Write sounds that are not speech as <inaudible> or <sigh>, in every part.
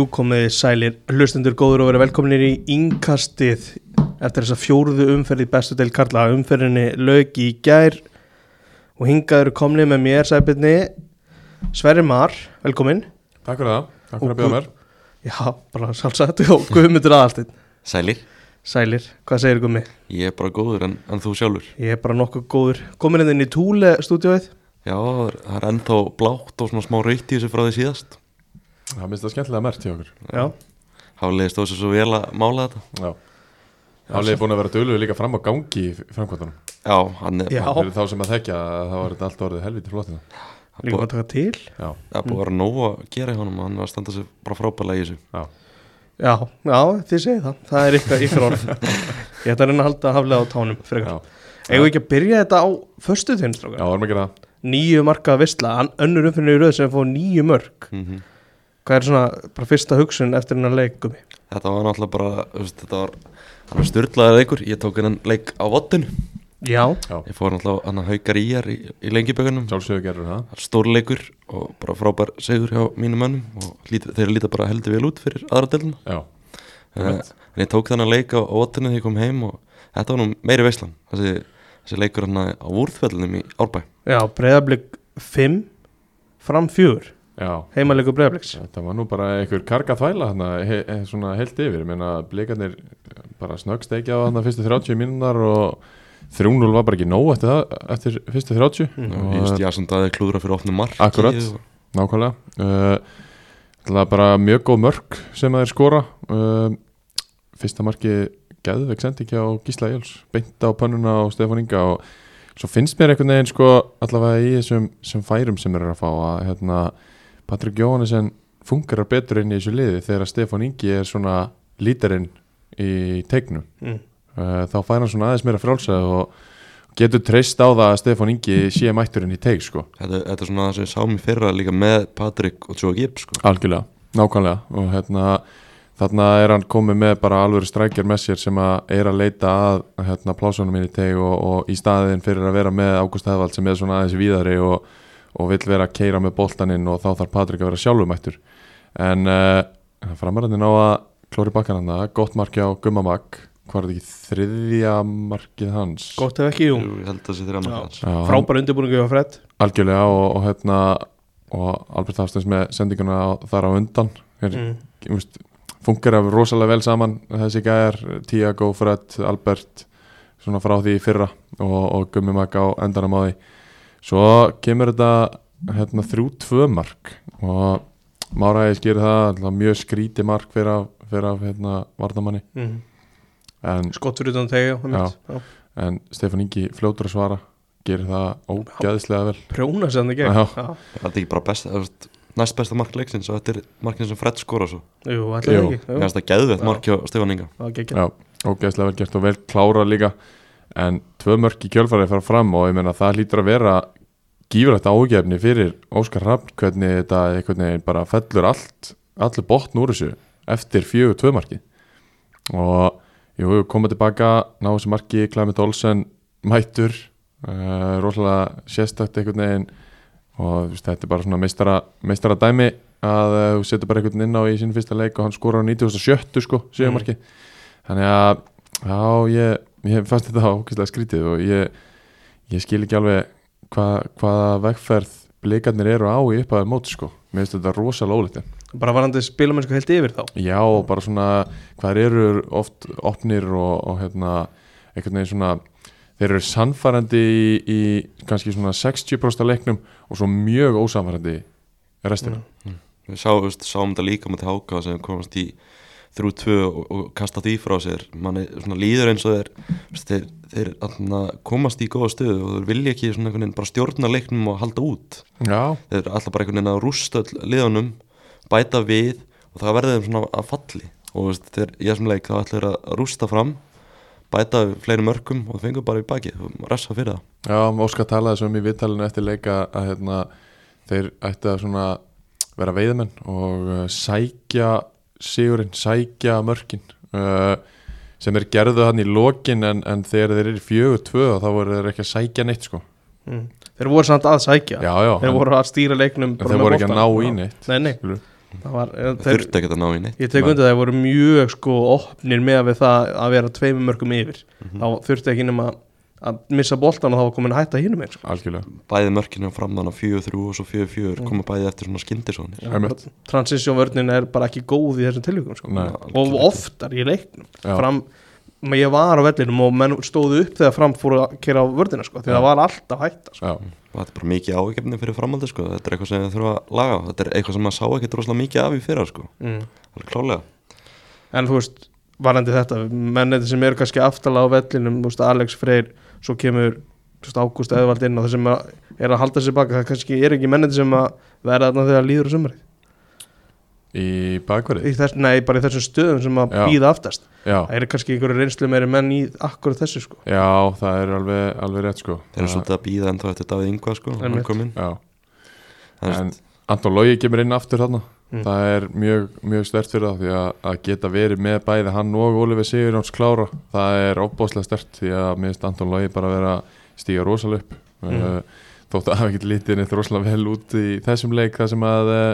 Jú komið sælir, hlustendur góður og verið velkominir í yngkastið eftir þessa fjóruðu umferð í bestu del Karla. Umferðinni lög í gær og hingaður komnið með mér sæbyrni Sverri Mar, velkomin Takk fyrir það, takk fyrir að bjóða mér. Já, bara sjálfsagt og Guðmundur aðalstinn Sælir, Sælir, hvað segir Guðmi? ég er bara góður en, en þú sjálfur? Ég er bara nokkuð góður. Komin inn í Túle stúdíóið? Já, það er, ennþá blátt og svona smá í þessu frá því síðast Það minnst það skemmtilega mert hjá okkur. Já, Hafliði stóð sér svo vel að mála þetta. Já. Hafliði búin að vera dölur líka fram á gangi í framkvæmdunum. Já, hann er Já. Fyrir þá sem að þekja þá var þetta allt orðið helviti flottina líka búið að taka til. Já, að búið að vera nóg að gera í honum og hann var að standa sér bara frábælega í þessu. Já, Já, já, þið segið það. Það er ykkar, ykkar orð. <laughs> Ég ætla að reyna að halda haflega á tánum já. Við ekki að byrja þetta á föstu Já, þinnstrákar? varum að gera það. Nýju marka vissla, önnur umfinni í röð sem fóð nýju mörg mm Hvað er svona bara fyrsta hugsun eftir hennar leikum? Þetta var náttúrulega bara, veist, þetta var styrlaðið leikur, ég tók hennan leik á vottinu Já, Ég fór náttúrulega hann að haukar í hér í, í lengibögunum Sjálfsögur gerur það. Stórleikur og bara frábær segur hjá mínum mönnum og lít, þeir líta bara heldur vel út fyrir aðra delina Já, Eh, Einmitt. en ég tók þennan leik á, á vottinu þegar ég kom heim og þetta var nú meiri veislan. Þessi, þessi leikur hann á vúrþvellinum í Árbæ. Já, breyðablík 5 fram 4 já. Heimaleikur breyðablíks Þetta var nú bara einhver karga þvæla hana, he, he, svona heilt yfir, ég meina blikarnir bara snöggsteikja á þarna fyrstu 30 mínunar og 3-0 var bara ekki nóg eftir það, eftir fyrstu 30 Mm. og ég veist Jason Daði klúðra fyrir opnum marki Akkurat. og- Nákvæmlega. Uh, Það er bara mjög góð mörk sem að þeir skora. Uh, Fyrsta marki Geðveik sendi ekki á Gísla Jöls Beint á pönnuna á Stefán Inga Og svo finnst mér einhvern veginn sko Allavega í þessum sem færum sem eru að fá Að hérna, Patrik Jóhannesen Fungerar betur inn í þessu liði Þegar Stefán Ingi er svona lítarinn Í tegnum mm. uh, Þá fær hann svona aðeins meira frálsa Og getur treyst á það að Stefán Ingi Sé mætturinn í teg sko þetta, þetta er svona það sem ég sá mér fyrra líka með Patrik og Joe Gibb sko. Algjörlega, nákvæmlega og hérna þarna er hann komið með bara alveg strækjar með sér sem að er að leita að hérna plásunum minni teg og, og í staðin fyrir að vera með Ágúst Hefald sem er svona aðeins víðari og, og vill vera að keira með boltaninn og þá þarf Patrik að vera sjálfumættur. En uh, framaröndin á að klóri bakkan hann gott marki á Gummamak hvað er þetta ekki þriðja markið hans? Gott ef ekki, jú. Jú, ég held að það sé Já. markið hans. Já, hann- Frábær undirbúningu á Fred. Algjörlega og, og hérna og Albert Hafstens með sendinguna á, þar á undan. Er, mm. funkar af rosalega vel saman þessi gæjar, Tiago, Fred, Albert svona frá því í fyrra og, og Gummi Mag á endanum á því svo kemur þetta hérna þrjú tvö mark og Máraði skýri það alltaf mjög skríti mark fyrir af, fyrir af hérna vardamanni Mm. en, Skott fyrir utan tegja Já. en Stefán Ingi fljótur að svara gerir það ógæðislega vel Prjóna sér hann ekki Já. Já. þetta er ekki bara best, næst besta mark leiksins og þetta er markin sem Fred skora svo Jú, Jú. ekki það geðvett Já. mark hjá Stefán Inga ógeðslega vel gert og vel klára líka en tvö mörk í kjölfarið fara fram og ég meina það hlýtur að vera gífurlegt ágefni fyrir Óskar Hrafn hvernig þetta einhvern veginn bara fellur allt allir botn úr þessu eftir fjögur tvö marki. Og jú, koma tilbaka ná þessu marki, Clement Olsen mættur uh, rosalega sérstakt einhvern veginn. Og veist, þetta er bara svona meistara, meistara dæmi að uh, þú setur bara einhvern inn á í sín fyrsta leik og hann skora á 97 sko, síðumarki þannig að já, ég, ég fannst þetta ógeðslega skrítið og ég, ég skil ekki alveg hva, hvaða vegferð blikarnir eru á í upphæðar móti sko. Mér finnst þetta rosalega ólítið Bara varandi spilamennsku heilt yfir þá? Já, og bara svona hvað eru oft opnir og, og hérna, einhvern veginn svona þeir eru sannfærandi í, í kannski svona 60% af leiknum og svo mjög ósamfærandi restina. Við sá, þú veist, sáum þetta líka með Háka sem komast í þrjú tvö og, og kasta því frá sér. Manni svona líður eins og þeir þeir, þeir komast í góða stöðu og þeir vilja ekki svona einhvern veginn bara stjórna leiknum og halda út. Já, þeir eru alltaf bara einhvern veginn að rústa liðunum bæta við og það verður þeim svona að falli. Og veist, þeir, í þessum leik þá ætlir að rústa fram bæta við fleiri mörkum og það fengur bara í baki og ressa fyrir það. Já, Óskar talaði svo um í viðtalinu eftir leika að hérna, þeir ætti að svona vera veiðmenn og uh, sækja sigurinn, sækja mörkin uh, sem er gerðu hann í lokin en, en þegar þeir eru fjögur tvö þá voru þeir ekki að sækja neitt sko. Mm. Þeir voru samt að sækja. Já, já, Þeir en, voru að stýra leiknum en þeir voru ekki að ná í neitt Nei, nei, var, eh, þeir, þurfti ekki að ná í neitt. Ég tek undir það, þeir voru mjög sko opnir með við það að vera tveimur mörgum yfir. Mhm. þá þurfti ekki nema að missa boltan og þá var komin að hætta hínum eins algjörlega Bæði mörkinu fram þannig að 4-3 og svo 4-4 koma bæði eftir svona transition vörnin er bara ekki góð í þessum tilvíkum sko. Nei. og oftar í leiknum fram, ég var á vellinum og menn stóðu upp þegar fram fóru að kera á vörnina sko, því Já. það var alltaf hætta sko. þetta er bara mikið ágefni fyrir framaldi sko. þetta er eitthvað sem þið þurfa að laga þetta er eitthvað sem maður sá ekki droslega mikið af í fyrra sko. mm. en þú veist, varandi þetta mennið sem eru kannski aftala á vellinum Alex Freyr, svo kemur Ágúst Eðvald inn og þeir sem að- er að halda sér baka, það kannski er ekki mennið sem að vera þarna þegar líður á sumrið í bakverði í þess, nei, bara í þessum stöðum sem að býða aftast. Já, það eru kannski einhverju reynslu meiri menn í akkur þessu sko. Já, það er alveg, alveg rétt sko. Eru Það- svolítið að býða ennþá eftir Davíð Ingvar sko, hann Einmitt. kom inn. já, Það er en Anton Lógi kemur inn aftur þarna Mm. það er mjög, mjög stert fyrir það því að, að geta verið með bæði hann og Oliver Sigurjóns klára það er óbáslega stert því að mér finnst Anton Lógi bara vera að stíga rosalega upp Mm. uh, þótt að hafa ekkert lítið neitt rosalega vel út í þessum leik það sem að uh,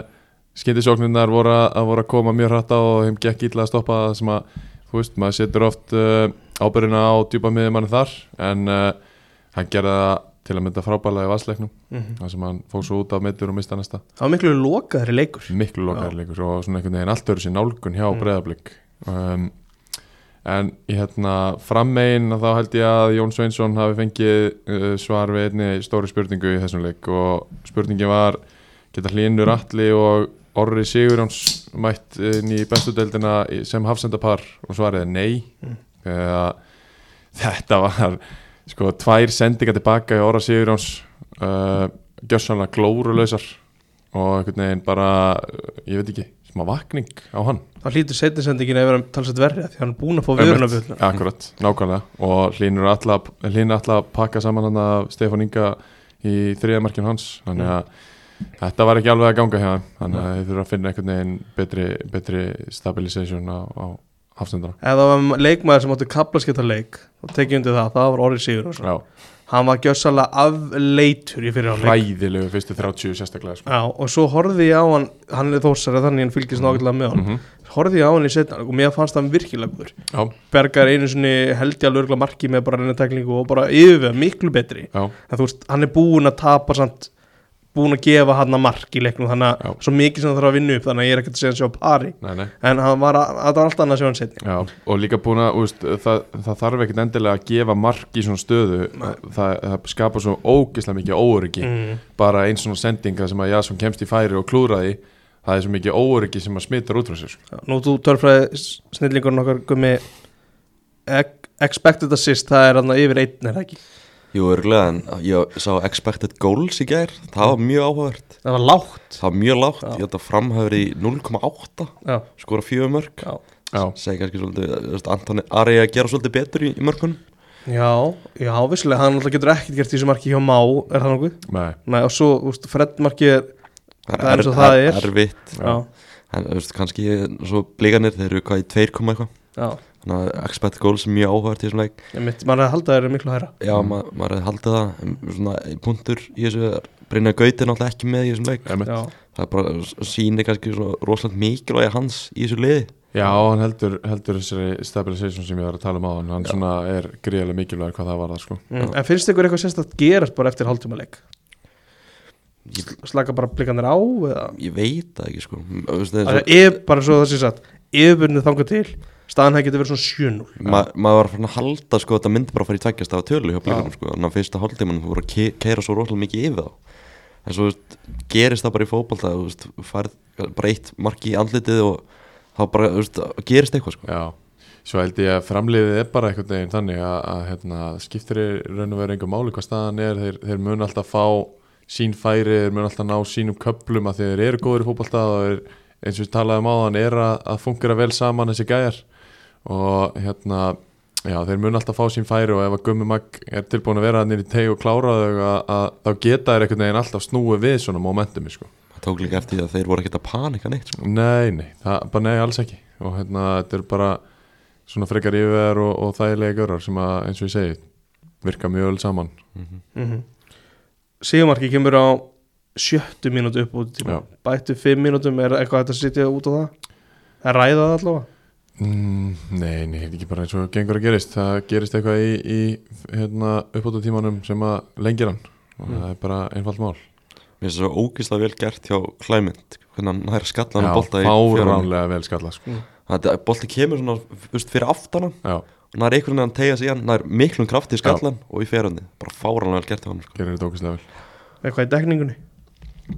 skyndisóknirnar voru að, að voru að koma mjög hratt á og þeim gekk illa að stoppa það sem að, þú veist, maður setur oft uh, ábyrðina á djúpa miðjumanni þar en hann gerði það til að mynda frábælega í vassleiknum Mhm. þar sem hann fóð svo út af mittur og mista næsta það var miklu lokaðri leikur miklu lokaðar leikur og svona einhvern veginn allt öðru sér nálgun hjá Mm. mm. breyðablík um, en í hérna frammegin þá held ég að Jón Sveinsson hafi fengið uh, svar við einni stóri spurningu í þessum leik og spurningin var geta hlínur alli og Orri Sigurjóns mætt inn í bestu deildina í- sem hafsendapar og svarið er nei Mm. <laughs> þetta var sko tvær sendingar tilbaka í Orra Sigurjóns uh, gjössanlega glórulausar og einhvern veginn bara uh, ég veit ekki, smá vakning á hann. Þá hlýtur setninsendingin að vera talsett verri af því hann er búin að fá viðrunabjöldna Akkurat, nákvæmlega. Og hlínur alltaf að pakka saman hann af Stefán Inga í þriða markinu hans. Þannig að þetta var ekki alveg að ganga hjá þeim. Þannig að þeir þurfa að finna einhvern veginn betri, betri stabilisation á, á hafsendana eða það var leikmaður sem áttu kaplaskipta leik og tekið undir það, það var Orri Sigur hann var gjössalega afleitur í fyrir hann hræðilegu fyrstu 30 sérstaklega sko. Já, og svo horfði ég á hann hann er þórsari þannig hann fylgist nákvæmlega með hann mm horfði ég á hann í setna og mér fannst hann virkilega góður. Já, Bergar einu sinni held ég alveg örgulega marki með bara reynateklingu og bara yfir miklu betri. Já, en þú veist, hann er búinn að tapa samt búinn að gefa hann að mark í leiknum þannig Já. að svo mikið sem það þarf að vinna upp þannig að ég er ekkert að segja hann sjá pari. Nei, nei. En hann var, að, það var alltaf annað að sjá hann setni Já, og líka búin að úst, það, það þarf ekkert endilega að gefa mark í svona stöðu. Það, það skapar svo ógeðslega mikið óöryggi. Mm. bara einn svona sendinga sem að Jason kemst í færi og klúraði það er svo mikið óöryggi sem að smittar út frá sér sko. Nú þú törfræði snillingurinn okkar gummi ex- expected assist, það er yfir einn er það ekki, Jú, örgulega, en ég sá expected goals í gær. Það var mjög áhugavert. Það var lágt. Það var mjög lágt, Já. ég held að framhæfur í 0,8 Já, Skora fjögur mörg já. Já, Segir kannski svolítið, Antoni Ari að gera svolítið betur í, í mörgunum Já, já, vissulega, hann alltaf getur ekkert gert í þessu marki hjá Má, er það nokkuð? nei, Nei, og svo, þú veist, Fred marki er, Það er eins og er- það er. Erfitt. Já, En þú veist, kannski svo blíkanir, þeir eru hvað í 2, eitthvað? Já, Þannig að expected goals er mjög áhugavert í þessum leik. Ég mitt, maður er að halda þeir miklu hæra Já, ma maður hefði haldið það Svona punktur í þessu Brynja Gauti er náttúrulega ekki með í þessum leik. Já, Það er bara sýnir kannski svona rosalega mikilvægi hans í þessu liði. Já, hann heldur, heldur þessari stabilisation sem ég var að tala um á hann hann svona er gríðarlega mikilvægur hvað það var það sko. mm. en finnst ykkur eitthvað sérstætt gerast bara eftir hálftíma leik? Ég, Slaka bara blikanir á eða? ég veit það ekki sko. Þú Það er það staðan hefði getið verið svona 7-0 Ma, maður var farin að halda sko þetta myndi bara að fara í tveggjast af tölu hjá blíkanum sko. Þannig að fyrsta hálftíman þú voru að ke keira svo rosalega mikið yfir þá. En svo veist, gerist það bara í fótbolta þú veist, færð bara eitt marki í andlitið og þá bara þú veist, gerist eitthvað sko. Já, svo held ég að framliðið er bara einhvern veginn þannig að, að hérna, skiptir í raun og veru einhver máli hvað staðan er, þeir, þeir mun alltaf fá sín færi, þeir mun alltaf ná sínum köplum að þeir eru góður í fótbolta og þeir, eins og við talaðum á þann er að, að fungera vel saman þessi gæjar og hérna já, þeir mun alltaf fá sín færi og ef að Gummi Mag er tilbúin að vera hann í teg og klára þau að, að þá geta þeir einhvern veginn alltaf snúið við svona momentumi sko. það tók líka eftir því að þeir voru ekkert að panika neitt sko. Nei, nei, það, bara nei, alls ekki. Og hérna, þetta er bara svona frekar yfir og, og þægilegi görar sem að, eins og ég segi, virka mjög öll saman. Mm mm Sigumarki kemur á sjöttu mínútu upp út bættu fimm mínútum er eitthvað að sitja út á það? Það er ræðað allavega Mm, nei, nei, ekki bara eins og gengur að gerist. Það gerist eitthvað í, í hérna, uppáttu tímanum sem að lengir hann. Og Mm. það er bara einfalt mál. Mér finnst það svo ógislega vel gert hjá Clement Hvernig hann nær skallan Já, og bolta í fáránlega vel skalla sko. Þetta bolti kemur svona Vist, fyrir aftanan Já, og nær einhvern veginn að tegja sig hann nær miklum krafti í skallan og í fjárhunni Bara fáránlega vel gert hjá hann sko. gerir þetta ógeðslega vel. Eitthvað í dekningunni?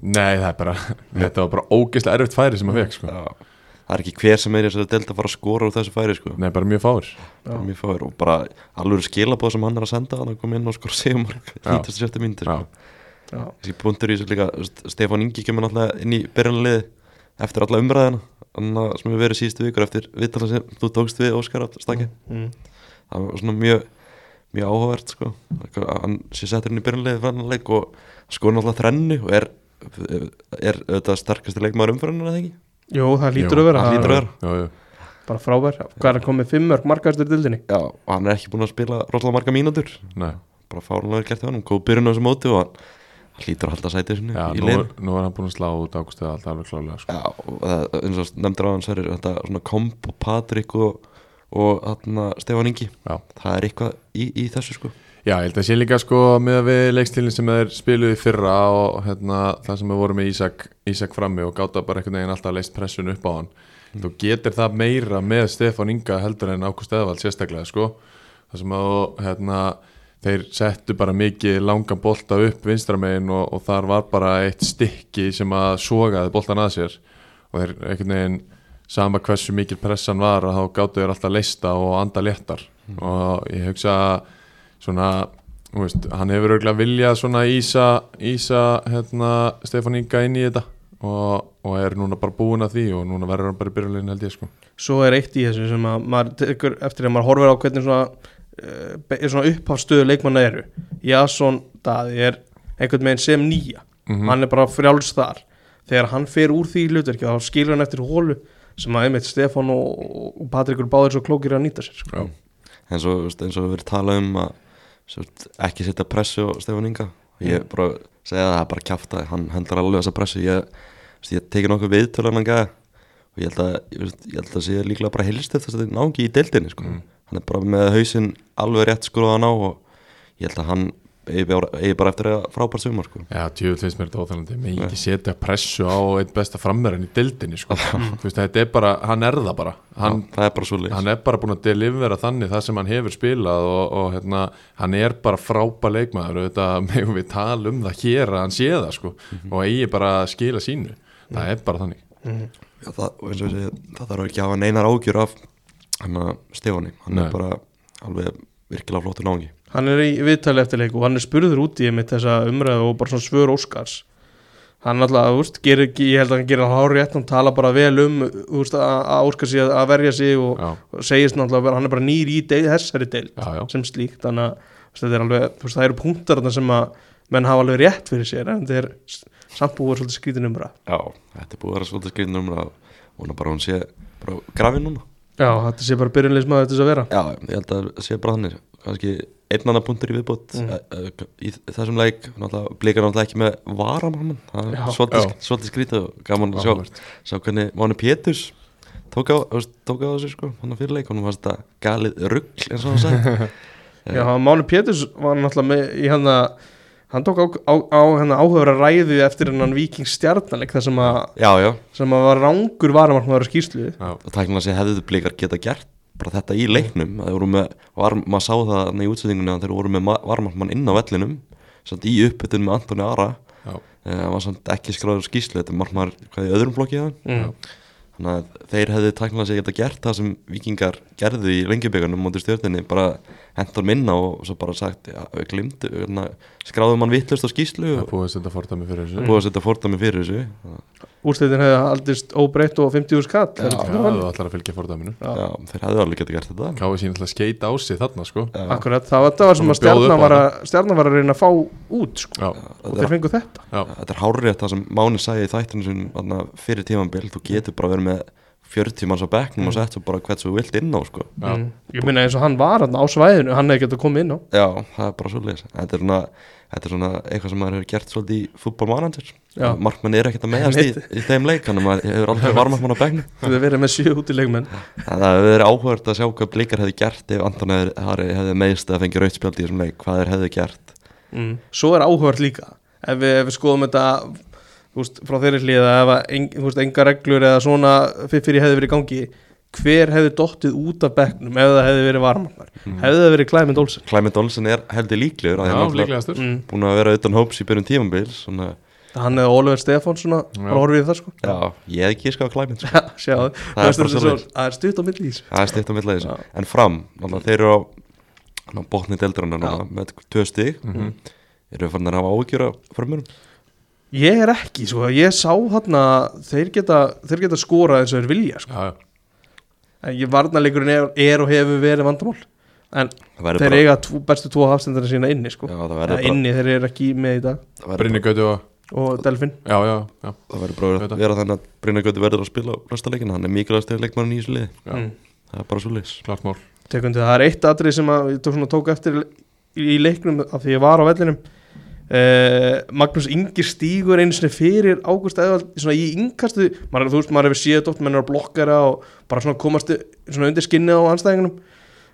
Nei, það er bara, <laughs> þetta var bara ógeðslega erfitt færi sem að fekk sko. Það er ekki hver sem er í þessari delt að fara að skora úr þessu færi sko. Nei, bara mjög fáir Já. Mjög fáir og bara alveg skilabóð sem hann er að senda hann að koma inn og skora sigumar Já. 97. mínútur Já, sko. Já. þessi punktur í þessu líka Stefán Ingi kemur náttúrulega inn í byrjanliði eftir alla umræðina annað sem hefur verið síðustu vikur eftir viðtala sem þú tókst við Óskar Stakki mm. það var svona mjög mjög áhugavert sko hann sé settur inn í fannanleik og skor náttúrulega þrennu og er er auðvitað sterkasti leikmaður umfyrirna eða ekki? Jú, það lítur að vera. það hlýtur að vera. já, já, bara frábær, hvað er að koma með fimmörk markastur dildinni Já, og hann er ekki búinn að spila rosalega marga mínútur. Nei. Bara fárunlega gert hjá hann, góð byrjun á þessu móti og hann, hann hlýtur að halda sætið sinni Já, í nú, nú er hann búin að slá út ágústið allt alveg klálega sko. Já, og það, eins og nefndir á hann Sverrir, þetta svona komp og Patrik og, og Stefán Ingi. Já. það er eitthvað í, í þessu sko Já, ég held að sé líka sko með að við leikstilin sem þeir spiluði fyrra og hérna, það sem við vorum með Ísak, Ísak frammi og gáta bara einhvern veginn alltaf leist pressun upp á hann. Þú getur það meira með Stefán Inga heldur en Ágúst Eðvald sérstaklega sko. Það sem að hérna, þeir settu bara mikið langan bolta upp vinstramegin og, og þar var bara eitt stykki sem að sogaði boltan að sér. Og þeir einhvern veginn sama hversu mikil pressan var að þá gáttu þeir alltaf leista og anda léttar. Og ég hugsa að svona, þú veist, hann hefur örgulega viljað svona ísa, ísa hérna, Stefán Inga inn í þetta og, og er núna bara búin að því og núna verður hann bara í byrjulegin held ég sko. Svo er eitt í þessu sem að maður tekur eftir að maður horfir á hvernig svona, uh, svona upphafstöðu leikmanna eru. Jason Daði er einhvern veginn sem nýja. Mhm. hann er bara frjáls þar. Þegar hann fer úr því hlutverki þá skilur hann eftir hólu sem að einmitt Stefán og, og Patrikur báðir svo klókir að nýta sér sko. Þú veist, eins og við verið talað um að svo, ekki setja pressu á Stefán Inga. Ég bara segja að það er bara kjafta hann hendlar alveg þessa pressu. Ég, ég tekið nokkuð gæða og ég held að ég, held að sé líklega bara helst eftir þess að þetta nági í deildinni sko. hann er bara með hausinn alveg rétt skruðan á og ég held að hann eigi bara, eftir að frábært sumar sko. Já, tjóðu finnst mér þetta óþælandi Mér ekki setja pressu á einn besta framverðin í dildinni sko. Þú veist, þetta er bara, hann er það bara. Hann, það er bara hann er bara búin að delivera þannig það sem hann hefur spilað og, og hérna, hann er bara frábær leikmaður. Þetta megum við tala um það hér að hann sé það sko, og eigi bara að skila sínu. Það er bara þannig. Já, það, og eins og ég segi, það þarf ekki að hafa neinar ágjur af hann að Stefáni. Hann Nei. er bara alveg virkilega flottur náðingi hann er í viðtali eftir leik og hann er spurður út í einmitt þessa umræðu og bara svona svör Óskars. Hann alltaf, þú veist, gerir ekki ég held að hann gerir hár rétt, hann tala bara vel um þú veist, að Óskar sé að verja sig og, og segist náttúrulega, hann er bara nýr í deil, þessari deil já, já, sem slíkt, þannig að þetta er alveg, þú veist, það eru punktar sem að menn hafa alveg rétt fyrir sér en þetta er samt búið svolítið skrítin umræð Já, þetta er búið svolítið skrifin um og hún er bara hún sé bara grafin núna. Já, þetta sé bara byrjunleismæður til þess að vera. Já, ég held að það kannski einn annan punktur í viðbót. Mm. í þessum leik náttúrulega, blikar náttúrulega ekki með varamann. Það er svolítið, skrítið og gaman að sjá, sjá hvernig Máni Péturs tók á, tók á þessu sko, hann að fyrirleik, hann fannst þetta galið rugg eins og hann sagði. <laughs> Já, Máni Péturs var náttúrulega með í hann að hann tók á, á, á hennar áhugaður að ræðu eftir hennan Víking stjarnaleik þar sem að, Já, já, sem að var rángur varamarkmaður á skýrslu. Og tæknilega sé hefðu blikar geta gert bara þetta í leiknum með, var, maður sá það í útsendingunni að þeir voru með varmarkmann inn á vellinum í uppbytun með Antoni Ara. Já, Eh, það var samt ekki skráður skýslu þetta er markmaður hvað í öðrum flokki það mm. þannig að þeir hefðu tæknilega sé geta gert það sem vikingar gerðu í lengjubíkarnum mútið stjórninni, bara hendur minna og svo bara sagt, já, við glimtu skráðum hann vittlust á skýslu það og búið að setja fordæmi fyrir þessu. búið að setja fordæmi fyrir þessu. Úrslitin hefði aldist óbreytt og 50 skall Já, Já, þú ætlar að fylgja fordæminu. Já. þeir hefðu alveg geta gert þetta. Káði sín alltaf skeit á sig þarna sko. Já. Akkurat, það var, það var sem að stjarnan var að, stjarnan var að reyna að fá út sko, Já, og þetta þeir fengu þetta. Já, þetta er hárrétt það sem Máni sagði í þættinu fyrir tímambil, þú getur bara verið með 40 manns á bekknum og sett svo bara hvert svo þú vilt inn á sko. Já. mm. ég minna eins og hann var á svæðinu hann hefði getað komið inn á Já, það er bara svolítið Þetta er svona, þetta er svona eitthvað sem maður hefur gert svolítið í fútbolmanager Já. Markmann er ekkert að meðast í, í þeim leik þannig að maður hefur aldrei varmarkmann á bekknum <laughs> það hefði verið með sjö út í leikmenn Það hefur verið áhugað að sjá hvað blikar hefði gert ef Anton hefði, meðist að fengi rautspjald í þessum leik hvað hefði gert mm. svo er áhugart líka ef við, ef við skoðum þetta þú veist, frá þeirri hlýða ef að en, þú veist, enga reglur eða svona fyrir hefði verið gangi hver hefði dottið út af bekknum ef það hefði verið varmarnar hefði það verið Clement Olsen? Clement Olsen er heldur líklegur að Já, hann er líklegastur. Mm. búin að vera utan hóps í byrjun tímambil svona, hann eða Oliver Stefán svona Já. bara horfið í það sko. Já, ég hef ekki skað Clement sko. <laughs> sjáðu, Það er það er bara svo- svoleiðis. það er stutt á þessu. Það er stitt á þessu. En fram, náttúrulega, þeir eru á, á botni deildrarna núna með tvö stig. Mhm. Eru fann að hafa áhyggjur af framurum ég er ekki, sko, ég sá hann þeir geta, þeir geta skorað eins og þeir vilja sko. Já, já, en ég varnarleikurinn er, er og hefur verið vandamál. En þeir bara, eiga tvo, bestu tvo hafstendarinn sína inni sko. já, það Eða verður bara, inni, þeir eru ekki með í dag. Gauti og og Delfin. Já, já, já, Það verður bara að vera þannig að Brynjar Gauti verður að spila á næsta leikina Hann er mikilvægast eða leikmann í þessu liði. Já. mm. Það er bara svo mál. Tekundi, það er eitt atrið sem að, ég tók, svona, tók eftir í, í leiknum af því ég var á vellinum uh, Magnús Ingi stígur einu sinni fyrir Ágúst Eðvald svona í innkastu, maður, þú veist maður hefur séð oft mennur að blokkara og bara svona komast svona undir skinni á anstæðingunum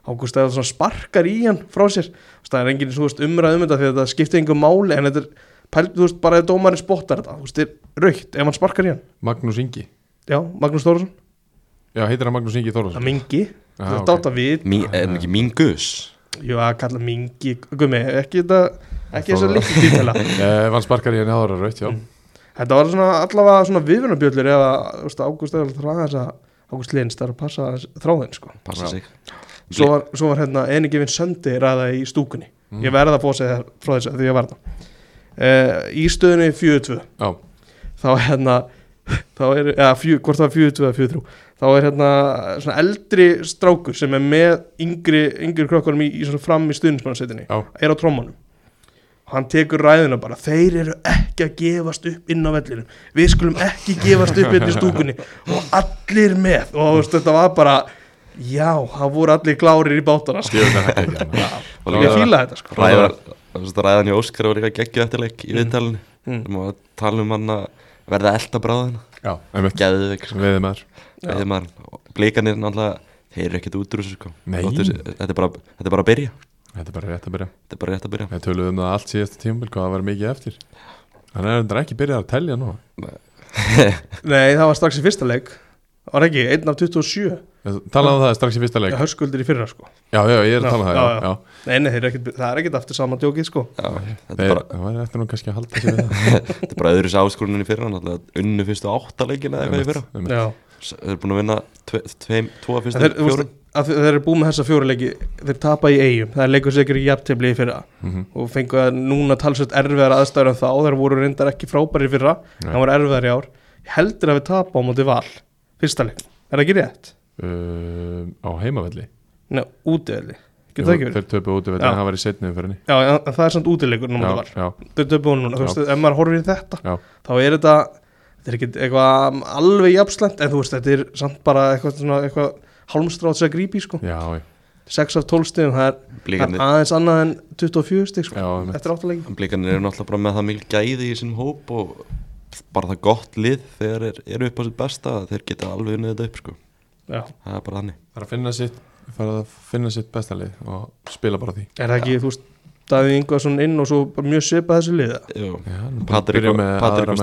Ágúst Eðvald svona sparkar í hann frá sér. Það er engin þú veist, umræð um þetta því að þetta skiptir engum máli en þetta er, pæl, þú veist, bara ef dómarinn spottar þetta, þú veist, þetta er raukt ef hann sparkar í hann. Magnús Ingi. Já, Magnús Þórsson, Já, heitir hann Magnús Ingi það Þórðarsson mingi. Þetta átt að við. Er hann ekki mín gus? Jú, að kalla mingi, gummi, ekki þetta ekki þess að líka títela Ef hann sparkar í henni ára raut, já. Mm. Þetta var svona allavega svona viðvunabjöllur ef að, Ágúst eða þráða þess að Ágúst Lins þarf að passa þráðin, sko. Passa sig. Svo var, svo var hérna Eni Givin Söndi ræða í stúkunni. Mm. Ég verða að fá sig frá þess að því var það. Uh, Í stöðunni 4-2 Já, þá er hérna <laughs> þá er, eða fjö, hvort það var 4-2 eða 4-3 þá er hérna svona eldri strákur sem er með yngri, yngri krokkarum í, í svona fram í stuðnismannarsveitinni Já. er á trommanum hann tekur ræðina bara þeir eru ekki að gefast upp inn á vellinum. Við skulum ekki gefast upp inn í stúkunni. Og allir með. Og veist, þetta var bara já, það voru allir klárir í bátana sko. hérna. Og ég fíla þetta sko. ræðan þú veist, Ræðan í Óskar var líka geggju eftirleik í viðtalinu. Mm. Við má tala um hann að verða elda bráðina Já, einmitt. Geðveik sko. Veiði maður Já. Eða maður Blikanir náttúrulega Þeir eru ekkert út úr þessu sko. Þetta er bara, þetta er bara að byrja Þetta er bara rétt að byrja. Þetta er bara rétt að byrja. Við töluðum um það allt síðasta tímabil hvað það var mikið eftir. Þannig er þetta ekki byrjað að telja nú. Nei, það var strax í fyrsta leik. Það var ekki, 1 af 27 Talaðu um það strax í fyrsta leik. Já, hörskuldir í fyrra sko. Já, já, ég er að tala um það Já, já, já. já. Nei, nei, þeir eru ekkit, það er ekkert aftur saman djókið sko. Já, þetta Þeir, er bara, Það var eftir nú kannski að halda sér við það. <laughs> Þetta er bara öðru áskorunni í fyrra unnu fyrstu áttaleikin eða eitthvað í fyrra. Þeir eru búin að vinna tve, tveim, tvo af En fyrstu fjórum að þeir eru búið með þessa fjóra leiki Þeir tapa í eigum, það er leikur sigur í jafntefli í fyrra. Mhm. Og fengu að núna talsveit erfiðar aðstæður en þá. Þeir voru reyndar ekki frábæri fyrra Nei. Það voru erfiðar í ár. Heldur að við tapa á móti val. Fyrsta leik, er það ekki rétt? Um, Á heimavelli? Nei, útivelli, getur það ekki verið? Þeir töpu út Já. en það var í setni umferðinni. Já, en það er samt útileikur núna Já, val. já, Þau töpu hún núna, þú veist, ef maður horfir í þetta já, þá er þetta þetta er ekki eitthvað alveg jafnslæmt en þú veist, þetta er samt bara eitthvað, svona, eitthvað hálmstráð sem að grípi sko. já, já, 6 af 12 stigum, það er, er aðeins annað en 24 stig sko, já eftir áttalegi blikanir eru náttúrulega bara með það mikil gæði í sínum hóp Og bara það gott lið Þegar þeir eru upp á sitt besta Þeir geta alveg unnið þetta upp sko. Já. Það er bara þannig. Það er að finna sitt fara að finna sitt besta lið og spila bara því. Er það ekki, þú veist, Davíð Ingvarsson inn og svo bara mjög svipað þessu liða Já, Patrik byrja og- með Patrik aðra og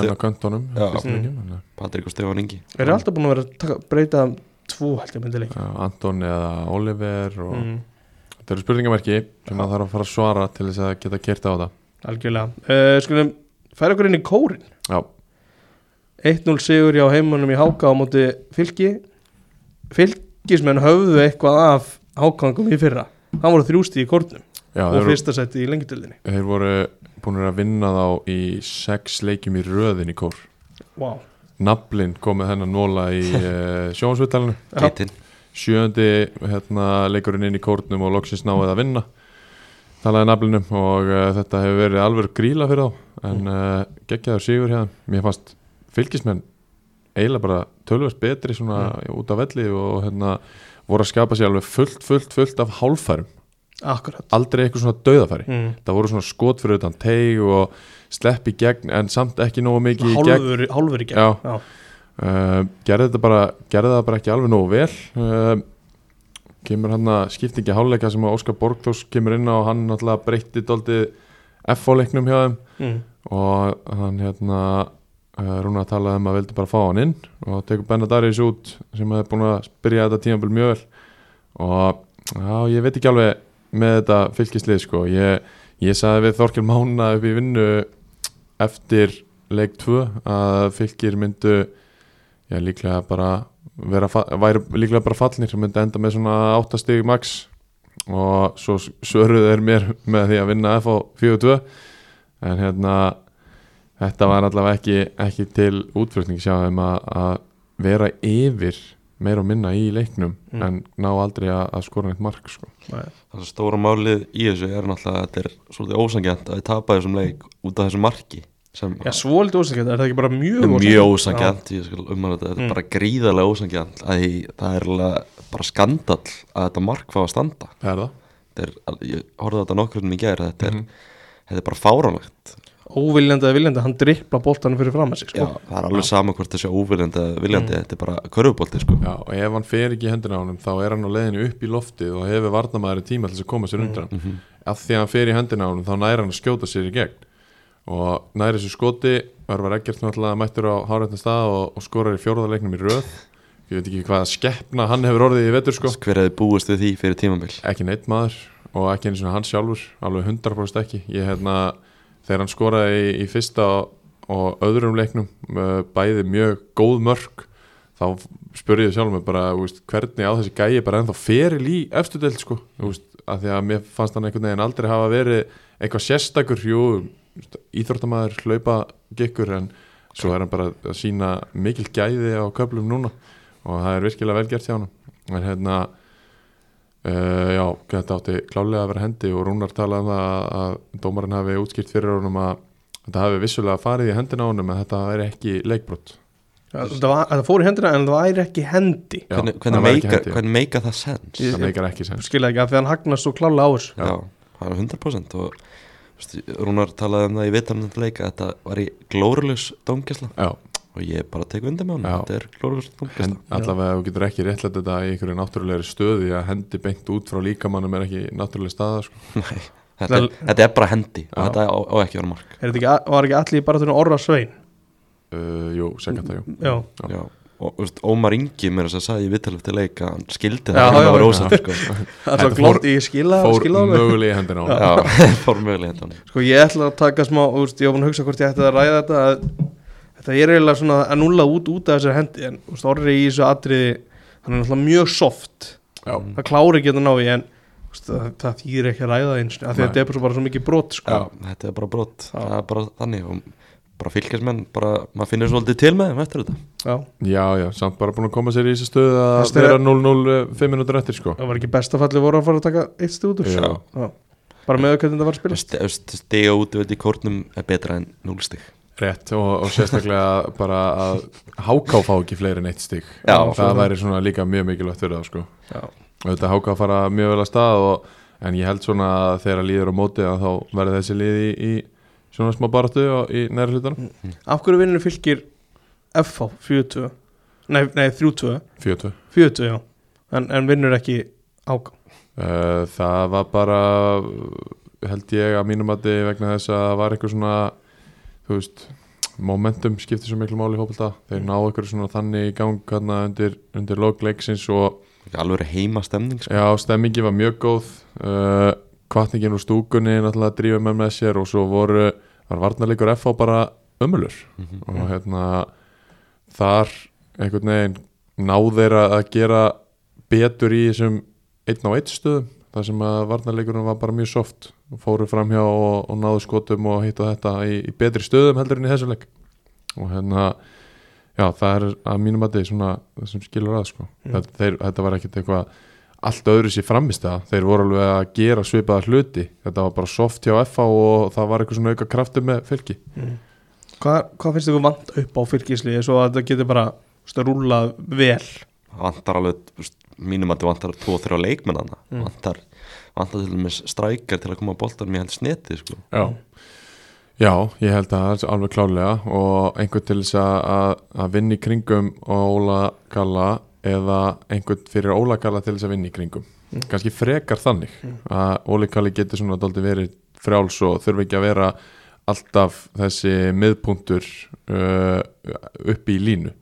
Já. Stefán Ingi. Er það alltaf búin að vera að taka, breyta tvo held ég myndi leik já, Anton eða Oliver og mm, þetta eru spurningamerki sem maður þarf að fara að svara til þess að geta kert á það algjörlega. Uh, skulum, færa okkur inn í kórin Já, 1-0 sigur hjá heimunum í Háka á móti fylki. Fylkismenn höfðu eitthvað af Hákangum í fyrra. Það voru þrjústi í kórnum já og fyrsta seti í lengjutildinni þeir voru búin að vinna þá í sex leikjum í röðin í kór. Wow. Nablin kom með hennan nóla í <laughs> uh, sjónsvittalinu sjöndi hérna, leikurinn inn í kórnum og loksins náði að vinna. Talaði naflinum og uh, þetta hefur verið alveg gríla fyrir þá en uh, geggjaður sigur hérna mér fannst fylgismenn eiginlega bara tölvöld betri svona út af velli og hérna voru að skapa sér alveg fullt, fullt, fullt af hálfærum akkurat. Aldrei eitthvað svona dauðafæri. Mm. það voru svona skot fyrir utan teig og slepp í gegn en samt ekki nógu mikið í gegn. Hálfur, í gegn. Uh, gerði þetta bara gerði það bara ekki alveg nógu vel. Uh, kemur hann að skiptingi háluleika sem Óskar Borgþós kemur inn á og hann náttúrulega breytti dóldi F-leiknum hjá þeim. Mm. og hann hérna uh, Rúna talaði um að vildi bara fá hann inn og tekur Benadarius út sem hefði búin að byrja þetta tímabil mjög vel. Og já, ég veit ekki alveg með þetta fylgislið sko. Ég, ég sagði við Þorkel Mána upp í vinnu eftir leik 2 að fylgir myndu já, líklega bara vera, væri líklega bara fallnir sem myndi enda með svona 8 stig max og svo svöruðu þeir mér með því að vinna F á 4-2 en hérna þetta var allavega ekki, ekki til útflutning sjá þeim að, að vera yfir meira og minna í leiknum Mm. en ná aldrei að, að skora neitt mark sko. Nei. Það sem stóra málið í þessu er náttúrulega að þetta er svolítið ósangjant að þið tapa þessum leik út af þessum marki sem Já, svolítið ósækjandi, er það ekki bara mjög er mjög ósangjant ég skal umhverja þetta, þetta Mm. er bara gríðarlega ósangjant að því, það er alveg bara skandall að þetta mark fá að standa er er, ég horfði á þetta nokkur sem ég ger þetta er, Mhm. þetta er bara fáránlegt Óviljandi eða viljandi, hann drippla boltanum fyrir fram að sig Já, sko. það er alveg sama hvort þessi óviljandi eða viljandi, þetta er bara körfubolti sko. Já, og ef hann fer ekki í hendina á honum þá er hann á leiðinu upp í loftið og hefur varnamæður tíma til þess að koma sér undan mm. Mhm. af því að hann fer í hendina á honum þá næri hann að skjóta sér í gegn og næri þessu skoti Örvar Eggert náttúrulega mættur á hárættin stað og, og skorar í fjórðarleiknum í röð ég veit ekki hvaða skeppna hann hefur orðið í vetur sko hver hefði búist við því fyrir tímabil ekki neitt maður og ekki eins og hann sjálfur alveg 100% ekki ég hérna þegar hann skoraði í, í fyrsta og öðrum leiknum uh, bæði mjög góð mörg þá spurði ég sjálf mig bara úst, hvernig á þessi gæi bara ennþá feril í efstu deild sko? Úst, að því að mér fannst hann einhvern veginn aldrei hafa verið eitthvað sérstakur jú, úst, íþróttamæður hlaupa gekkur en svo er hann bara að sína mikil gæði á köflum núna og það er virkilega vel gert hjá hann en hérna Uh, já, þetta átti klálega að vera hendi og Rúnar talaði um það að, að dómarinn hafi útskýrt fyrir honum að þetta hafi vissulega farið í hendina honum en þetta er ekki leikbrot. Já, það, var, það fór í hendina en það væri ekki hendi. Já, hvernig, hvernig, meika, hvernig meika það sens? Það meikar ekki sens. Skilja ekki að því hann hagnast svo klála á þessu. Já, það er 100% og veist, Rúnar talaði um það í vitanum leika að þetta var í glóruljus dómgæsla. Já, og ég bara tek undir með hann þetta er dómgæsla allavega þú getur ekki réttlætt þetta í einhverju náttúrulegri stöði að hendi beint út frá líkamannum er ekki náttúrulega staða sko. <laughs> Nei, þetta, er, þetta er bara hendi og Já. þetta á, á ekki vera mark. Er þetta ekki, var ekki allir bara þurfa orra svein? Uh, Jú, segja jú. Já, Já. Já. og veist, Ómar Ingi mér þess að sagði í vitalið til leika hann skildi það það var ósætt sko. <laughs> alltaf glórt í skila, <laughs> Fór mögulega í hendina á fór mögulega hendan Sko ég ætla að taka smá, ég var búin að hugsa hvort ég ætti að ræða þetta að Þetta er eiginlega svona að nulla út út af þessari hendi en þú veist, orri í þessu atriði hann er náttúrulega mjög soft Já, það klári ekki að ná í en veist, það, það þýðir ekki að ræða eins af því að Nei. þetta er bara svo- bara svo mikið brot sko. Já. þetta er bara brott, Já. það er bara þannig og bara fylgjast bara, maður finnir svolítið til með þeim eftir þetta Já, já, já, samt bara búin að koma sér í þessu stöðu að vera 0-0 5 minútur eftir sko það var ekki besta falli voru að fara að taka eitt stið út úr Já. Já. bara með hvernig það var að spila stiga út í kórnum er betra en núlstig Rétt og, og sérstaklega bara að háká fá ekki fleiri en eitt stig. Já, það væri svona líka mjög mikilvægt fyrir það sko. Já. Þetta háká fara mjög vel að stað og, en ég held svona að þegar líður á móti að þá verði þessi lið í, í svona smá baratu og í næri hlutunum Af hverju vinnur fylgir FH 42 Nei, nei 32 42 40 já. En, en vinnur ekki áká uh, Það var bara held ég að mínum að vegna þess að það var eitthvað svona þú veist momentum skiptir svo miklu máli í fótbolta. Þeir ná eitthvað svona þannig í gang undir, undir logleiksins og alveg heima stemning sko. Já, stemmingi var mjög góð. Uh, kvartningin úr stúkunni náttúrulega drífa með með sér og svo voru var varnarleikur FH bara ömulur Mhm. og hérna þar einhvern veginn náðir að gera betur í þessum einn á eitt stöðum þar sem að varnarleikurinn var bara mjög soft og fóru framhjá og, og náðu skotum og hitt og þetta í, í betri stöðum heldur en í þessu leik. Og hérna já, það er að mínum að þið svona það sem skilur að sko. Mm. þetta, þeir, þetta var ekkert eitthvað allt öðru sér framist það, þeir voru alveg að gera svipaða hluti, þetta var bara soft hjá FA og það var eitthvað svona auka kraftur með fylki. Mm. Hvað, hvað finnst ykkur vant upp á fylgisliði svo að þetta getur bara þú rúlað vel? Vantar alveg, þú mínum að þetta vantar 2-3 leikmennana Mm. vantar, vantar til dæmis strækjar til að koma á boltanum í held sneti sko. Já, já ég held að það er alveg klálega og einhvern til þess að, að, að vinna í kringum Óla Galla eða einhvern fyrir Óla Galla til þess að vinna í kringum. Mm. kannski frekar þannig að Óli Galli getur svona dálítið verið frjáls og þurfi ekki að vera alltaf þessi miðpuntur uh, upp í línu.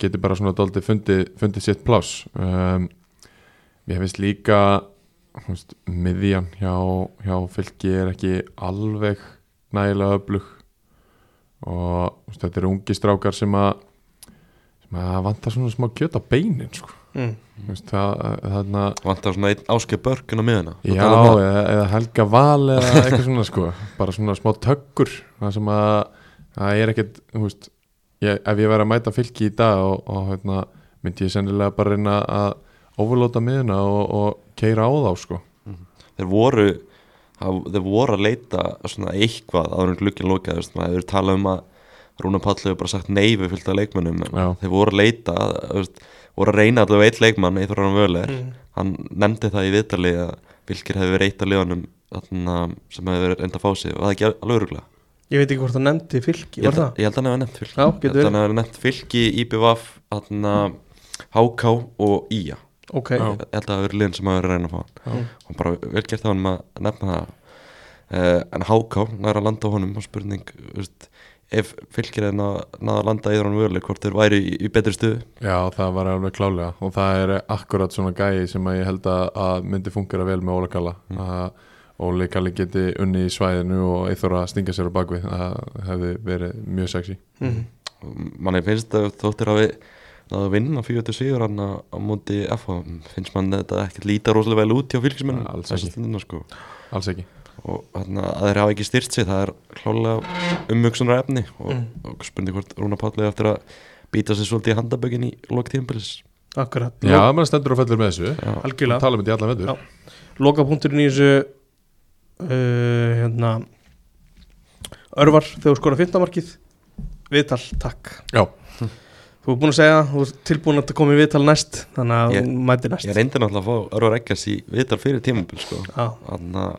Getur bara svona dálítið fundið, fundið sitt pláss. Um, mér finnst líka veist, miðjan hjá, hjá fylki er ekki alveg nægilega öflug og veist, þetta eru ungi strákar sem að sem að vantar svona smá kjöt á beinin sko. mm. Veist, það, þarna, vantar svona einn áskei börkun á miðuna já, eða, eða Helga Val eða <laughs> eitthvað svona sko. bara svona smá tökkur það sem að það er ekkert ég, ef ég væri að mæta fylki í dag og, og hérna, myndi ég sennilega bara reyna að overlóta miðuna og, og keira á þá sko. þeir voru þeir voru að leita svona eitthvað áður en glukkin lokaði, þú veist, maður hefur talað um að Rúna Páll hefur bara sagt nei við fylgta leikmönnum en Já. þeir voru að leita þú veist, voru að reyna allavega eitt leikmann Eithor Rann Völer, Mm. hann nefndi það í viðtali að Vilkir hefði verið eitt af þarna, sem reynda að fá sig og það ekki alveg öruglega Ég veit ekki hvort það nefndi fylgi, ég var það? að, ég held að hann hefði nefnt fylki Já, Ég getur held að hann hefði nefnt fylki, IBVF HK og IA Ok, Já. ég held að það verið liðin sem hafi verið að reyna að fá. Hann og bara vel gert það hann að nefna það. Uh, en HK næra að landa á honum. Og spurning veist, ef fylgir er náða að landa í þannig völu hvort þeir væri í, í betri stuðu Já, það var alveg klálega. Og það er akkurat svona gæi sem að ég held að, að myndi fungera vel með Óla Galla að Óli Galli geti unni í svæðinu og eithor að stinga sér á bakvið það hefði verið mjög sexy. Mm. og manni finnst að þóttir hafi að vinna 47 hann á, á móti FH finnst mann þetta ekkert líta rosalega vel út hjá fylgismennum Alls ekki. stundina sko alls ekki og þarna, að þeir hafa ekki styrt sig það er klálega umvöksunar efni og, Mm. og spurning hvort Rúna Páll eigi eftir að býta sér svolítið í handabökin í lok tímabilis Akkurat, Já, maður stendur og fellur með þessu Já. algjörlega tala um þetta í allan vetur Já. Lokapunkturinn í þessu uh, hérna Örvar þegar skora 15 markið Viðtal, takk Já. Þú er búin að segja, þú er tilbúin að koma í viðtal næst Þannig að þú mæti næst. Ég reyndi náttúrulega að fá Örvar Eggers í viðtal fyrir tímabil sko. Já, Þannig að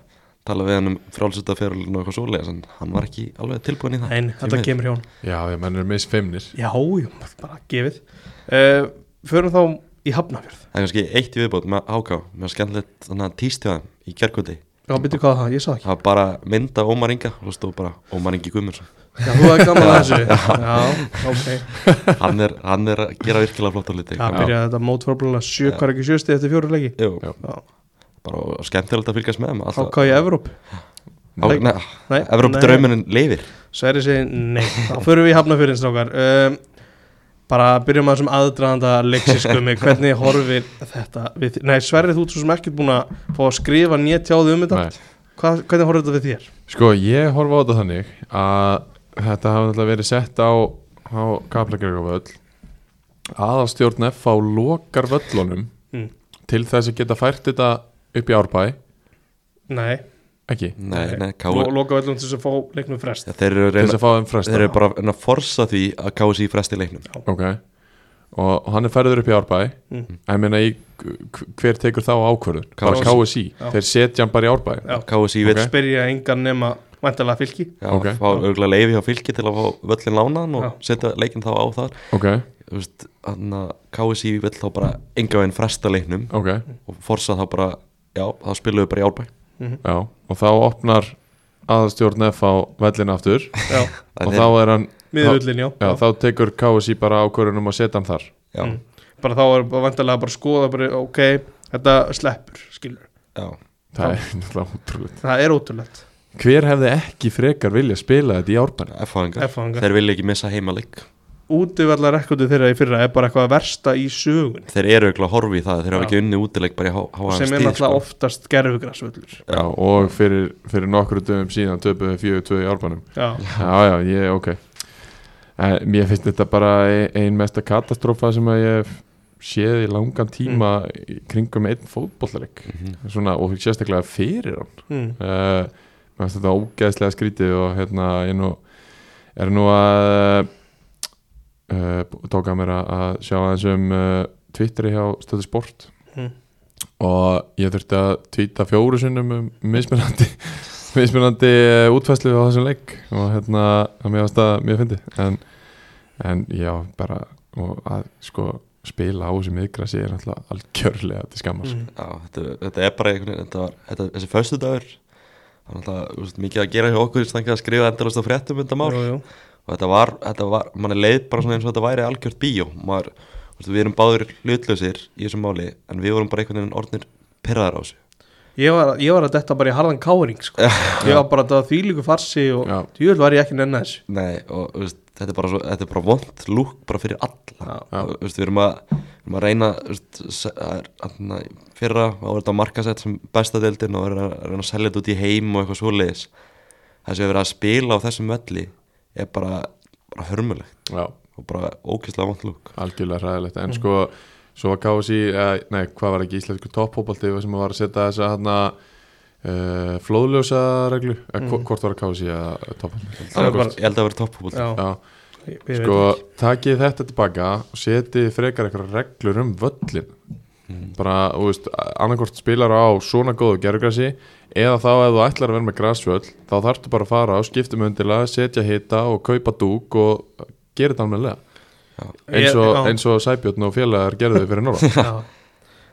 tala við hann um frálsutaferlun og eitthvað svoleiðis en hann var ekki alveg tilbúin í það en þetta kemur hjá hann Já, ég menn er misfeimnir Já, jú, bara gefið. Uh, Förum þá í Hafnafjörð Það er kannski eitt í viðbót með Háká með skemmtilegt tístjóðan í kjærkvöldi Já, byrju hvað það, ég sá ekki. Það var bara mynda Ómar Inga og stóð bara Ómar Ingi Guðmundsson. Já, þú er gaman að þessu. Já, ok. <laughs> Hann er, hann er að gera virkilega flott á liti Það byrjaði þetta mótfrábúlega sjö, hvað er ekki sjösti eftir fjóru leiki. Jú, Já. Já, bara skemmtilegt að fylgjast með í Evróp Evróp nei. drauminin leifir Sverri segi nei, þá förum við í Hafnafjörðin strákar. Um, bara byrjum að þessum aðdraðanda leiksiskummi, <laughs> hvernig horfir þetta við, nei Sverri þú ert svo sem ekki búin að fá að skrifa nýja tjáðu um þetta. Hvað, hvernig horfir þetta við þér? Sko, ég horfa á þetta þannig að þetta hafa náttúrulega verið sett á, á Kaplagergavöll aðalstjórn F á lokar völlunum Mm. til þess að geta fært þetta upp í árbæ Nei, ekki, Nei, nei, Lo, Káur loka vellum til þess að fá leiknum frest. Þeir eru, reyna, að fá þeim fresta þeir eru bara að forsa því að KSI fresti leiknum. Ok, og, og hann er færður upp í árbæ. Mm. ég meina hver tekur þá ákvörðun? Bara. KSI, þeir setja hann bara í árbæ. KSI vil Ok. Spyrja engan nema væntalega fylki. Já, Ok. fá örgulega leifi hjá fylki til að fá völlin lánaðan og Já. setja leikin þá á þar. Þannig að KSI vil þá bara enga veginn fresta leiknum ok, og forsa þá bara, já, þá spilum við bara í árbæ Mhm. já og þá opnar aðalstjórn F á vellin aftur. <laughs> Já, og þá er hann miðullin, já, Já, þá tekur KSI bara ákvörðunum að setja hann þar. Mm. Bara þá er væntalega bara að skoða bara, ok, þetta sleppur, skilur. Já, Það er náttúrulega ótrúlega Það er ótrúlegt. Hver hefði ekki frekar vilja spila þetta í árbæna? F-fáingar F-fáingar. Þeir vilja ekki missa heimaleik Útivallar rekkordu þeirra í fyrra er bara eitthvað versta í sögun Þeir eru ekki að horfa í það, þeir hafa ekki unni útileik bara í há- háa sem er náttúrulega sko. oftast gerfugrasvöllur Já, og fyrir, fyrir nokkru dögum síðan töpuðu fjögur tvö í árbænum Já, Já, já, ég, ok. En, Mér finnst þetta bara ein, ein mesta katastrófa sem að ég hef séð í langan tíma í kringum einn fótbollleik Mhm. svona, og sérstaklega fyrir hann. Mm. uh, Mér finnst þetta ógeðslega skrítið og hérna ég nú er nú að uh, tóka mér að, að sjá aðeins um uh, Twitteri hjá Stöðu Sport Mm. og ég þurfti að tvíta fjóru sinnum um mismunandi <laughs> mismunandi uh, útfæslu á þessum leik og hérna að mér varst að mér fyndi en, en já, bara og að sko spila á þessu miðgrasi er alltaf algjörlega til skammar Mm. Já, þetta, þetta er bara einhvern veginn þetta var, þetta, þessi föstu dagur það var alltaf mikið að gera hjá okkur í stangið að skrifa endalast á fréttum um þetta mál Jú, jú. Og þetta var, þetta var, mann er leið bara svona eins og þetta væri algjört bíó. Maður, þú veist, við erum báður hlutlausir í þessu máli en við vorum bara einhvern veginn orðnir pyrraðar á þessu. Ég var, ég var að detta bara í harðan káring sko. Ég var bara að það þýlíku farsi og djúvel var ég ekki nenni þessu. Nei, og veist, þetta er bara, svo, þetta er bara vond lúk bara fyrir alla. Og, veist, við erum að, við erum að reyna þarna, fyrra á þetta markasett sem besta deildin og að reyna að selja þetta út í heim og eitthvað svoleiðis. Það sem við erum að spila á þessum velli er bara, bara hörmulegt Já, og bara ókvæslega vond lúk algjörlega hræðilegt. En sko, svo var KSI eh, nei, hvað var ekki íslensku topphópaldi sem var að setja þessa hann uh, flóðljósa reglu? Eh, mm. hvort var að KSI að Það var bara- ég held að Já, ég, ég sko, takið þetta tilbaka og setið frekar eitthvað reglur um völlin bara, þú veist, annarkvort spilar á svona góðu gergrassi eða þá ef þú ætlar að vera með grassvöll þá þarftu bara að fara á skiptum undirlega setja hita og kaupa dúk og gera þetta almennilega eins og, eins og Sæbjörn og félagar gerðu þau fyrir norðan <laughs> já.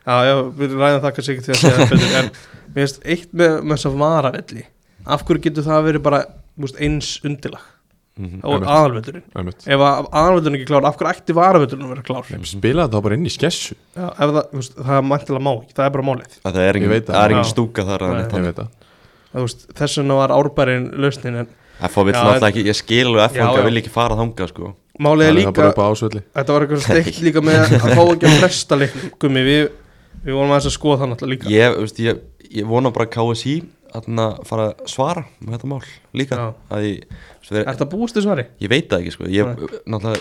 já, já, við ræðum það kannski ekki til að segja betur en mér finnst eitt með, með þess að varavelli af hverju getur það verið bara þú veist, eins undirlag Mhm. Og Einmitt. aðalvöldurinn ef að aðalvöldurinn ekki klár, af hverju ætti varavöldurinn að vera klár? Nei, spila þetta þá bara inn í skessu. Já, ef það, það er mæntilega má ekki, það er bara málið. Það er engin, er stúka þar að þess vegna var árbærin lausnin en F.A. vill en- ekki, ég skil F.A. já. vil ekki fara þanga sko. Málið er líka upp á ásvelli. Þetta var eitthvað <laughs> steikt líka með að fá ekki að fresta leiknum við, við vorum aðeins að skoða það náttúrulega líka. Ég vona bara að KSI að fara að svara með þetta mál líka ég, Er þetta búist þess svari? ég veit það ekki sko ég,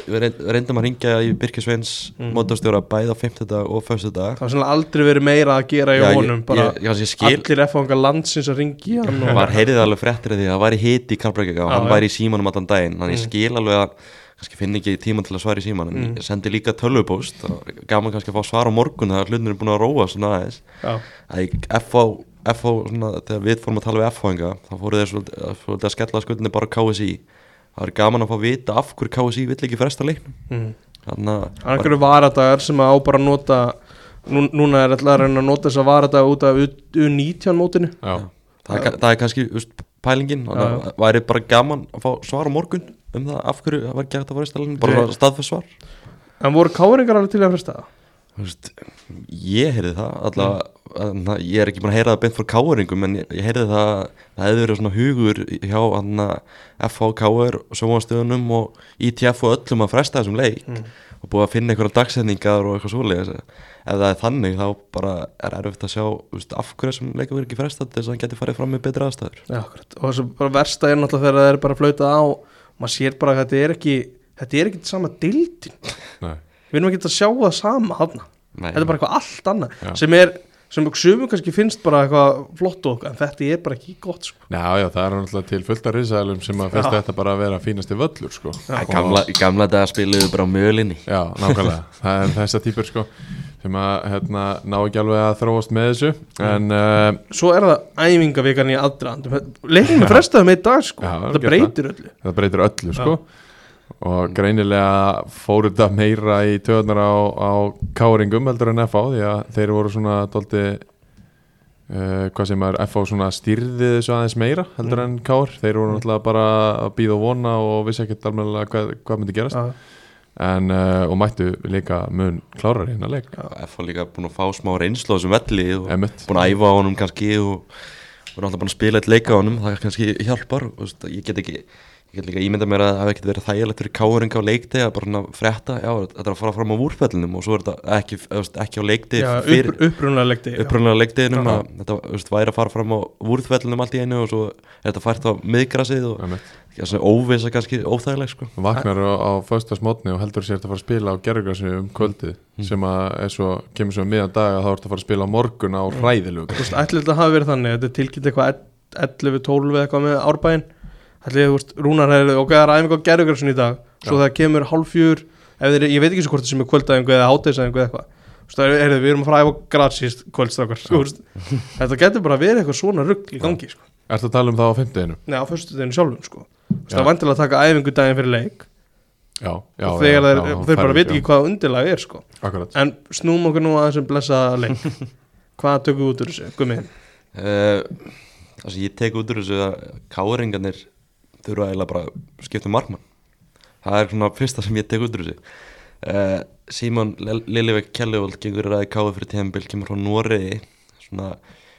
við reynd- við reyndum að ringja í Birkir Sveins Mm. mótastjóra bæði á 50 dag og 1. dag Það var svona aldrei verið meira að gera í honum bara ég, ég, ég skil, allir F-fangar landsins að hann og var heyrið alveg fréttir því að það væri hiti í Karlbrekka og hann væri í símanum allan daginn þannig ég Mm. skil alveg að kannski finn ekki tíma til að svara í síman en Mm. ég sendi líka tölvupóst og gaman kannski að fá svar á morgun þegar hlutin er búin að róa svona aðeins að ég- FH, FH svona, þegar við fórum að tala við FH-inga þá fóru þeir svolítið, svolítið að skella skuldinni bara á KSI það er gaman að fá að vita af hverju KSI vill ekki fresta leiknum. Mm. þannig að Það er einhverju varadagar sem að á bara að nota nú, Núna er alltaf að reyna að nota þessa varadaga út af U19 mótinu. Já, það, er, það er kannski just, pælingin þannig að það væri bara gaman að fá svar á morgun um það af hverju það var hægt að fresta leiknum bara staðfæð svar. En voru káringar alveg til að fresta það? Þú veist, ég heyrði það allavega, mm. ég er ekki búin að heyra það beint frá káuringum en ég, ég heyrði það að það hefði verið svona hugur hjá FHKR og sjónvastöðunum og ITF og öllum að fresta þessum leik Mm. og búið að finna einhverja dagsetningar og eitthvað svoleiðis. Ef það er þannig þá bara er erfitt að sjá þú veist, af hverju þessum leikum verið ekki fresta þess að hann geti farið fram með betri aðstæður. Já, akkurat. Og þessu bara versta er náttúrulega þegar það er bara flautað á maður sér bara að þetta er ekki þetta er ekki sama dildin nei Við erum ekki að sjá það sama hafna Nei, Þetta er bara eitthvað allt annað Já. sem er sem sumum kannski finnst bara eitthvað flott og okkar en þetta er bara ekki gott sko. Já, já, það er náttúrulega til fullt af risaðalum sem að Já. þetta bara að vera fínasti völlur sko. Gamla, í gamla daga spiluðu bara á mölinni. Já, nákvæmlega, <laughs> það er þessa típur sko sem að hérna, ná ekki alveg að þróast með þessu en uh, Svo er það æfingavikan í aðdraðandum frestaði með í dag sko. Já, Það breytir öllu. Það breytir öllu sko og greinilega fóru þetta meira í töðunar á, á káringum heldur en FH því að þeir voru svona tólti uh, hvað sem er FH svona stýrði þessu aðeins meira heldur Mm. en kár þeir voru náttúrulega bara að býða og vona og vissi ekkert alveg hvað, hvað myndi gerast. Já, en, uh, og mættu líka mun klárar hérna leik. F var líka búin að fá smá reynslu á þessum velli og Emmett búin að æfa á honum kannski og er alltaf búin að spila eitt leika á honum það kannski hjálpar og, veist, ég get ekki ég get líka ímynda mér að það hef ekkert verið þægilegt fyrir káringa á leikti að bara frétta já, þetta er að fara fram á úrfellinum og svo er þetta ekki, ekki á leikti já fyrir upp, upprunalega leikti upprunlega leiktiðinum Já. að þetta veist, væri að fara fram á úrfellinum allt í einu og svo er þetta fært á miðgrasið og ja, svona óvisa kannski óþægileg sko. Vaknar á, á föstasmotni og heldur sér að fara að spila á gerðugrassi um kvöldið Mm. sem að er svo, kemur svo miðan dag að þá ertu að fara að spila á morgun á hræðilegu Þú veist, ætli þetta hafi verið þannig Þetta er tilkynnt eitthvað 11-12 eða eitthvað með árbæinn ætli, þú veist, Rúnar hefði, ok, það er æfingu á gerðugrafsun í dag svo Já. það kemur hálf þeir, ég veit ekki svo hvort það sem er kvöldæðingu eða hátæðisæðingu eða eitthvað Þú veist, það er, heyrðu, við erum að fara að æfa gratis kvöldstrákar Þú veist, þetta getur bara verið eitthvað svona rugg í gangi sko. Ertu að tala um það á fimmtudeginu? Nei, á föstu deginu sjálfum sko. Já. það er vantilega að taka æfingu daginn fyrir leik Já, já og þegar þeir, já, þeir færri, bara veit já. ekki hvað undirlag er sko. En snúm okkur nú að þessum blessa leik <laughs> hvað tökum við út úr þessu, gummi uh, ég tek út úr þessu að káringarnir þurfa eiginlega bara að skipta um markmann. Það er svona fyrsta sem ég tek út úr þessu. Uh, Símon Lillivek Kjellivold gengur ræði káði fyrir tímabil kemur frá Noregi. Svona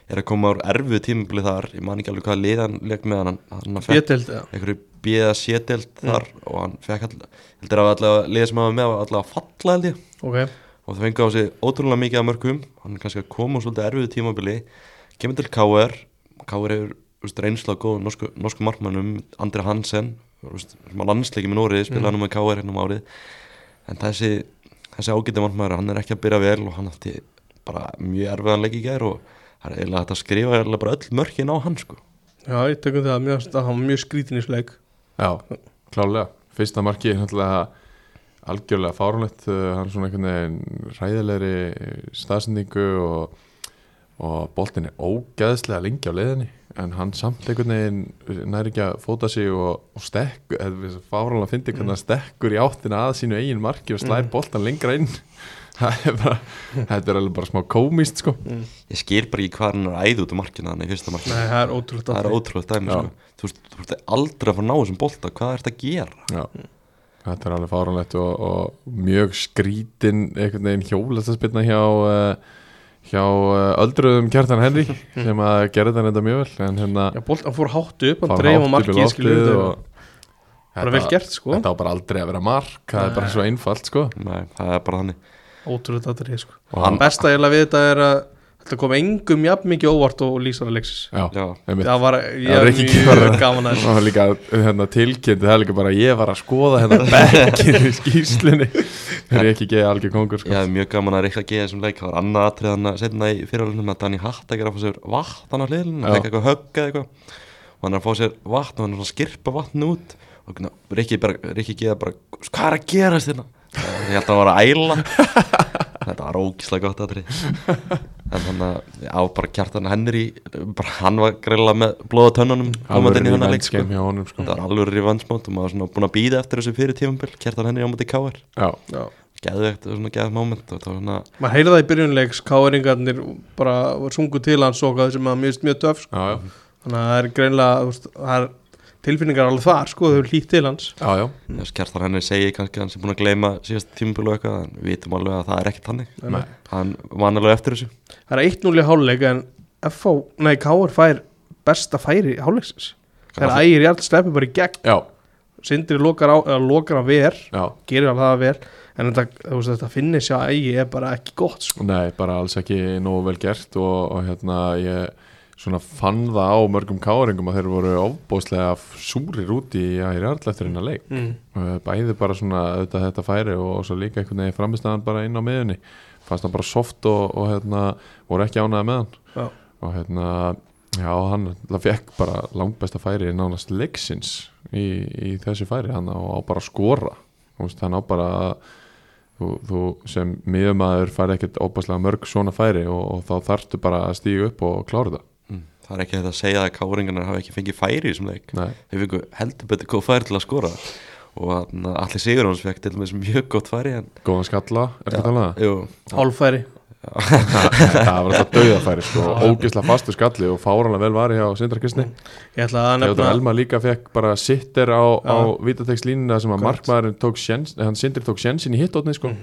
er að koma úr erfu tímabili þar. Ég man ekki alveg hvað liðan leik með hann. Hann fekk einhverju bíða sételd þar og hann fekk alltaf að liðið sem hafa með var allavega að falla held ég. Ok. Og það fengi á sig ótrúlega mikið af mörgum hann er kannski að koma úr svolítið erfiðu tímabili. Kemur til KR KR hefur reynsla á góðum norsku, norsku markmannum Andri Hansen sem á landsleiki með Nóriði spilaði nú með KR hérna um árið. En þessi, þessi ágæti markmannur hann er ekki að byrja vel og hann átti bara mjög erfiðan leik í gær og það er eiginlega að skrifa eiginlega bara öll mörkin á hann sko. Já, ég tökum það, mjög, það var mjög skrítin í þessu leik. Já, klálega. Fyrsta marki er náttúrulega algjörlega fárunlegt hann er svona einhvern veginn ræðilegri staðsendingu og, og boltin er ógeðslega lengi á leiðinni en hann samt einhvern veginn næri ekki að fóta sig og, og stekkur eða fárunlega fyndi hvernig hann stekkur í áttina að sínu eigin marki og slær boltan lengra inn. <laughs> Það er bara, þetta er alveg bara smá komist sko. Ég skil bara ekki hvað hann er að æða út á markina hann í fyrsta markina nei, það er ótrúlega það er ótrúlega dæmi sko. þú veist, þú veist aldrei að fara að ná þessum bolta. Hvað er þetta að gera? Já, þetta er alveg fáránlegt og, og mjög skrítin einhvern veginn hjólastaspilna hjá uh, hjá uh, öldruðum Kjartan Henry <laughs> sem að gera þetta mjög vel en hérna já, bolt, hann fór hátt upp, hann dreif á markið bara vel gert sko. Þetta á bara aldrei að vera mark, það er bara svo einfalt sko. Nei, það er bara þannig. Ótrúlega þetta sko. Og hann, besta ég að við þetta er að þetta kom engum jafn mikið óvart og lýsar að leiksis já, Já, einmitt. Það var, Það ég var er ekki mjög bara- gaman að Það var líka hérna, tilkynnti, það er líka bara ég var að skoða hérna bekkir í skýslunni <laughs> Það er ekki geið algjör kongur sko. hef mjög gaman að reyka að geða þessum leik. Það var annað atrið hann að setna í fyrirhaldunum að Dani Hatt að gera að fá sér vatn hann á Já. hann fekk eitthvað högg eða eitthvað. Og hann er að fá sér vatn og hann er að skirpa vatn út. Og Rikki, geða bara hvað er að gerast hérna? Ég held að hann var að æla. <laughs> Þetta var ógíslega gott atrið en hann að á bara kjartan hennir í bara hann var greiðlega með blóða tönnunum komandi inn í þennan leik sko. hjá honum sko. það var alveg rivansmót og maður var búin að býða eftir þessu fyrir tímambil kjartan henni á móti káar Já, já geðvegt og svona það var svona maður heyrði það í byrjunleiks káeringarnir bara var sungu til hans og hvað sem að mjög, mjög töf sko. já, já, þannig að það er greinlega það er tilfinningar alveg þar sko, þau eru hlýtt til hans já, já. þess kjartan henni segi kannski hann sé búin að gleyma síðast tímambil og eitthvað en við vitum alveg að það er ekkert þannig Nei. hann man alveg eftir þessu það er 1-0 í háluleik en FH, nei Káur fær besta færi háluleiksins þegar ægir Jarl sleppi bara í gegn já, Sindri lokar á, eða lokar á ver já. gerir alveg það vel en þetta, þú veist, þetta finnir sér að ægi er bara ekki gott sko. Nei, bara alls ekki nógu vel gert og, og hérna ég svona fann það á mörgum káringum að þeir voru ofbóðslega súrir út í að ég er alltaf eftir hennar leik mm. Bæði bara svona auðvitað þetta færi og svo líka einhvern veginn framistæðan bara inn á miðunni fannst hann bara soft og, og hérna voru ekki ánæði með hann Já. og hérna já hann fekk bara langbesta færi nánast leiksins í, í þessu færi hann á, á bara að skora hann á bara að þú, þú sem miðumæður færi ekkert óbærslega mörg svona færi og, og þá þarftu bara að stíga upp og klára það. Það er ekki þetta að segja að káringarnar hafi ekki fengið færi í þessum leik. Nei, þeir fengu heldur betur góð færi til að skora. Og allir sigur hans fekk til dæmis mjög gott færi en góðan skalla, er þetta talað? jú, hálfæri <laughs> það var þetta dauðafæri sko, ógeðslega fastu skalli og fáranlega vel var ég á Sindrakistni ég ætla að Theodor nefna Elma líka fekk bara sitter á, á vítatekslínuna sem að markmaðurinn tók sjens, hann Sindri tók sjensin í hittótni sko.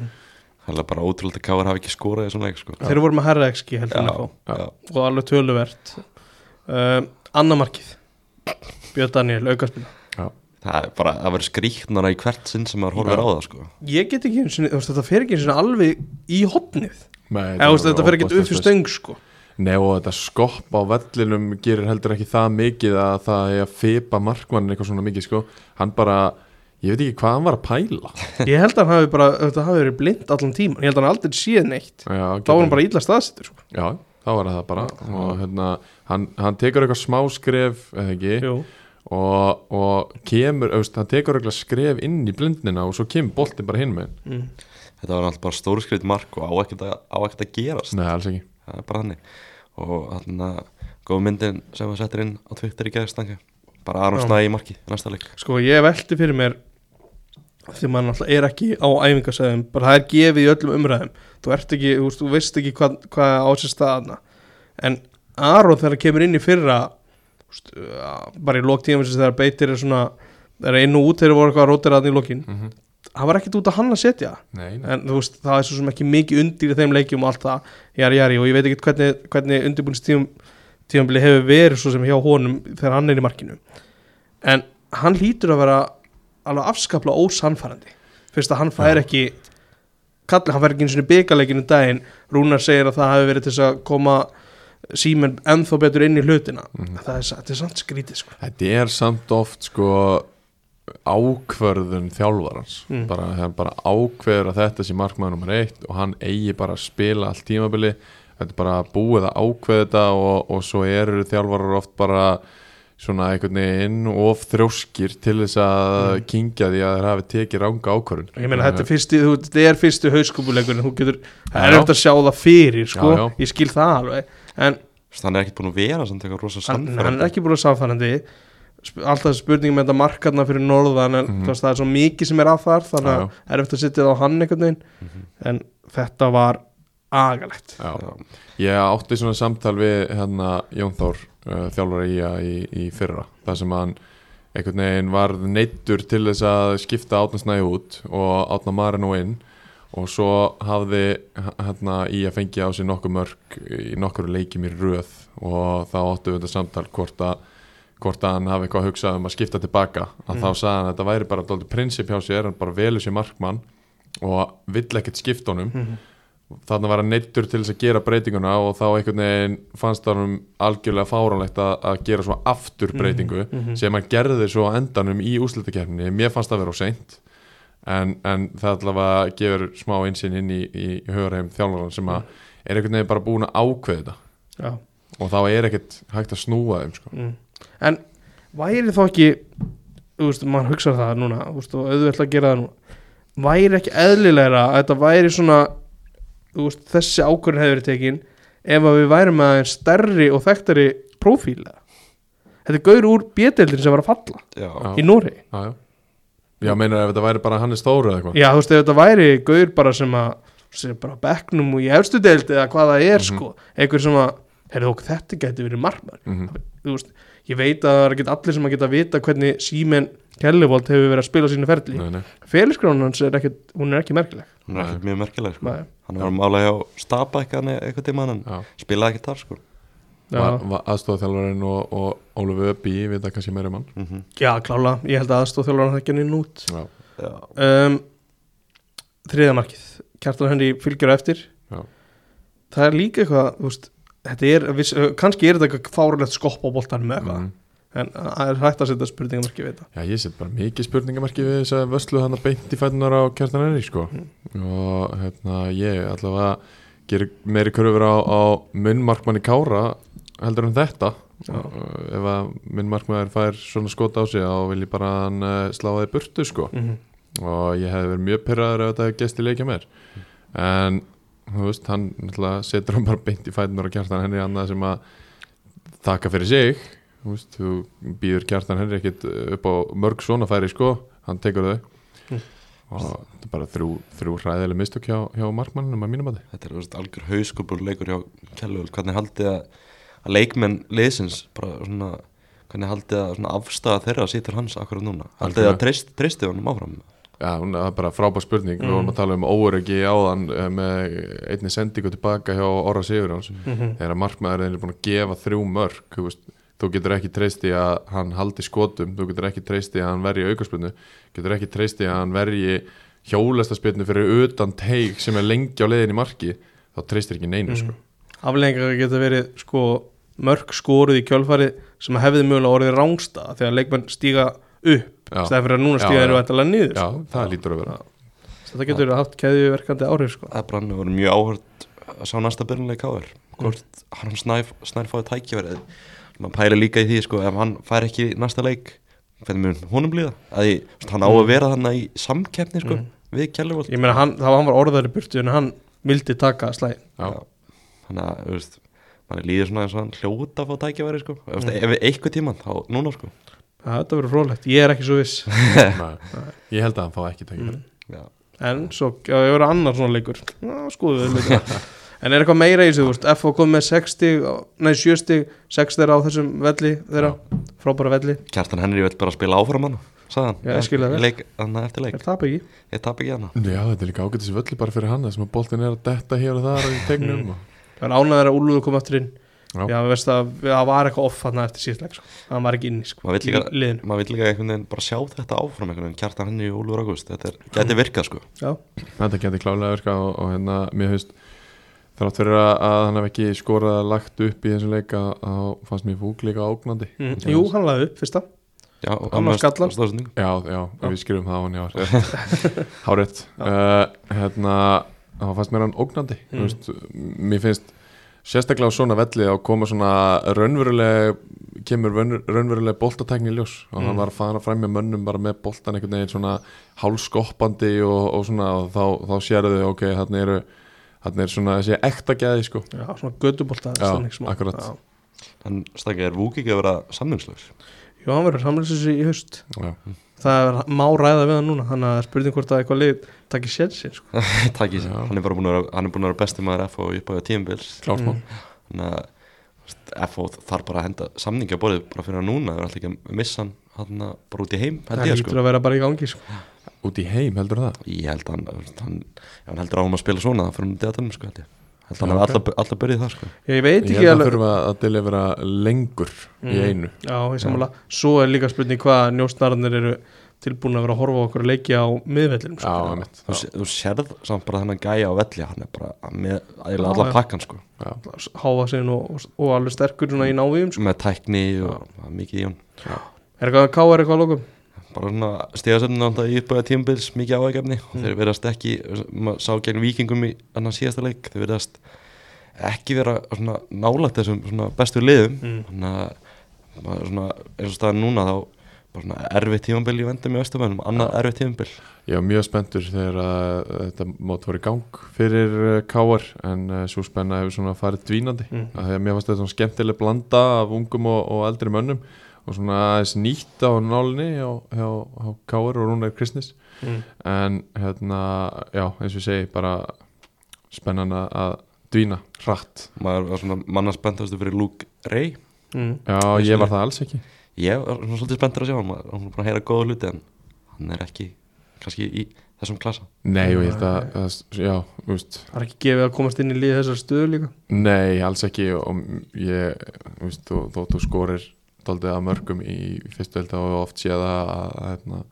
það er bara ótrúlega að káar hafi ekki skorað í þessum leik sko. þeir voru með herra XG heldur og alveg töluvert um, annamarkið Björn Daniel, aukarspil það er bara að vera skrýknara í hvert sinn sem maður horfir á það sko. ég get ekki, þú veist, þetta fer ekki einu sinni alveg í hotnið Nei, Eða, þú veist, þetta fer ekki upp fyrir stöng sko. Nei og þetta skopp á vellinum gerir heldur ekki það mikið að það er að fipa markmannin eitthvað svona mikið sko. hann bara, ég veit ekki hvað hann var að pæla. <laughs> Ég held að hann hafi bara þetta hafi verið blind allan tíman, ég held að hann aldrei séð neitt. Já, þá var hann bara illa staðsettur sko. Já, þá var það bara. Og hérna, hann, hann tekur eitthvað smá skref eða ekki? Jú. og, og kemur, auðvist, hann tekur auðvitað skref inn í blindnina og svo kemur boltin bara hinn með mm. Þetta var alltaf bara stórskriðt mark og á ekkert að, á ekkert að gerast. Nei, alls ekki. Það er bara þannig. Og hann að góð myndin sem hann settir inn á Twitter í gæðstanga Bara Aron Já. Snæ í marki næsta leik. Sko ég velti fyrir mér því maður náttúrulega er ekki á æfingasæðum bara það er gefið í öllum umræðum þú ekki, þú, veist, þú veist ekki hvað, hvað á sér staðana en Aron þegar hann kemur inn í fyrra veist, uh, bara í lóktíðum þegar beitir er svona er inn og út þegar voru eitthvað rótiraðan í lókin mm -hmm. hann var ekkert út að hann að setja. Nei, nei, en veist, það er svo sem ekki mikið undir í þeim leikjum og allt það, jari jari og ég veit ekki hvernig, hvernig undirbúinstíðum tíðanbili hefur verið svo sem hjá honum þegar hann er í markinu. En hann hlýtur að vera alveg afskaplega ósannfærandi. Fyrst að hann fær ekki kalli, hann fær ekki eins og byggarleikinu daginn Rúnar segir að það hefur verið til að koma símen ennþá betur inn í hlutina Mhm. það er, þetta er samt skrítið sko. Þetta er samt oft sko ákvörðun þjálfarans Mm. bara, bara ákveður að þetta sé markmaður nummer eitt og hann eigi bara að spila allt tímabili þetta er bara búið að ákveða þetta og, og svo eru þjálfarar oft bara svona einhvern veginn of þrjóskir til þess að Mm. kingja því að þeir hafi tekið ranga ákvörðun ég meina þetta er fyrsti, þú, þetta er fyrsti hauskúpuleikur en þú getur, það er eftir að sjá það fyrir sko, Já, já. ég skil það alveg en Hann er ekkert búin að vera samt eitthvað rosa hann, sannfærandi hann er ekki búin að samfærandi alltaf spurningum með þetta markarna fyrir norðan en þú veist, það er svo mikið sem er að þar þannig að það er eftir að sitja það á hann einhvern veginn Mhm. en þetta var agalegt Já. Já. Ég átti svona samtal við hérna Jón Þór uh, þjálfara í, í, í fyrra þar sem hann einhvern veginn var neittur til þess að skipta átnarsnæði út og átna Marino inn og svo hafði hérna í að fengja á sig nokkuð mörg í nokkur leikjum í röð og þá áttu við þetta samtal hvort að hvort að hann hafi eitthvað að hugsa um að skipta tilbaka að Mm. þá sagði hann að þetta væri bara prinsip hjá sér, hann bara velur sér markmann og vill ekkert skipta honum Mhm. Þannig var hann neittur til þess að gera breytinguna og þá einhvern veginn fannst hann algjörlega fáránlegt að, að gera svo aftur breytingu Mhm. sem hann gerði svo endanum í úslitakefni mér fannst það vera á seint en, en það allavega gefur smá einsinn inn í, í hugurheim þjálfaran sem að er einhvern veginn bara búin að ákveða þetta Já. og þá er ekkert hægt að snúa þeim sko. Mm. en væri þá ekki þú veist, mann hugsa það núna veist, og auðvitað að gera það núna væri ekki eðlilegra að þetta væri svona veist, þessi ákvörðin hefur verið tekin ef að við værum með aðeins stærri og þekktari prófíla þetta er gaur úr bjödeldin sem var að falla Já. Í Nóri já, já. já, meinar ef þetta væri bara Hannes Þóru eða eitthvað já, þú veist, ef þetta væri gaur bara sem að sem bara á bekknum og í efstu deild eða hvað það er Mhm. sko, einhver sem að heyrðu okkur, þetta geti verið marmar Mhm. þú veist, ég veit að það er ekki allir sem að geta að vita hvernig Símen Kellevold hefur verið að spila á sínu ferli. Nei, nei. félagsgránan hans er ekkit, hún er ekki merkileg. Hún er ekkert mjög merkileg sko. Hann var að mála hjá Stabæk hann eitthvað tíma hann spilaði ekki þar sko. aðstofþjálfarinn og, og Ólafur Öbbi við það kannski meira um hann. Mm já, klála, ég held að aðstóð þjálfur hann ekki hann inn út já, Já. um, þriða markið. Kjartan Henry fylgjur á eftir. Já. það er líka eitthvað veist, þetta er, viss, kannski er þetta eitthvað fárulegt skopp á boltanum eitthvað. Mm. En það er hægt að setja spurningamarki við þetta já, ég set bara mikið spurningamarki við þess að vöslu hann að beint í fætunar á kjartan Henrik sko. og hérna ég allavega gerir meiri körfur á, á munnmarkmanni Kára heldur en þetta Já. Ef að munnmarkmann fær svona skota á sig þá vil ég bara hann uh, slá það í burtu sko. mm -hmm. og ég hef verið mjög pyrraður ef þetta hefði gesti leikja mér en þú veist, hann setur hann bara beint í fætunar á kjartan Henry annað sem að þakka fyrir sig þú, veist, þú býður kjartan Henry ekkit upp á mörg svona færi sko. Hann tekur þau. Mm. og þetta er bara þrjú, þrjú hræðileg mistök hjá, hjá markmannum að mínum að Þetta er veist, algjör hauskupur leikur hjá Kjellvöld Hvernig haldið að, að leikmenn liðsins bara svona Hvernig haldið að svona afstæða þeirra sýtur hans akkurat núna? Haldið að treyst, treysti honum áfram? Já, hún það er bara frábær spurning. Við Mm. vorum að tala um óöryggi áðan eh, með einni sendingu tilbaka hjá Orra Sigurjóns. Mhm. þegar markmaður er búin að gefa þrjú mörg þú, veist, þú getur ekki treyst í að hann haldi skotum, þú getur ekki treyst í að hann verji aukarspilnu, getur ekki treyst í að hann verji hjólastaspilnu fyrir utan teig sem er lengi á leiðin í marki þá treystir ekki neinu sko. aflengar geta verið sko mörg skoruð í kjölfari sem hefði mögulega orðið rángsta þegar leikmenn stíga upp stæði fyrir að núna stíga eru vantilega niður Já, sko. það lítur að vera þetta getur haft keðjuverkandi áhrif sko. Það brannu voru mjög áhört að sá næsta byrjunlega káður Hvort hann snæf, snær fáið tækjaverið maður pæla líka í því sko, ef hann fær ekki næsta leik hvernig mun honum líða? Að því, þú veist, hann á að vera þannig í samkeppni sko, við Kjellurvold Ég meina, hann, það var hann var orðaður í burtu en hann vildi taka Já. þannig að, þú veist mann líður svona eins og hann hljóta að fá tækjaværi sko. mm. ef eitthvað tíman, þá núna sko. Þetta verður frólægt, ég er ekki svo viss. <laughs> Nei, ég held að hann fá ekki tækifæri. Já. En svo, já, ég verður annar svona leikur Ná, skoðu við leikur <laughs> En er eitthvað meira í þessu, þú veist, F kom með 60, nei 70, 6 þeirra á þessum velli þeirra, frábæra velli. Kjartan Henry vill bara spila áfram hann sagði hann, Já, ég skil það Í vel. leik, hann eftir leik. Er það ekki? ég tap ekki hann Já, þetta er líka ágætis völli bara fyrir hann þessum að boltin er að detta hér og þar í tegnum og... Það er ánæður að Úlfur kom aftur inn. Já. Já, veist að það var eitthvað off hann eftir síðast leik sko. hann var ekki inni sko, Maður vill líka- í liðinu. maður vill líka einhvern veginn bara sjá þetta áfram einhvern veginn, Kjartan Henry og Úlfur Ágúst. Þetta er, geti virkað sko. Já, Þetta geti klálega virka og, og hérna, mér finnst þrátt fyrir að, að hann hef ekki skorað að lagt upp í þessum leika þá fannst mér fúk líka ógnandi mm. Jú, hann laði upp fyrsta Já, Hann var skallan. stóðsending Já, já, við skrifum það á hann, já, <laughs> rétt. Hárétt uh, Hérna, þá fannst mér hann ógnandi Mm. veist, Mér finnst sérstaklega á svona velli að koma svona raunveruleg kemur raun- raunveruleg boltatækni í ljós og Mm. hann var að fara fram með mönnum bara með boltan einhvern veginn svona hálskoppandi og, og svona og þá, þá sérðu þau, ok, hann eru hann er svona þessi ekta gæði sko Já, svona gödubólta Já, akkurat. Hann stakki er Vúk ekki að vera samningslaus Jú, hann verður samlýsins í haust já. Það er, má ræða við hann núna Þannig að er spurning hvort að eitthvað lið takir sénsinn sko. Takk í sig, Já. hann er bara búin að vera, hann er búin að vera besti maður F og upp á tímbils Mm. Þannig að F og þarf bara að henda samningi á borðið bara fyrir hann núna, það er alltaf ekki að missa hann hann bara út í heim, Það lítur sko að vera bara í gangi sko. Út í heim heldur það Ég held að hann, hann, hann heldur á hann að spila svona það fyrir hann degatanum sko held ég Held að hann Já, hefur ok. alltaf, alltaf börjið það sko Ég veit ég ekki held að alveg þurfa að delivera lengur í Mm. einu Já, ég samanlega Svo er líka spurning hvað njóstnarnir eru tilbúin að vera að horfa á okkur að leikja á miðvellinum já, sko. einmitt. Þú, þú sérð samt bara þennan gæja á velli hann er bara með ægilega Já, alla já. pakkan sko já. Háfa sig og, og, og alveg sterkur svona í návíum sko. með tækni og það er mikið í hún Er eitthvað að káa eitthvað að lókum? Bara svona stegasöfnum náttúrulega í uppbæða tímabils mikið áægefni Mm. þeir verðast ekki maður sá gegn vikingum í annan síðasta leik. Þeir verðast ekki vera svona nálægt þessum svona bestu liðum. Mm. þannig að svona eins og staðan núna þá bara svona erfitt tímabil í vendum í Östamönnum annað erfitt tímabil. Ég var mjög spenntur þegar að þetta mót voru í gang fyrir uh, Káar en uh, svo spenna hefur svona farið dvínandi. Mm. að því að mér fannst þetta svona skemmtileg blanda af ungum og, og eldri mönnum og svona aðeins nýtt á nálinni hjá, hjá, hjá Káar og Rúnar Kristnis. Mm. en hérna, já, eins og ég segi bara spennan að- dvína. Hratt. Maður var svona manna spenntastu fyrir Luke Ray. Mm. Já, ég var það? alls ekki. Ég var svona svolítið spenntur að sjá hann. Maður hann var búin að heyra góða hluti en hann er ekki kannski í þessum klassa. Nei, og ég held að, að já, þú veist. Það er ekki gefið að komast inn í lið þessar stöðu líka? Nei, alls ekki og ég, þú veist, þó þú skorir daldið að mörgum í fyrstu held að oft sé það að, að, að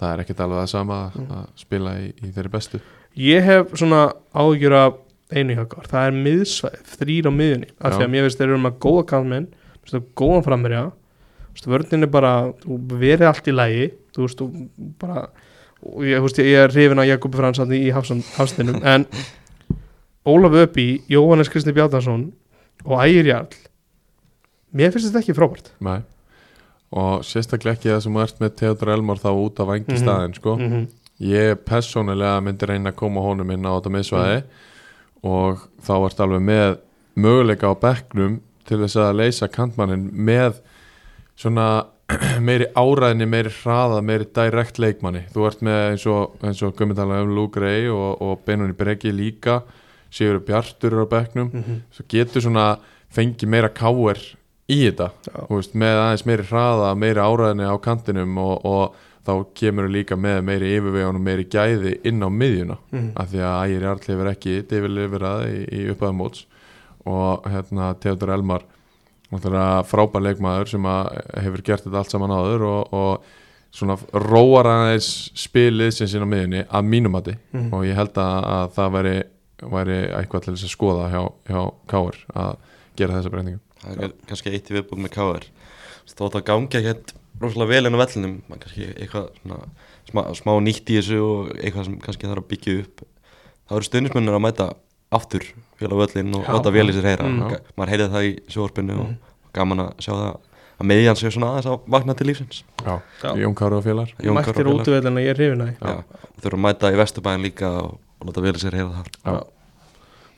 það er ekkert alveg það sama að, að spila í, í þeirri bestu. Ég hef svona áhyggjur af einu hjökkar Það er miðsvæð, þrýr á miðunni Af því að mér veist þeir eru með góða kallmenn góðan framherja vörnin er bara, verið allt í lægi Þú veist, þú bara og ég, veist, ég er hrifin á Jakobi Fransson í hafstinum En Ólaf Öppi, Jóhannes Kristi Bjarnason Og Ægir Jarl Mér finnst þetta ekki frábært Nei. og sérstaklega ekki það sem þú ert með Theodor Elmar þá út af vangi Mhm. staðin sko. mm -hmm. ég persónulega myndi reyna að koma honum inn á þetta miðsvæði og þá ert alveg með möguleika á bekknum til þess að leysa kantmannin með svona <clears throat> meiri áræðinni, meiri hraða, meiri direkt leikmanni. Þú ert með eins og, eins og tala um Luke Ray og, og Benunni Breki líka, Sigur Bjartur er á bekknum, Mhm. svo getur svona fengið meira káer í þetta, veist, með aðeins meiri hraða, meiri áræðinni á kantinum og, og þá kemur þú líka með meiri yfirvegun og meiri gæði inn á miðjuna Mhm. af því að Ægir Jarl hefur ekki yfirlifirað í, í upphæðumóts og hérna Theodor Elmar frábær leikmaður sem hefur gert þetta allt saman áður og, og svona róar aðeins spilið sem sín á miðjunni að mínumati Mhm. og ég held að, að það væri, væri eitthvað til þess að skoða hjá, hjá Káur að gera þessa breytingu það er kannski eitt í viðbúð með káður þótt að gangi ekkert rosalega vel inn á vellinum. Kannski eitthvað svona, smá, smá nýtt í þessu og eitthvað sem kannski þarf að byggja upp. Þá eru stundismennir að mæta aftur félag völlin og láta vel í sér heyra. Mm. maður heyrði það í sjóarpinu og gaman að sjá það að miðjan sé svona aðeins að vakna til lífsins. Já. Jón Káru og félagar. Jón Mættir og félagar. útvöldin að ég er hrifin að Já, og þurfum að mæta í Vesturbæðin líka og, láta vel sér heyra það. Já.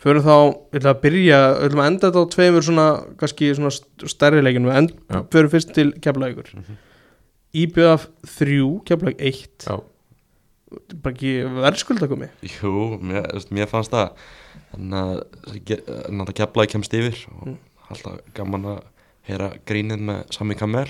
Förum þá, við ætlum að byrja Við ætlum að enda þetta á tveimur svona kannski svona st- stærri leikinu end, Já. förum fyrst til keflavíkur. Mm Mhm. IBF 3, keflavík 1 Já, Bara ekki verðskulda komi Jú, mér, mér fannst það. Þannig að keflaði kemst yfir og Mm. alltaf gaman að heyra grínið með Sami Kamel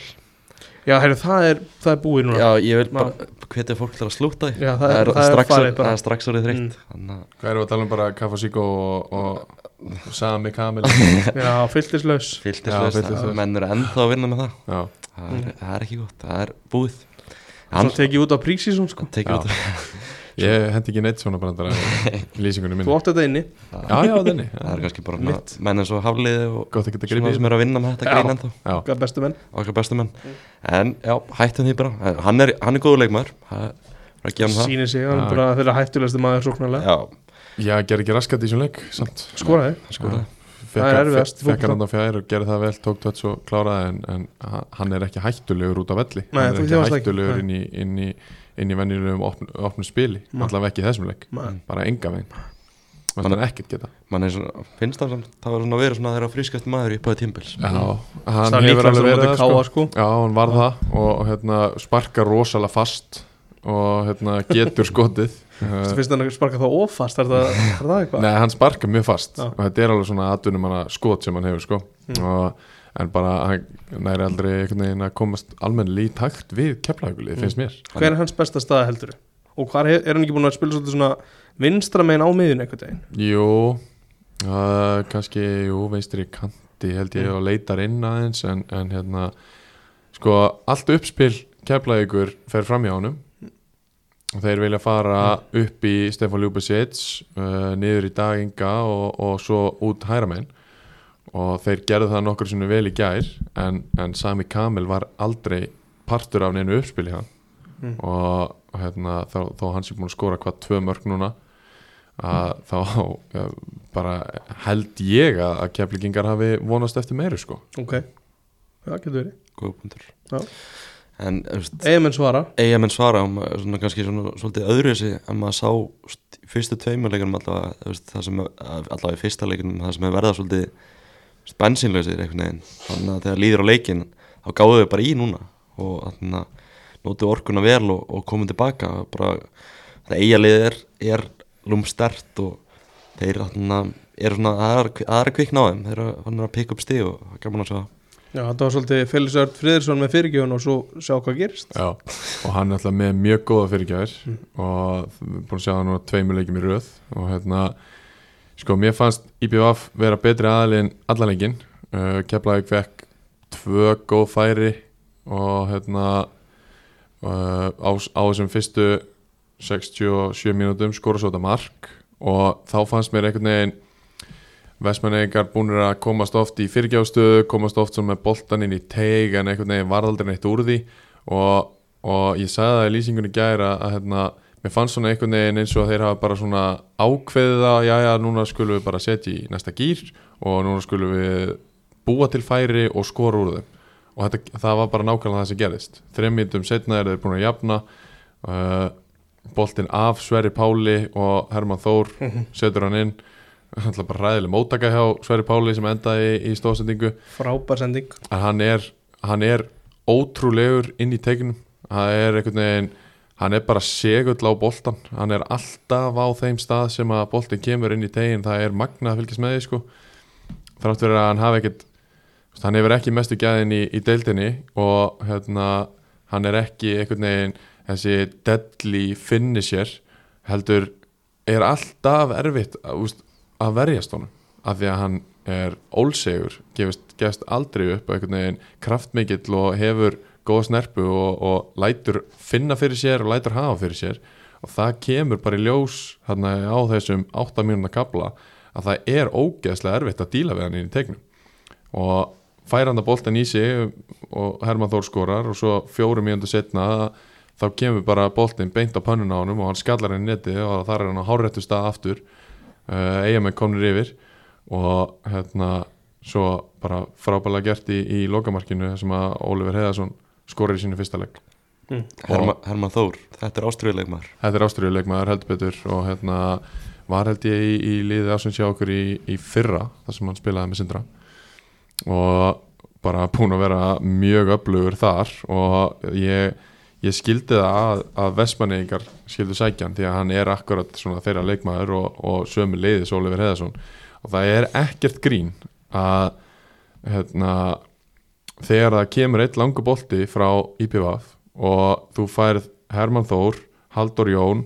Já, heyrðu, það er, það er búið núna. Já, ég vil bara hvetja fólk til að slúta því. Já, það er- það er strax, farið bara. það er strax orðið þreytt. Mm. hvað við að tala um bara Kafa Síko og, og Sami Kamil? <laughs> Já, fylltislaus. Fylltislaust. menn eru ennþá að vinna með það. Já, það er, Mm. það er ekki gott, það er búið. Hann tekið út á prísísum sko. Tekið út ég hendi ekki neitt svona brandara í lýsingunni Þú minni átt þetta inni. Já, já, þenni það er kannski bara Mitt. svona menn eins og hafliði og Gott að geta svona gripið sem eru að vinna með þetta grín ennþá. Hvað bestu menn. Okkar bestu menn. En já, hættum því bara. Eh, hann er, hann er góður leikmaður. Er Sýnir sig, hann er bara þeirra hættulegstu maður sóknarlega. Já, ger ekki raskat í þessum leik samt. Skoraði. Skoraði. Það er erfiðast í Fekk fótbolta. hann á fjær og gerði það vel, tók tötts og kláraði en, en ha- hann er ekki hættulegur út á velli. Nei, Hann þú er ekki hættulegur inn í, inn í, inn í venjulegum opn, opnum spili allavega ekki þessum leik, Nei. bara enga veginn Man- Þannig er ekkert geta mann er svona, finnst það samt það var svona að vera svona þeirra frískast maður í upphæðu tímbils Já, Það hann er hefur alveg verið þetta það sko. sko Já, hann var það og, hérna, sparkar rosalega fast og hérna, getur skotið <laughs> Þú finnst hann að sparka það ofast Er það, er það eitthvað? Nei, hann sparkar mjög fast Já. og þetta er alveg svona atvinnum hann skot sem hann hefur sko. Mm. og, en bara hann næri aldrei einhvern veginn að komast almennilega í takt við keflaugulið, finnst mér Hver er hans besta staða heldur? Og hvar er, hann ekki búin að spila svolítið svona vinstra megin á miðun einhvern veginn? Jú, uh, kannski jú, veistri kanti held ég Mm. og leitar inn aðeins en, en hérna sko, allt uppspil keflaugur fer fram hjá honum og þeir vilja fara upp í Stefán Ljúbesits uh, niður í daginga og, og svo út hæramenn og þeir gerðu það nokkur sinni vel í gær en, en Sami Kamil var aldrei partur af neinu uppspili hann. Mm. og hérna, þá, þá hann sé búin að skora hvað tvö mörg núna að þá ja, bara held ég að, að keflingingar hafi vonast eftir meiru sko. Ok, já, getur verið. Góða punktur. Eigamenn svara eiga menn svara. Um, svona kannski svona svolítið öðru þessi en maður sá í fyrstu tveimurleikunum allavega það sem allavega í fyrsta leikunum það sem er verða svolítið bensínlausir einhvern veginn. Þannig að þegar líður á leikin þá gáðu við bara í núna. Og þannig að nótu orkuna vel og, og komum tilbaka. Bara það eiga lið er, er lúmstert og þeir þannig að er svona, það er, það er að kvikna á þeim. Þeir eru að pikka upp stig og það er gaman að sjá. Það. Já, þetta var svolítið Félagsörd Friðriksson með fyrirgjöfun og svo sjá hvað gerist. Já, og hann er alltaf með mjög góða fyrirgjafir Mm. og búin að sjá það núna tveimur leikjum í röð. Og hérna sko mér fannst IBF vera betri aðali en allanleikin uh, Keflavík fekk tvö góð færi og hérna uh, á, á þessum fyrstu 67 mínútum skora svo þetta mark. Og þá fannst mér einhvern veginn Vestmannegingar búinir að komast oft í fyrirgjáðstöðu, komast oft með boltan inn í teig en einhvern veginn var aldrei neitt úr því. Og, og ég sagði það í lýsingunni gæra að hérna, mér fannst svona einhvern veginn eins og þeir hafa bara svona ákveðið að já já núna skulum við bara setja í næsta gýr og núna skulum við búa til færi og skora úr þeim. Og þetta, það var bara nákvæmlega það sem gerðist. Þreim mínutum setna er þeir búin að jafna uh, boltinn af Sverri Páli og Herman Þór setur hann inn. Alltaf bara ræðileg móttaka hjá Sverri Páli sem endaði í, í stóðsendingu Frábær sending. En hann er, hann er ótrúlegur inn í tekinum. Hann er einhvern veginn hann er bara segull á boltan hann er alltaf á þeim stað sem að boltin kemur inn í tegin það er magna að fylgjast með því sko. Þrátt fyrir að hann hafi ekkert hann hefur ekki mestu gæðin í, í deildinni og hérna hann er ekki einhvern veginn þessi deadly finisher heldur er alltaf erfitt að, að verjast honum. Af því að hann er ólsegur gefist, aldrei upp einhvern veginn kraftmikill og hefur góða snerpu og, og lætur finna fyrir sér og lætur hafa fyrir sér. Og það kemur bara í ljós hérna á þessum 8 mínúna kabla að það er ógeðslega erfitt að díla við hann inn í tegnum og fær hann að boltan í sig og Herman Þór skorar og svo fjórum mínútu setna þá kemur bara boltin beint á pönnuna á honum og hann skallar hann í neti og þar er hann á háréttu stað aftur. Uh, eigamenn komnir yfir og hérna svo bara frábælega gert í, í lokamarkinu sem að Oliver Heiðarsson skorir í sínu fyrsta legg mm. Herma, Herman Þór, þetta er ástriðuleikmar Þetta er ástriðuleikmaður heldur betur og hérna var held ég í, í liði ásins hjá okkur í, í fyrra þar sem hann spilaði með Sindra. Og bara búin að vera mjög öflugur þar og ég, ég skildi það að, að Vestmanningar skildu sækjan því að hann er akkurat svona þeirra leikmaður og, og sömu liðis Oliver Heðarsson og það er ekkert grín að hérna, þegar það kemur eitt langu bolti frá IPVF og þú færð Herman Þór, Haldur Jón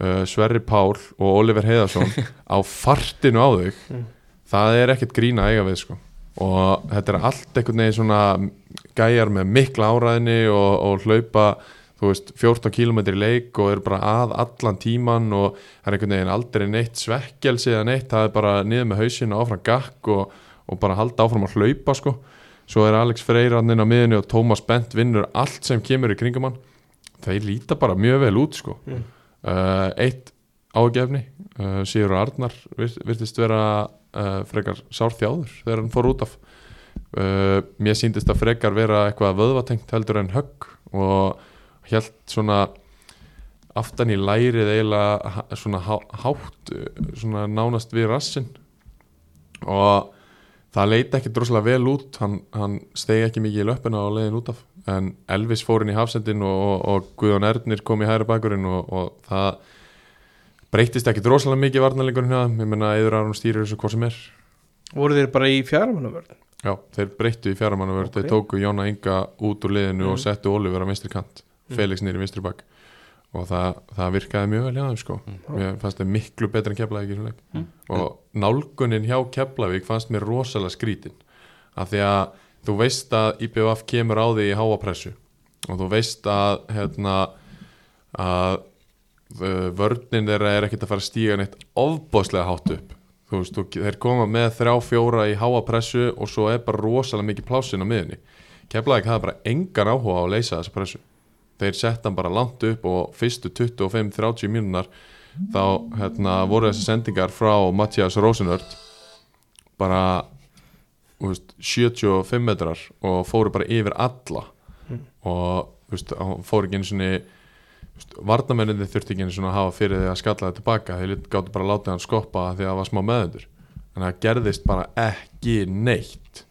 uh, Sverri Pál og Oliver Heiðarsson <laughs> á fartinu á þig Mm. það er ekkert grína eiga við sko. og þetta er allt einhvern veginn svona gæjar með mikla áræðinni og, og hlaupa þú veist 14 km í leik og eru bara að allan tíman og það er einhvern veginn aldrei neitt svekkelsi eða neitt, það er bara niður með hausinu áfram gakk og, og bara halda áfram að hlaupa sko svo er Alex Freyraninn á miðinu og Tómas Bent vinnur allt sem kemur í kringum hann. Þeir líta bara mjög vel út sko. Mm. uh, eitt ágefni uh, Sigur Arnar virt, virtist vera uh, frekar sárþjáður þegar hann fór út af. Uh, mér síndist að frekar vera eitthvað vöðvatengt heldur en högg og held svona aftan í lærið eiginlega svona há, hátt svona nánast við rassin og það leita ekki droslega vel út hann, hann stegi ekki mikið í löppina á leiðin út af en Elvis fór inn í hafsendin og, og, og Guðjón Ernir kom í hæra bakurinn og, og það breytist ekki droslega mikið varnarleikurinn hjá þeim. ég menna eður Aron stýrir þessu hvort sem er voru þeir bara í fjármannavörð Já, þeir breyttu í fjármannavörð, Ok. þeir tóku Jóna Inga út úr liðinu Mm. og settu Oliver á vinstri kant, Mm. Felix nýri vinstri bak og það, það virkaði mjög vel hjá þeim sko, Mm. mér fannst þeir miklu betur en Keflavík í þessum leik. Mm. og nálgunin hjá Keflavík fannst mér rosalega skrítin. Af því að þú veist að IBF kemur á því í háapressu og þú veist að hérna að uh, vörnin þeirra er ekkert að fara að stíga neitt ofbóðslega hátt upp. Þú veist, þú, þeir koma með þrjá fjóra í háa pressu og svo er bara rosalega mikið plássin á miðunni Keflavík hafði bara engan áhuga á að leysa þessa pressu þeir sett hann bara langt upp og fyrstu 25-30 mínúnar þá hérna, voru þessi sendingar frá Mattias Rosenörd bara veist, 75 metrar og fóru bara yfir alla Mm. og veist, fóru ekki einu svona varnamenninni þurfti ekki einu svona að hafa fyrir því að skalla það tilbaka þeir gáttu bara að láta hann skoppa því að það var smá meðundur en það gerðist bara ekki neitt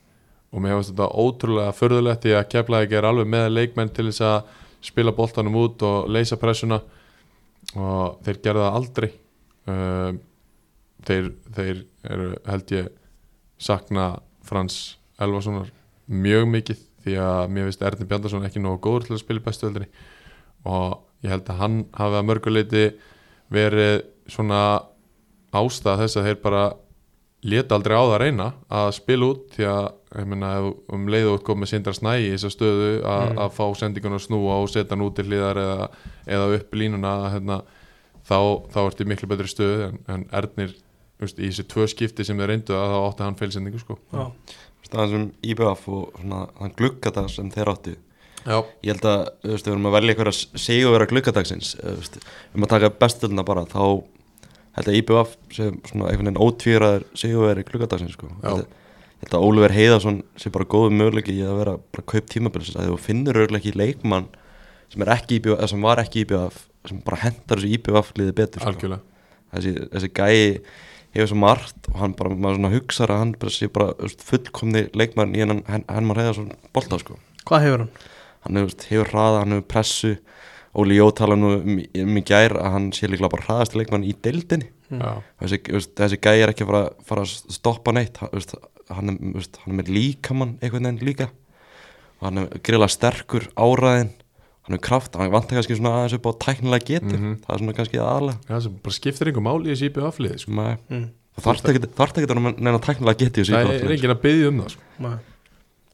og mér finnst þetta ótrúlega förðulegt því að Keflavík er alveg með leikmenn til þess að spila boltanum út og leysa pressuna. Og þeir gerða það aldrei. Uh, þeir, þeir eru held ég sakna Frans Elvasonar mjög mikið því að mér finnst Erni Bjarnason ekki nógu góður til að spila bestu öldinni og ég held að hann hafi að mörguleiti verið svona ástæða þess að þeir bara leta aldrei á það að reyna að spila út því að ég meina, ef um leiðu út komið sindra snæi í þessa stöðu að, Mm. að fá sendingun að snúa og setja hann út til hlýðar eða, eða upp línuna hérna, þá, þá ertu miklu betri stöðu en, en Ernir veist, í þessi tvö skipti sem þeir reyndu að þá átti hann feilsendingu sko. Já, staðan sem IBF og svona, þann gluggata sem þeir áttu Já, ég held að við erum að velja einhverja sigurvera gluggadagsins eh, þú veist, um að taka bestöldina bara þá held að IBF sem svona einhvern veginn ótvíraður sigurveri gluggadagsins sko. Held held að Óliver Heiðarsson sé bara góðu möguleiki í að vera bara kaup tímabilsins að þú finnur auðvitað ekki leikmann sem er ekki IBF, sem var ekki IBF sem bara hendar þessu IBF liði betur sko. algjörlega þessi, þessi gæi hefur svo margt og hann bara, maður svona hugsar að hann bara sé bara fullkomni leikmann í hennan Henmar Heiðarsson bolta sko hvað hefur hann? hann hefur, hefur hraða, hann hefur pressu Óli Jó tala nú um, um í gær að hann sé líklega bara hraðast leikmann í deildinni Mm. Já, þessi, þessi gæi er ekki að fara, fara að stoppa neitt hann, er, hann er með líkamann einhvern veginn líka og hann er greiðlega sterkur áræðin hann er kraft, hann vantar kannski svona aðeins upp á tæknilega geti, Mhm. það er svona kannski aðalega það sem bara skiptir einhver máli í þessi IBF-lið sko. Nei, Mm. það þarf ekki að neina tæknilega geti í þessu það IBF er -liði, enginn að byggja um það sko.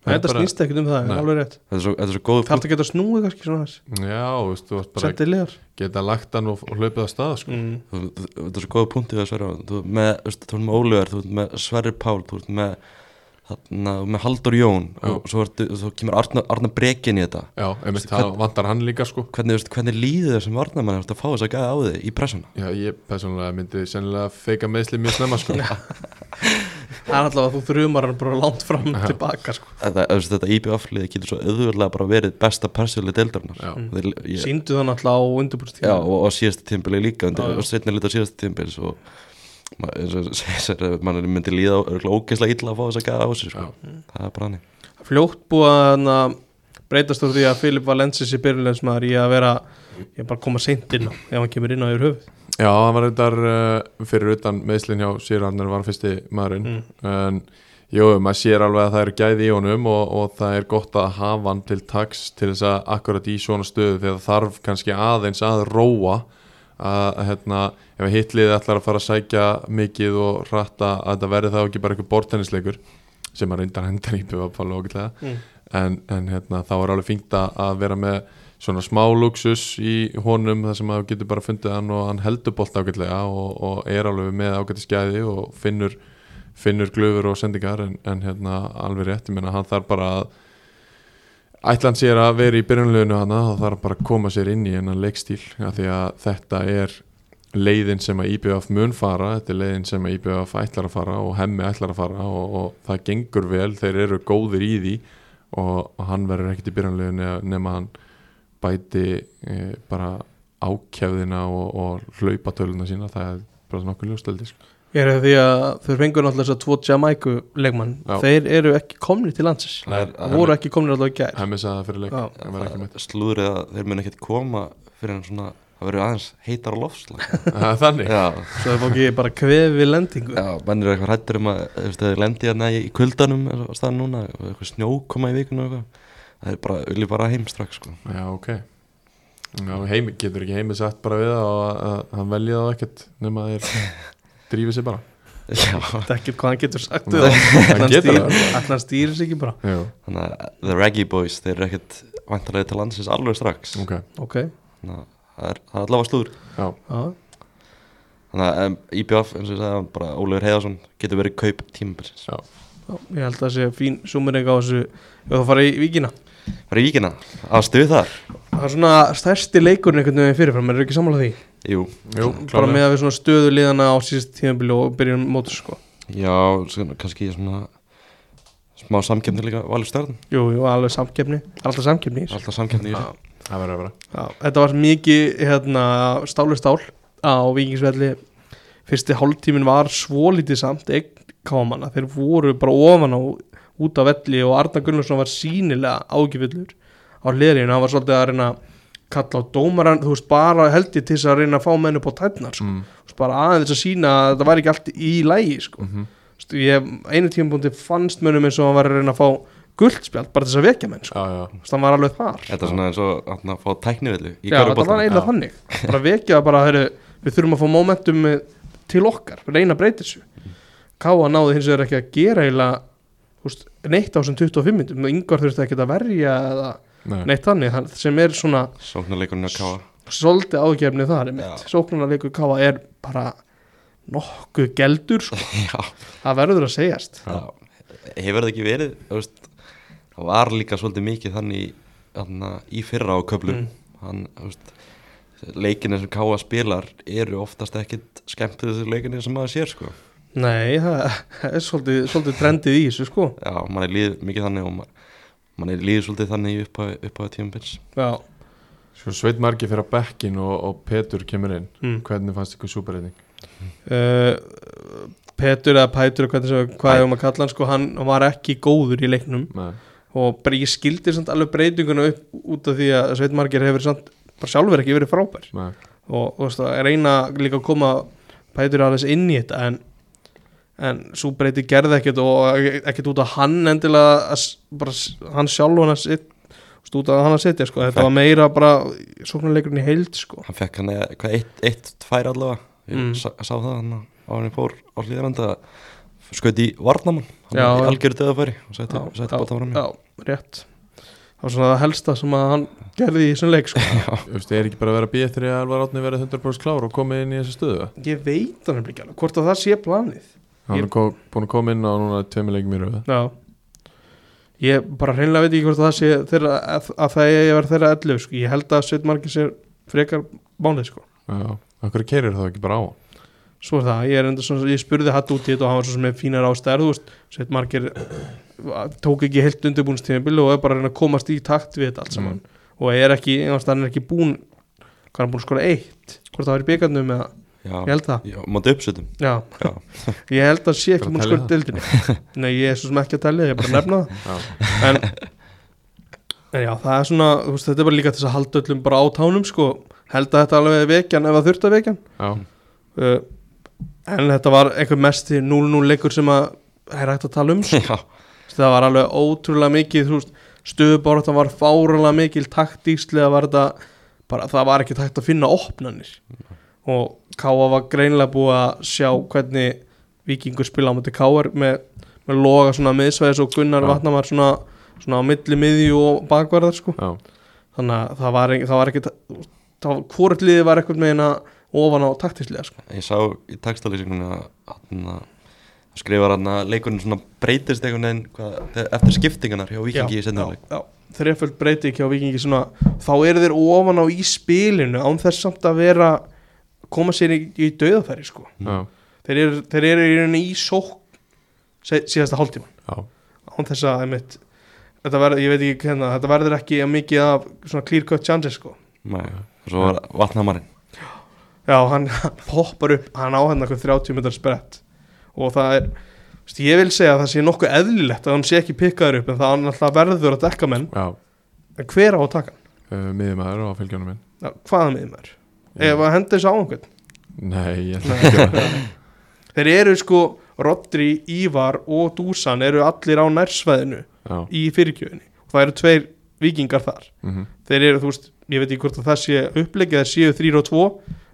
Er Þetta bara- snýst ekkert um það, Nei. alveg rétt þetta er svo, þetta er svo góðu Þarf það geta snúið kannski svona þess Já, þú veist, þú veist bara liðar geta lagt hann og, og hlaupið að staða sko. mm. þetta er svo góða punkti við að sverja þú ert með, veist, þú ert með Óliver, þú ert með Sverri Pál þú ert með, þarna, með Haldur Jón Já. og svo, ertu, svo kemur Arna, Arna Brekin í þetta Já, einmitt, það vantar hann líka sko. hvernig, veist, hvernig líður þessum varnamann að fá þess að gæða á þig í pressuna Já, ég persónulega myndi sennilega feika meðsli mjög snemma sko. <laughs> <laughs> það er alltaf að þú þrjumar hann bara langt fram Já. tilbaka sko. þetta, þetta IBF-liði getur svo auðvörlega bara verið besta persóli deildarinnar Já. Þeir, ég, síndu það náttúrulega á undirbúrstíma Já, og, og síðasta tímbili líka undir, Já, já. og setna lítið á síðasta tímbili og <laughs> mann myndi líða ógeðslega illa að fá þess að gæða á sig sko. það er bara hann fljótt búið að breytast úr því að Filip Valensis í byrjulegsmaður í að vera ég er bara að koma seint inn á ef hann kemur inn á yfir höfuð Já, hann var reyndar uh, fyrir utan meðslinn hjá Sýrarnar var fyrsti maðurinn Mm. en jú, maður sér alveg að það eru gæði í honum og, og það er gott að hafa hann til taks til þess að akkurat í svona stöðu þegar þarf kannski aðeins að róa að hérna, ef hitlið ætlar að fara að sækja mikið og rætta að þetta verði þá ekki bara eitthvað bortennisleikur sem að reyndar hendar í bjöfapálu okkurlega mm. en, en hérna, þá er alveg fínt að vera með svona smá luxus í honum þar sem að þú getur bara fundið hann og hann heldur bolt ágætlega og, og er alveg með ágætti skæði og finnur, finnur glöfur og sendingar en, en hérna alveg rétt, ég meina hann þarf bara að ætla hann sér að vera í byrjunleginu hana þá þarf hann bara að koma sér inn í hennan leikstíl af því að þetta er leiðin sem að IBF mun fara þetta er leiðin sem að IBF ætlar að fara og hemmi ætlar að fara og, og það gengur vel, þeir eru góðir í því og, og hann verður ekkert í byrjanleginu nema hann bæti e, bara ákjæfðina og, og hlaupatöluna sína það er bara nokkuð ljósteldi sko. ég er því að þau fengur náttúrulega þess að tvo Jamaiku leikmann? Já. þeir eru ekki komni til landsins. Það það voru ekki komni alltaf í gær. Hemmi sagði það fyrir leik Já. hann verður ekki með slúðrið að þeir mun ekkert koma fyrir en svona það verður aðeins heitar á lofslag <laughs> Það þannig. Já, svo þau fá ekki bara kvefi lendingu. Já, menn eru eitthvað hættur um að þú veist, þeir lendi hérna í kuldanum eins og staðan núna og eitthvað snjó koma í vikuna og eitthvað það er bara, vilja bara heim strax sko. Já, ok. Já, heimi, getur ekki heimi sagt bara við það og að, að hann velji það ekkert nema að þeir <laughs> drífi sig bara. Já, þetta er ekki hvað hann getur sagt getur stýrir- það. ætli hann stýrir sig ekki bara. Já, þannig að The Reggae Boys þeir eru ekkert vantarlega til landsins alveg strax. Ok. Ok, þannig að það er, það er allavega slúður. Já, já, þannig að IBF eins og ég sagði bara Ólefur Heiðarsson getur verið kaup tímabilsins já, já ég held að það sé fín sumering á þessu ef þú fara í vikina var í vikina, að stuð þar. Það er svona stærsti leikurinn einhvern veginn fyrirfram er ekki sammála því? Jú, jú, bara með að við svona stöðu liðana á síðust tíðanbili og byrjum mótur sko. Já, svona, kannski svona smá samkefni líka valið stjórn jú, jú, alveg samkeppni, alltaf þessu. alltaf samkefni Já. Það verður að vera. Já, þetta var mikið hérna, stálu stál á vikingsvelli fyrsti hálftímin var svolítið samt eign kámanna, þeir voru bara ofan á út af velli og Arna Gunnarsson var sínilega ágifillur á hliðrinu, hann var svolítið að reyna að kalla á dómaran, þú veist bara held ég til þess að reyna að fá menn upp á tætnar sko. mm. Bara aðeins að sína að þetta væri ekki allt í lægi sko. Mm -hmm. Veist, ég, einu tímabúndi fannst mönnum eins og hann var að reyna að fá guldspjald bara til þess að vekja menn sko. Hann var alveg þar Þetta er svona eins og að fá tæknivillu þetta var eiginlega þannig bara vekja bara, heru, við þurfum að fá momentum til okkar, reyna að breyta þessu Káa náði hins vegar ekki að gera eiginlega veist, neitt á þessum 25 minnum yngvar þurfti ekki að verja eða nei, neitt þannig, hann- sem er svona Sóknarleikurinn að káa svolítið ágefni þar Já. sóknarleikur Káa er bara nokkuð geldur sko. <laughs> Já, það verður að segjast já. Hefur það ekki verið veist, Það var líka svolítið mikið þannig þarna, í fyrra á köflum Mm. Hann, veist Leikinni sem káa spilar eru oftast ekkit skemmt þessu leikinni sem maður sér sko Nei, það er svolítið, svolítið trendið í þessu sko. Já, mann er líð mikið þannig og mann, er líð svolítið þannig upp á, upp á tímabils. Já, Svo Sveit Margi fyrir á bekkin og, og Petur kemur inn. Mm. Hvernig fannst ykkur súperreiting? uh, Petur eða Pætur hvernig sem, hvað hefum að kalla hann sko, hann var ekki góður í leiknum. Nei, og bara ég skildi samt alveg breytinguna upp út af því að Sveit Margir hefur samt bara sjálfur ekki verið frábær. Nei, og þú veist að reyna líka að koma Pætur aðeins inn í þetta en, en svo breyti gerði ekkert og ekkert út af hann endilega bara hann sjálf hann að sitt út af hann að setja sko, þetta var meira bara sóknarleikurinn í heild sko. Hann fekk hann eða, hvað, eitt, eitt, tvær allavega. Ég Mm. sá, sá það hann á hann fór á hlýðaranda Skaut í Varnamann Hann Já, í algjörðu döðafæri Og já, bóta fram já, rétt. Það var svona það helsta sem að hann gerði í þessum leik sko. Þú veist, er ekki bara að vera eftir að Alvar Átni verið 100% klár og komið inn í þessu stöðu? Ég veit hann ekki alveg hvort að það sé planið Hann er kom, búin að koma inn á núna tveimur leikum í röðu já. Ég bara hreinlega veit ekki hvort að það sé þeirra, að, að það er að vera þeirra 11 sko. ég held að Sveit Margir sé frekar bánið sko. Já, okkur keirir það ekki bara á? Hann? svo er það, ég er enda svona ég spurði hatt út í þetta og hann var svo sem með fínar ástæður þú veist, sveit margir tók ekki heilt undirbúinstímabil og er bara að reyna að komast í takt við þetta allt saman. Og er ekki, einhvers hann er ekki búin hvað er hann búin að skora eitt? Hvort það var í byggarnum eða, ég held það. Já mátu Já, <laughs> ég held að sé ekki telja skora dildinni nei, ég er svo sem ekki að tellja, ég er bara að nefna það. Já, en, en já, það er svona þú veist, þetta er bara líka til þess að halda öllum bara á tánum sko, held að þetta alveg er vekjan ef það þurft að vekjan já, uh, en þetta var einhver mest 0-0 leikur sem að er hægt að tala um sko. <laughs> það var alveg ótrúlega mikið stöðubárat, það var fárulega mikil taktíkslega var þetta bara, það var ekki hægt að finna opnanir. Og Káa var greinlega búið að sjá hvernig vikingur spila á mæti Káar með, með loga svona miðsvæðis og Gunnar Já. Vatnamar svona, svona á milli miðju og bakvarðar sko já, þannig að það var, það var ekki hvort liði var eitthvað með hérna ofan á taktíslega sko ég sá í textalýsingunni að hann skrifar hann að leikurinn svona breytist einhvern veginn hvað, eftir skiptingarnar hjá Vikingi í sennileik já, já. þreföld breyti ekki á vikingi svona, þá eru þeir ofan á í spilinu án þess samt að vera koma sér í, í döðafæri sko. þeir, eru, þeir eru í rauninni í sók síðasta hálftíman án þess að einmitt, þetta verður, ég veit ekki hérna, þetta verður ekki mikið af svona clear cut chances sko. Nei, og svo var vatnamarinn. Já, hann <laughs> poppar upp hann á eitthvað 30 metrar sprett. Og það er veist, ég vil segja að það sé nokkuð eðlilegt að hann sé ekki pikkaður upp en það er alltaf verður að dekka menn. Já. En hver á að taka hann? uh, miðjumæður á fylgjónum minn Já, hvaða miður maður? Ef að henda þessu á einhvern? Nei, ég ætla ekki að <laughs> þeir eru sko Rodri, Ívar og Dúsan eru allir á nærsvæðinu Já, í fyrirgjöfinni. Og það eru tveir vikingar þar. Mhm, þeir eru, þú veist, ég veit ekki hvort að það sé upplegið þeir séu 3 og 2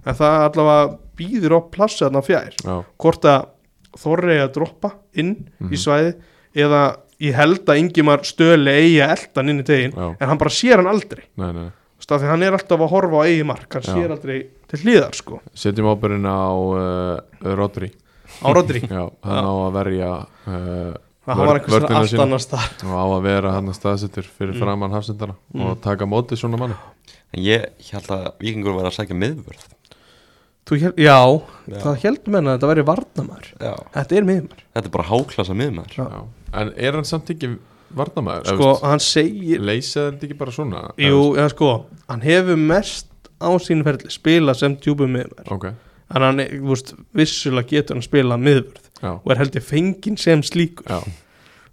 en það allavega býður á plassi þarna fjær. Já, hvort að Þorri að droppa inn Mhm. í svæði eða ég held að Ingimar Stöli eigi að eldan inn í tegin já, en hann bara sér hann aldrei. Nei, nei Af því hann er alltaf að horfa á eigi mark hann sér aldrei til hliðar sko Setjum ábyrðin á uh, Rodri á Rodri <laughs> Já, hann á að verja uh, það var einhvers vörnina allt sína. annars þar og á að vera hann að staðsettur fyrir Mm. framann hafsendana Mm. og taka móti svona manni En ég held að Vikingur var að sækja miðvörð Þú hér, já, Já. það heldum henni að þetta væri varnamæður Já Þetta er miðumar Þetta er bara háklasa. Já. En er hann samt ekki varnamæður? Sko, hann segir Leysið þetta ekki bara svona? Jú, eða sko, hann hefur mest á sínu ferli spila sem djúpum miðumar Ok, En hann, veist, vissulega getur hann spila miðvörð já, og er heldur fenginn sem slíkur já,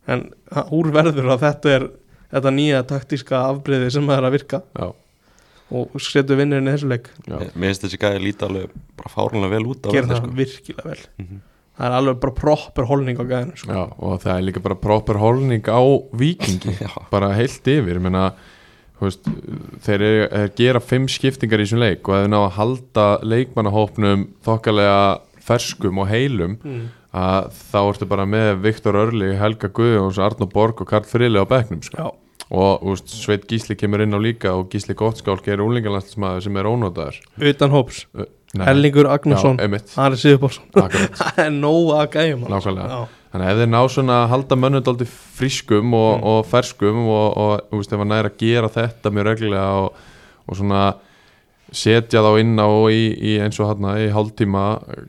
En hann- úr verður að þetta er þetta nýja taktíska afbreyði sem það er að virka já, og setur vinnurinn í þessu leik já. Mér finnst þessi gæði líta alveg bara fárunlega vel út velli, það sko. virkilega vel Mhm. Það er alveg bara proper holning á gæðinu sko. já og það er líka bara proper holning á vikingi <laughs> bara heilt yfir, þú veist, þeir, eru, þeir gera fimm skiptingar í þessum leik og þeir ná að halda leikmannahópnum þokkalega ferskum og heilum mm. að þá ertu bara með Viktor Örli, Helga Guðjóns, Arnó Borg og Karl Frili á bekknum sko. Og úst, Sveit Gísli kemur inn á líka og Gísli Gottskálk er úlingalandsmaður sem er ónótaður utan hóps Nei, Ellingur Agnarsson, Ari Sigurborsson <laughs> akkurat. <laughs> Það er nóg að gæjum. Þannig að ef þeir ná svona að halda mönnum dálítið frískum og, Mm. og ferskum og, og veist, ef hann næri að gera þetta mjög reglulega og, og svona setja þá inn á í, í eins og hann í hálftíma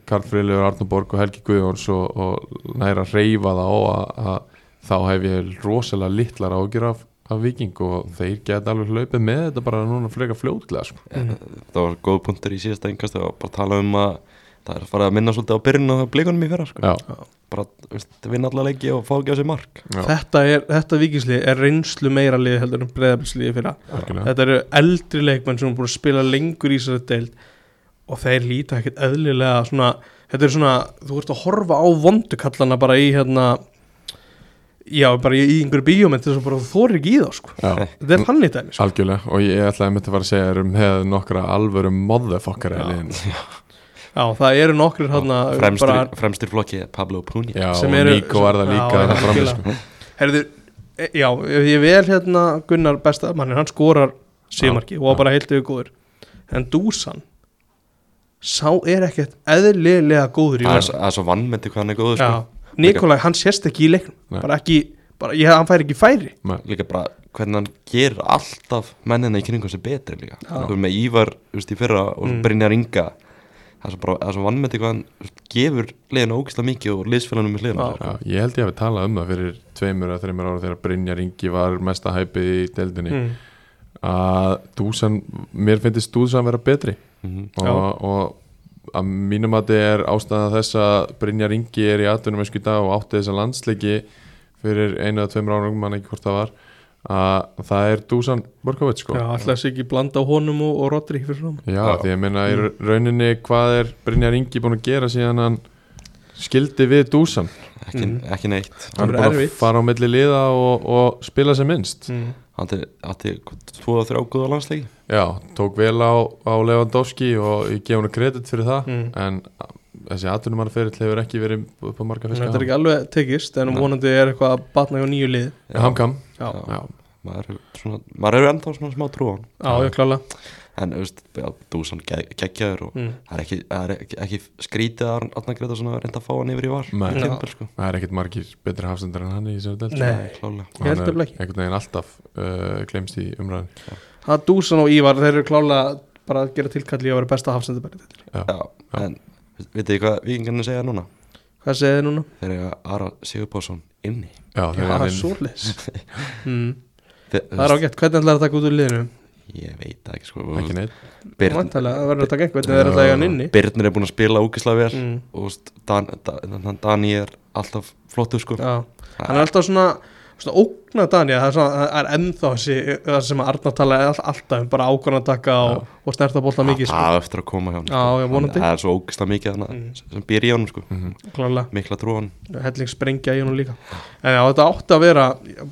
Karl Friðlegur, Arnóborg og Helgi Guðjóns og, að reyfa þá að, að þá hef ég rosalega litlar ágjur af, af viking og þeir geta alveg hlaupið með þetta bara núna frekar fljótlega sko. Mm. það var góð punktur í síðasta engast og bara tala um að það er farið að minna svolítið á byrjun og blikunum í fyrra sko. Bara veist, vinna alla leiki og fá ekki á sig mark já, Þetta, er, þetta vikingslið er reynslu meira lið heldur en breyðabilsliði fyrir algjörlega. Þetta eru eldri leikmenn sem er búin að spila lengur í þessari deild og þeir líta ekkert eðlilega svona, þetta er svona, þú ert að horfa á vondukallana bara í hérna já, bara í, einhverju bíómynd þess að bara þorir ekki í þá sko Já. þetta er hann í dæmi sko. Algjörlega og ég ætlaði að mynda að fara að segja um hefði nokkra alvöru motherfucker Já. já, það eru nokkrir hann fremstir, bara, fremstir flokki Pablo Puni Já, Sem og eru- Nico var það Já, líka frammi, algjörlega. sko. herðu, e- já, ég vel hérna Gunnar besta mannin, hann skorar síðmarki og var já. bara heilt yfir góður en Dúsan sá er ekkert eðlilega góður í það er, verð svo- það er svo vannmyndi hvað hann er góður Já, sko. Nikolaj, hann sést ekki í leiknum Nei. bara ekki, bara, ég, hann fær ekki færi Nei, líka bara hvernig hann gerir alltaf mennina í kringum sér betri líka með Ívar þú veist, í fyrra og Mm. mm. Brynjar Inga það er svo bara, það er svo vannmeti hvað hann gefur liðinu ógislega mikið og liðsfélagunum með. Já, ég held ég að við talað um það fyrir tveimur eða þreimur ára þegar Brynjar Ingi var mesta hæpið í deildinni mm. að Dúsan, mér finnst Dúsan vera betri Mhm. og, og að mínum að þetta er ástæða þess að Brynjar Ingi er í atvinnum í dag og átti þessa landsleiki fyrir einu eða tveimur ára mann ekki hvort það var að það er Dúsan Borkovits sko. Já, alltaf þessi ekki blanda á honum og, og Rodri fyrir fram Já, Já. því ég meina í rauninni hvað er Brynjar Ingi búin að gera síðan hann skildi við Dúsan ekki, Mhm. ekki neitt. Hann er búin að fara á milli liða og, og spila sem minnst. Mm. hann átti, átti tvo og þrjá góða landsleiki Já, tók vel á, á Lewandowski og ég gef hann kredit fyrir það Mm. en þessi atvinnumannaferill hefur ekki verið upp á marga fiska. Þetta er ekki alveg tekist en Nei. vonandi er eitthvað að batna hjá nýju lið Hamkam. Já, Já. Já, maður er, svona, maður er ennþá svona smá trú á hann já, ég klála. En þú veist, já, Dúsan geggjaður og mm. það er ekki, er ekki, ekki skrítið að Arna Greta svona reynda að fá hann yfir í var. Tímabil, sko. það er ekkert margir betri hafstendar en hann í þessari delt Og Ég held hann er einhvern veginn alltaf uh, glemst í umræðin Það er Dúsan og Ívar, þeir eru klála bara að gera tilkalli að vera besta hafsendabæri Já, já, en vitið þið hvað vikingarnir segja núna? Hvað segir þið núna? þeir eru Ara Sigurbásson inni. Já, þeir eru er svoleiðis. <laughs> Mm. Þe, Það er ágætt, hvernig ætlar það að taka út úr liðinu? ég veit það ekki sko. Ekki neitt. Birn, Væntanlega, það verður að taka einhvern, þeir eru að taka hann inni. Birnir er búin að spila ógislega vel. Mm. og veist, Dan, Dan, Dani er alltaf flottur sko. Já, hann er alltaf svona svona ógna Dani, það er, svona, það er ennþá þessi, það sem að Arnar tala all, alltaf um bara að taka og, og snerta bólta mikið sko. er eftir að koma hjá hann vonandi. það er svo ógislega mikið hana, Mm. sem býr í honum sko. Mhm. klálega, mikla trú á hann helling sprengja í honum líka. En já, þetta átti að vera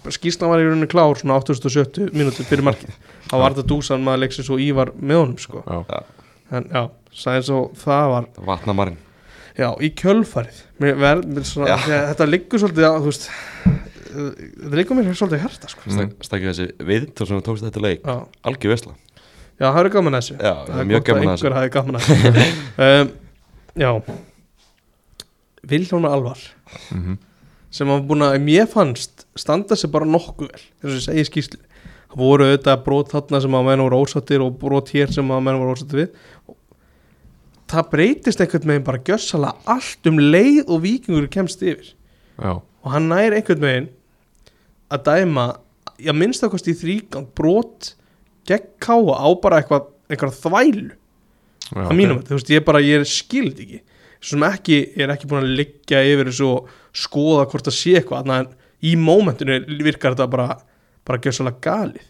skýrslan var í rauninni klár svona 870 mínútur fyrir markið, þá var þetta dúsan maður leiksins og Ívar með honum sko. Já, en já, sæðin svo það var. Vatna marinn já, í kjölfarið. Mér, ver, mér svona, þetta liggur svolítið að, þú veist þetta liggur mér svolítið að hjarta sko. Mm. stakki þessi viðtöl sem tókst þetta leik. Já, algjör vesla já, það eru gaman að þessu. Já, það er mjög að gaman að einhver hafi gaman að þessu. <laughs> Um, já. Vilhjóna Alvar mhm, sem hafa búin að, mér fannst standa sig bara nokkuð vel, þess að ég segi skýrslu það voru auðvitað brot þarna sem að menn voru ósattir og brot hér sem að menn voru ósattir við. Það breytist einhvern veginn bara gjössalega allt um leið og vikingur kemst yfir. Já, og hann nær einhvern veginn að dæma ég minnst það kosti í þrígang brot gegn káa á bara eitthvað einhverja þvælu. Já að mínum, þú veist, ég bara, ég skild ekki. Sem ekki, ég er ekki búin að liggja yfir þessu og skoða hvort það sé eitthvað að í mómentinu virkar þetta bara, bara gjössalega galið.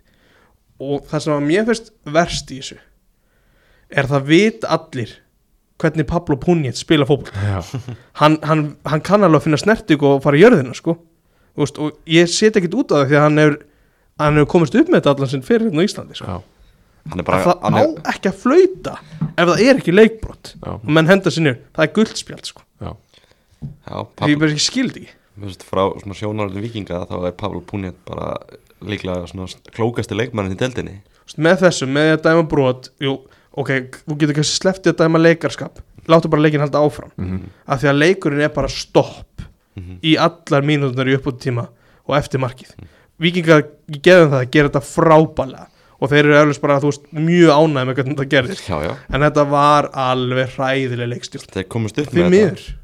Og það sem að mér finnst verst í þessu er það vit allir hvernig Pablo Punjet spila Já, hann, hann, hann kann alveg að finna snerting og fara í jörðina sko Þú veist, og ég set ekkit út af það því að hann hefur hann hefur komist upp með þetta allan sinn fyrir hérna á Íslandi sko. já, hann er að bara það á er, ekki að flauta ef það er ekki leikbrot já, og menn henda niður, það er guldspjald sko. já, já, því ég bara ekki skildi frá svona sjónaröldum vikinga þá er Pablo Puniet bara líklega svona klókasti leikmannin í deldinni Þú veist, með þessu, með að dæma brot jú, ok, þú getur kannski sleftið að dæma leikarskap láttu bara leikin halda áfram. Mhm, af því að leikurinn er bara stopp Mhm. í allar mínútunar í uppbúttíma og eftir markið. Vikingar geðum það að gera þetta frábælega og þeir eru eflust bara þú veist, mjög ánægð með hvernig þetta gerðist. Já, já, en þetta var alveg hræðileg leikstjórn. Þeir komast upp með þetta.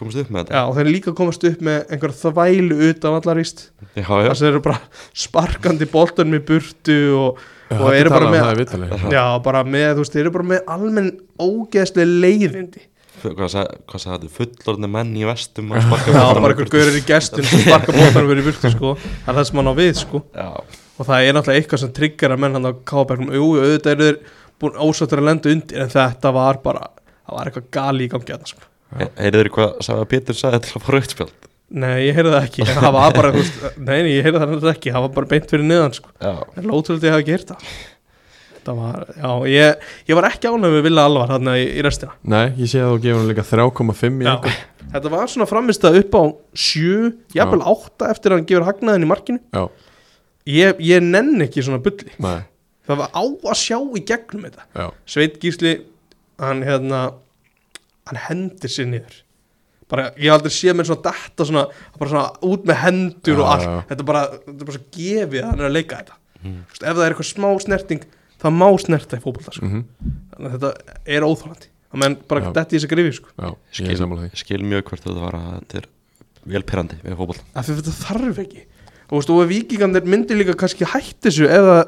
Komast upp með Já, þetta og þeir líka komast upp með einhver þvælu utan allarist já, já, þar sem þeir eru bara sparkandi boltanum í burtu og, og eru bara um með já, bara með, þú veist, þeir eru bara með almenn ógeðslega leiðindi hvað sagði þetta, fullorðni menn í vestum <laughs> Já, bara einhver gaurir í gestin sem sparka boltanum verið í burtu, sko. Það er það sem hann á við, sko. Já, og það er náttúrulega eitthvað sem trigger að menn hann á kábergnum, jú, auðvitað eru þeir búin ósáttur að lenda undir, en þetta var bara það var eitthvað gali í gangi að það, sko. He- heyrðu þeir hvað sagði að Pétur sagði til að fá rautspjald Nei, ég heyrði það ekki, það bara, nei, ég heyrði það ekki, það var bara beint fyrir niðan, sko var, já, ég, ég var ekki ánægð með Villa Alvar þarna í, í restina. Nei, ég sé að þú gefur hann líka 3,5 í Já. einhver Þetta var svona framist að upp á sjö, jafnvel átta eftir að hann gefur hagnaðin í markinu. Já, ég, ég nenn ekki svona bulli. Nei, Það var á að sjá í gegnum þetta. Já, Sveit Gísli, hann hérna hann hendir sér niður. Bara, ég aldrei séð mér svona detta svona, bara svona út með hendur og Já, allt, já. þetta er bara, þetta bara svo gefið að hann er að leika þetta. Þú veist, ef það er eitthvað smá snerting það má snerta í fótbolta sko. mhm, þannig að þetta er óþólandi að menn bara Já. detti í þess að grifi sko. Já, skil, skil mjög hvert þetta var að þetta er vel pyrrandi við því þetta þarf ekki. Og þú veist, og ef vikingarnir myndir líka kannski hætti þessu eða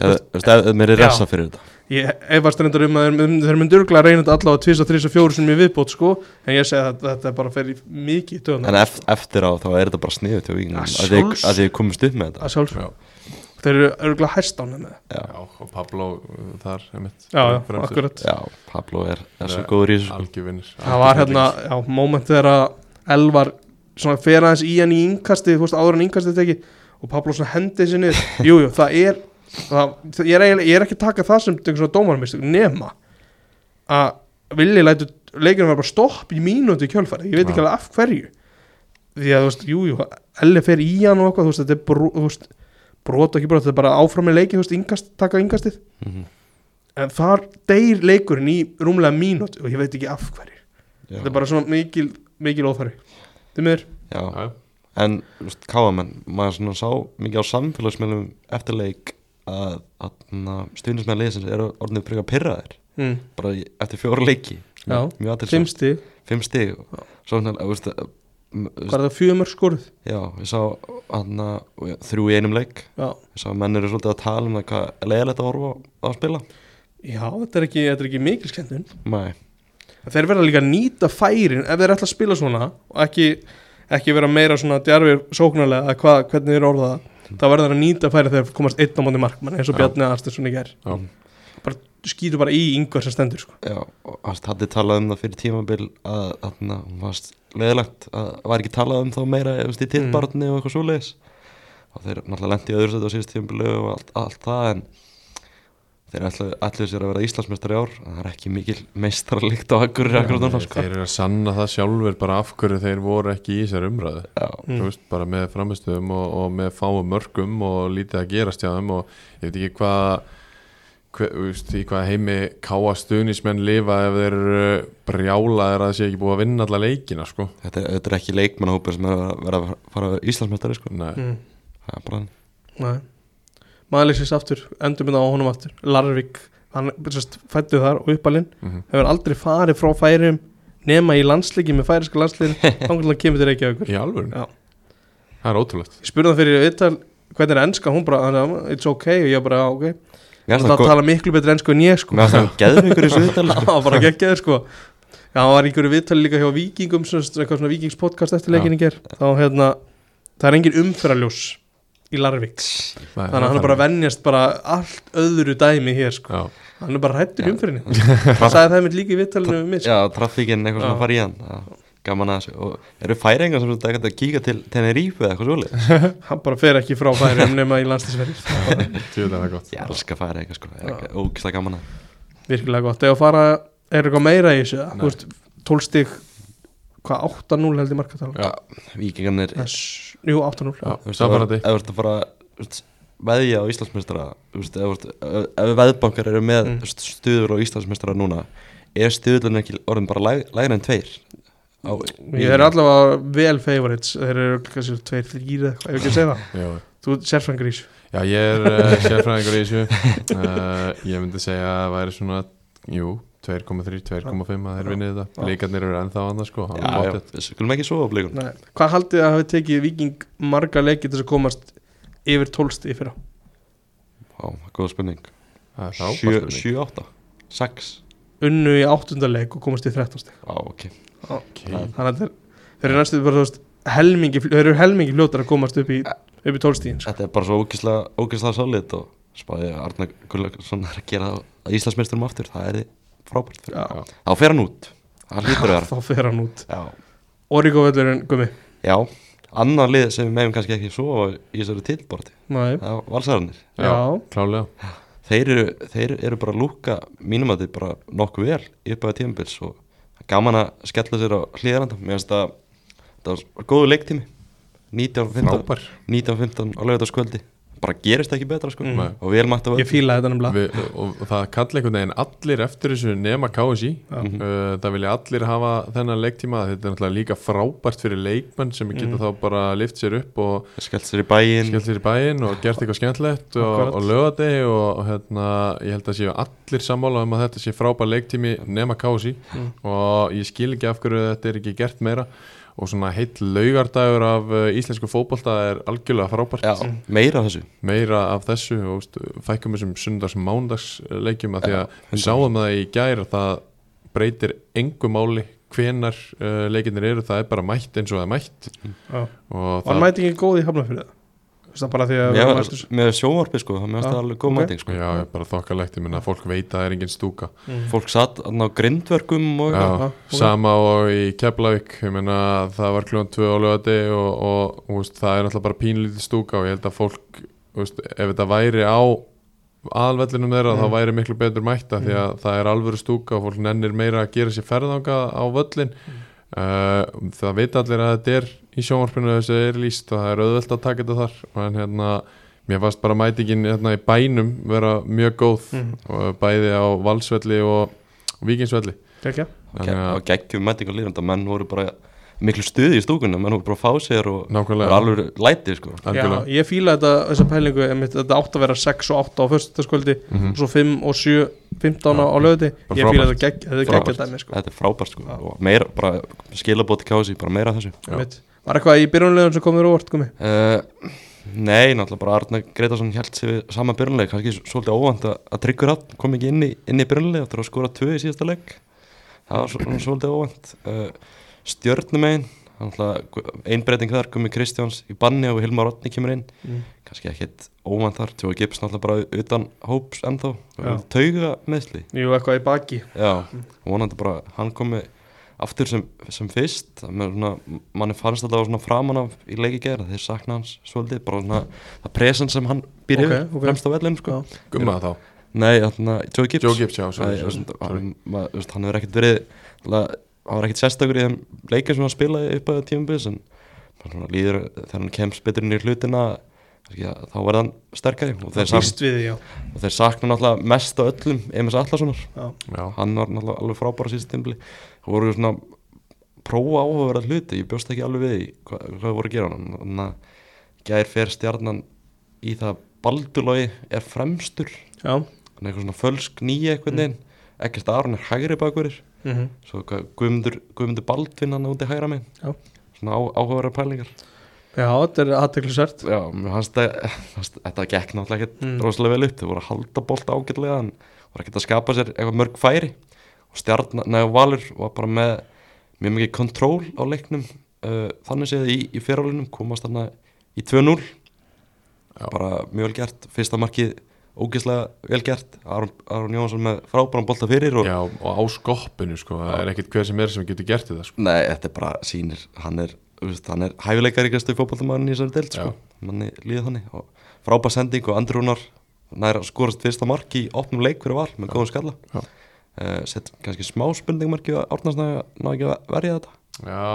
eða mér er Já. ressa fyrir þetta. Ég efast reyndar um að þeir, mynd- þeir myndir örgulega reyna þetta allavega 2, 3, 4 sem ég viðbót sko. En ég segi að þetta er bara að fer í mikið en töðan ef, eftir á þá er þetta bara sniðu til vikingum Að að þið að komist upp með þetta. að þeir eru örgulega hæst ánum með það já, já og Pablo þar er mitt já, já, akkurat. Já Pablo er, er svo góður í þessu sko. Algjörvinnir það var hérna, já, moment þegar að Elvar svona fer aðeins í hann í innkasti þú veist, áður en innkastið teki og Pablo svona hendið sér niður. <laughs> Jú, jú, það er það, ég, er ég er ekki að taka það sem einhvern svona dómarmist nema að vilji lætu leikinu var bara stopp í mínúti í kjölfari ég veit ekki alveg af hverju. Því að þú veist, jú, jú, Elli fer í hann og eitthvað, þú veist, þetta er brú, þú veist, brot og ekki brot, þetta er bara áfram með leikin, þú veist, ingast, taka ingastið. Mhm. en þar deyr leikurinn í rúmlega mínúti og ég veit ekki af hverju. Þetta er bara svona mikil, mikil óþæri þið miður? Já, Já, en káamenn, maður svona sá mikið á samfélagsmiðlum eftir leik að, að stuðnismenn liðsins eru orðinu frekar pyrraðir mm. bara eftir fjóra leiki. Já, mjög aðtil fimm stig, fimm svo svona, þú hvað er það fjögumör skoruð já, ég sá aðna, þrjú í einum leik. Já. ég sá að menn eru svolítið að tala um hvað leiðilegt að horfa á að spila. Já, þetta er ekki, þetta er ekki mikil skemmtun. Nei, þeir verða líka að nýta færin ef þeir ætla að spila svona og ekki, ekki vera meira svona djarfir sóknarlega hvað, hvernig þeir orða það. Þá verða þeir að nýta færi þegar komast einn á móti markmann eins og. Bjarni Aðarstinsson í bara skýtu bara í yngvar sem stendur sko. já, og það haddi talað um það fyrir tímabil að þarna varst leiðilegt að var ekki talað um þá meira veist, í tilbarni og eitthvað svoleiðis og þeir náttúrulega lendi í öðru sæti á síðust tímabilu og allt, allt það en þeir ætlu, ætlu sér að vera Íslandsmeistari í ár það er ekki mikil meistaralikt á akkurir akkurat núna sko. þeir eru að sanna það sjálfur bara af hverju þeir voru ekki í þessar umræðu Mm. veist, bara með framistöðum og, og með fáum mörgum og lítið að gerast hjá þeim og ég veit ekki hvað hver, þú veist, í hvað heimi káa stuðnismenn lifa ef þeir brjálaðir að það sé ekki búið að vinna alla leikina sko. þetta, er- þetta er ekki leikmannahópur sem er að vera að fara að vera Íslandsmeistari sko. Nei, mm. það er bara þannig. Nei. Maðurleysins aftur, endur minna á honum aftur. Larvik, hann fættu þar og uppalinn, mhm, hefur aldrei farið frá færum nema í landsleiki með færiska landsliðin <laughs> þannig að kemur til Reykjavíkur. Í alvöru, Já. það er ótrúlegt. Ég spurði það fyrir viðtal hvernig er enska, hún bara, "Ah, it's ok og ég bara, "Ah, ok, það það tala miklu betur ensku en ég sko. Mér það <laughs> geðveikur í þessu viðtali það sko. var bara geggjaður sko. Já, hann var einhverju viðtali líka hjá Víkingum svona, eitthvað svona Víkingspodcast eftir leikinni ger þá hérna, það er engin umferðarljós í Larvik. Þannig að hann er bara að venjast bara allt öðru dæmi hér sko. Já, hann er bara hættur í umferðinni. <laughs> Það sagði það mitt líka í viðtalinu við mig sko. Já, traffíkinn eitthvað svona fara í hann Gaman að þessu. Og eru færingar sem þetta ekkert að kíka til Tenerife eða eitthvað svoleið <laughs> hann bara fer ekki frá færum nema í <laughs> er gott. Ég elska færingar sko. Er ógislega gaman að virkilega gott, eða fara er eitthvað meira í þessu, Nei. þú veist 12 stig, hvað 8-0 held ég markatala Já, Víkingarnir Þess, jú 8-0 já, Þú veist, það var þetta Ef þú ert að veðja á Íslandsmeistara þú veist, ef, veðbankar eru með Mm. stuður á Íslandsmeistara núna er stuðurinn ekki orðin bara læg, lægra en tveir á, ég er allavega vel favorites. Þeir eru kannski tveir, þrýr ef ekki að segja það Já, þú er sérfrangur í þessu. Já, ég er uh, sérfræðingur í þessu. Uh, Ég myndi segja að það væri svona Jú, 2,3, 2,5 að þeir vinnið þetta. Já. Líkarnir eru ennþá annað sko skulum ekki svo á blíkun Nei. hvað haldið að hafi tekið viking marga leiki til þess að komast yfir 12 stig fyrir á góða Það frábært 7-8 6 unnu í áttundaleik og komast í 13 stig. Já, ok okay. þannig að þeir, þeir eru næstu bara veist helmingi, þeir eru helmingi fljótar að komast upp í, upp í 12 stíðin sko. Þetta er bara svo ógislega solid og spáði að Arna Gullarsson er að gera að Íslandsmeisturum aftur. Það er frábært Já. þá fer hann út. Þá fer hann út. Já, Origo völlurinn, gummi? Já. annar lið sem við meðum kannski ekki svo í þessari tilborti valsararnir. Já, Já. klálega. Þeir eru, þeir eru bara að lúka mínum að þið bara nokkuð vel í uppæða tímabils og gaman að skella sér á hlýðaranda mér finnst að það var góðu leiktími. 19.15 Frábær. 19.15 á lögataskvöldi bara gerist ekki betra sko. Mm. og vel mætt að Ég fíla þetta nefnilega. Við, og, og það kalli einhvern veginn allir eftir þessu nema KSI Já. uh, það vilja allir hafa þennan leiktíma. Þetta er náttúrulega líka frábært fyrir leikmenn sem geta Mm. þá bara lift sér upp og skellt sér í skellt sér í bæinn og gert eitthvað skemmtlegt og, og lögadegi og, og hérna, ég held að séu allir sammála um að þetta sé frábær leiktími nema KSI Mm. og ég skil ekki af hverju þetta er ekki gert meira og svona heitt laugardagur af uh, íslensku fótbolta er algjörlega frábært. Já, meira af þessu. Meira af þessu og fækkum þessum sundags mándags leikjum að því að við sáum það í gær að það breytir engu máli hvenar uh, leikinnir eru, það er bara mætt eins og það er mætt. Já. og Var það, mæti ekki góð í hafnafyrða? Það bara því að varum mættir- með sjónvarpi sko, það meðast Já, það alveg góð ok. mæting sko já, bara þokkalegt, ég minna að fólk veit að það er engin stúka Mm. fólk satt þarna á grindverkum og já, eitthvað. já, ok. sama og í Keflavík ég meina það var kljóðan tvö á lögati og, og, og veist, það er náttúrulega bara pínlítið stúka og ég held að fólk veist, ef þetta væri á aðalvellinum þeirra Mm. þá væri miklu betur mætta því að það er alvöru stúka og fólk nennir meira að gera sér ferðanga á völlin uh, það veit allir að þetta er í sjónvarpinu þessi er líst og það er auðvelt að taka þetta þar en hérna mér fannst bara mætingin hérna í bænum vera mjög góð Mm. og bæði á valsvelli og, og. Þannig að- og geggjum mæting og líðan menn voru bara miklu stuði í stúkunum menn voru bara að fá sér og það nákvæmlega. var alveg læti sko. Já, ég fíla þetta, þessa pælingu einmitt, þetta átt að vera 6 og 8 á föstudagskvöldi Mhm. og svo 5 og 7 15 á, bara ég fíla frábært. þetta gegg, þetta er dæmi sko. þetta er frábært sko. Og meira, bara skilabóti kási, bara meira af þessu. Var eitthvað í byrjunlegun sem komið úr óvart komi? uh, nei, náttúrulega bara Arna Gretarsson held sér við sama byrjunleik kannski svolítið óvænt að, tryggur átt kom ekki inn í, inn í byrjunleik eftir að skora tvö í síðasta leik. Það var svo- svolítið óvænt. Uh, stjörnumegin einbreyting þar, Gummi Kristjáns í banni og Hilmar Otni kemur inn. Mm. kannski ekkit óvænt þar, Tjói Gibbs náttúrulega bara utan hóps ennþá, tauga meðsli Jú, eitthvað í baki. Já, vonandi bara hann komi aftur sem, sem fyrst. Manni fannst þetta svona framan af í leiki gera, þeir sakna hans svolítið, bara svona það present sem hann býr Ok, yfir ok. fremst á vellinu sko. Já. Gumma þá, Nei, Joe Gibbs. Joe Gibbs, já, veist, hann hefur ekkert verið hann var ekkert sérstakur í þeim leikir sem hann spilaði upp að tímabils en bara svona líður þegar hann kemst betur inn í hlutina þá verða hann sterkari. Og þeir, þeir sakna náttúrulega mest á öllum Emis Allarssonar hann var náttúrulega alveg frábæra síðust tímbili það voru svona prófa áhugaverða hluti, ég bjóst ekki alveg við því hvað, hvað það voru að gera. Hann þannig að gær fer stjarnan í það baldurlógi er fremstur. Er eitthvað svona fölsk nýja eitthvað neginn ekkert Aron er hægri bakverður Mm svo hvað, Guðmundur, Guðmundur Baldvin hann úti hægra Já. svona á, áhugaverða pælingar. Já, þetta er aðteklisvert já, þetta gekk náttúrulega ekkert Mm. rosalega vel upp. Þau voru að halda bolt ágætlega en voru ekkert að skapa sér eitthvað mörg færi. Og stjarnan, neða Valur var bara með mjög mikið kontról á leiknum. Uh, þannig séð í, í fyrirálunum komast þarna í 2-0 Já. bara mjög vel gert. Fyrsta markið ógeðslega vel gert. Aron, Jónsson með frábæran bolta fyrir og já, og á skoppinu sko, það er ekkert hver sem er sem getur gert þetta sko. Nei, þetta er bara sýnir. Hann er, hann er hæfileikaríkastu fótballtamaðurinn í þessari deild sko. manni líða þannig. Og frábær sending og Andrúnar nær að skorast fyrsta mark í opnum leik fyrir val með góðum skalla. Uh, sett kannski smá spurningmarki að Árnarsnæði ná ekki að verja þetta? Já,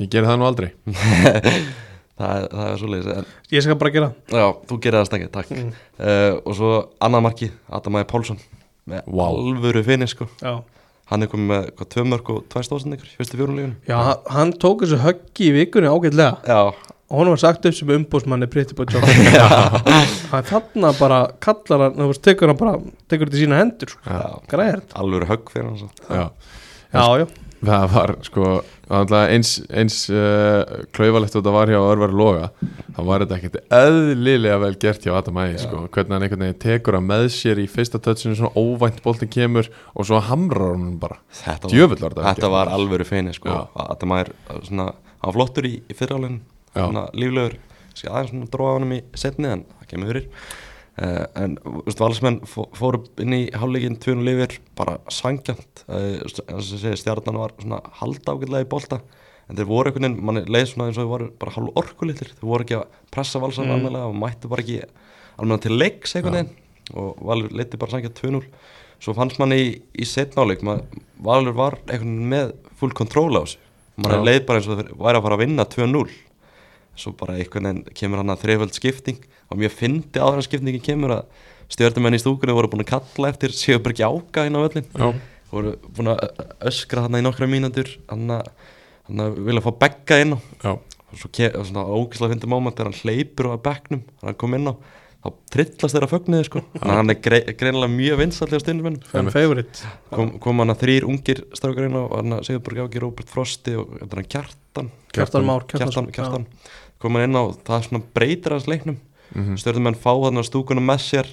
ég gerði það nú aldrei <laughs> það, er- það er svo leiðis en Ég skal bara gera það. já, þú gerir það stengið, takk. Mm. uh, og svo annað marki, Adam Æði Pálsson með Vá. alvöru finni sko. Já, hann er komið með hvað, tvö mörg og tvær stóðsendingur í fyrstu fjórunleikinu já hann, tók þessu höggi í vikunni ágætlega. Já, og hann var sagt upp sem umbúsmanni Pretty Boy Job hann þarna bara kallar hann, veist, tekur hann bara tekur þetta í sína hendur, sko. já, græðir alvöru högg fyrir hann já, Já, já, það var sko eins, eins uh, klaufalegt og þetta var hjá Örvar Loga þá var þetta ekkert eðlilega vel gert hjá Adam Ægi sko, hvernig hann einhvern veginn tekur að með sér í fyrsta touchinu svona óvænt boltin kemur og svo hamrar hann bara. Þetta var, Djöfull var þetta þetta var alvöru feini sko. Já. Þetta maður svona, hann var flottur í, í svona líflegur. Aðeins svona dróða honum í setni en það kemur fyrir uh, en valsmenn fó- fóru inn í hálfleikin tvunum lifir bara sangjant uh, segja stjarnan var svona halda ágætlega í bolta en þeir voru einhvern veginn, manni leið svona eins og þeir voru bara hálf orkulitlir, þeir voru ekki að pressa valsar Mm. alveg og mættu bara ekki alveg til leiks einhvern veginn. Og Valur leiti bara sangjant 2-0 svo fannst manni í, í setnáleik Valur var einhvern veginn með full kontról á þessu. Manni Já. leið bara eins og þeir væri að fara að vinna 2-0 svo bara einhvern veginn kemur hann að þreiföld skipting og mér fyndi áður en skiptingin kemur að stjórnumenn í stúkunni voru búin að kalla eftir Sigurbergi Áka inn á völlin Já, voru búin að öskra hann í nokkra mínútur hann að, að vilja fá begga inn á. Já, og svo ke- og svona ógislega fyndi moment þegar hann hleypur á þegar hann kom inn á þá trillast þeirra fögnuði sko. Að hann er grei, greinilega mjög stundum Fan favorite. Kom, kom hann að þrýr ungir strákar inn á og hann að Sigurberg Áki, Róbert Frosti og hann Kjartan. Kjartan Már Kjartan, Kjartan kom hann inn á það svona breytir hans leiknum. Mhm, stjórnumenn fá þarna stúkunum með sér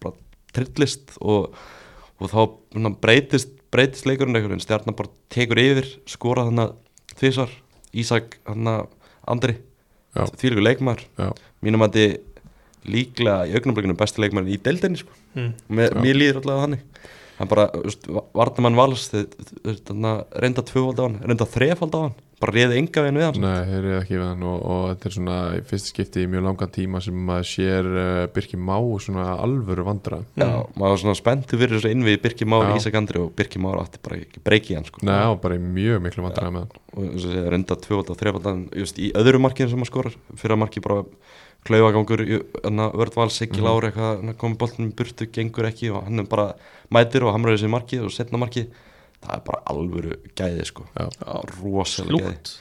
bara trillist og, og þá svona, breytist breytist leikurinn einhvern veginn, stjarnan bara tekur yfir skora þarna tvisar Ísak hann Andri Já. þvílíkur leikmaður. Já, mínum að þið líklega í augnablikinu besti leikmaður í deildinni sko. mm. Mér, líður alltaf þannig. Hann bara, varnamann vals þið, þið, þið, reynda tvöfald á hann reynda þrefald á hann, bara réði enga veginn við hann nei, þeir eru ekki við hann og, og þetta er svona í fyrst skipti í mjög langan tíma sem maður sér uh, Birki Má svona alvöru vandra Já, maður var svona spenntu fyrir þessu innvið Birki Már, Já. Ísak Andri og Birki Már átti bara ekki breyki hann sko. Nei, já, bara í mjög miklu vandra með hann og þess að segja reynda tvöfald og þrefald just í öðru markinu sem hann skorar fyrir að marki bara klaufagangur vörð Siggi Mhm. Hann komið boltinum í burtu, gengur ekki og hann er bara mætir og hamraði sér markið og setna markið það er bara alvöru gæði sko. Rosalega gæði.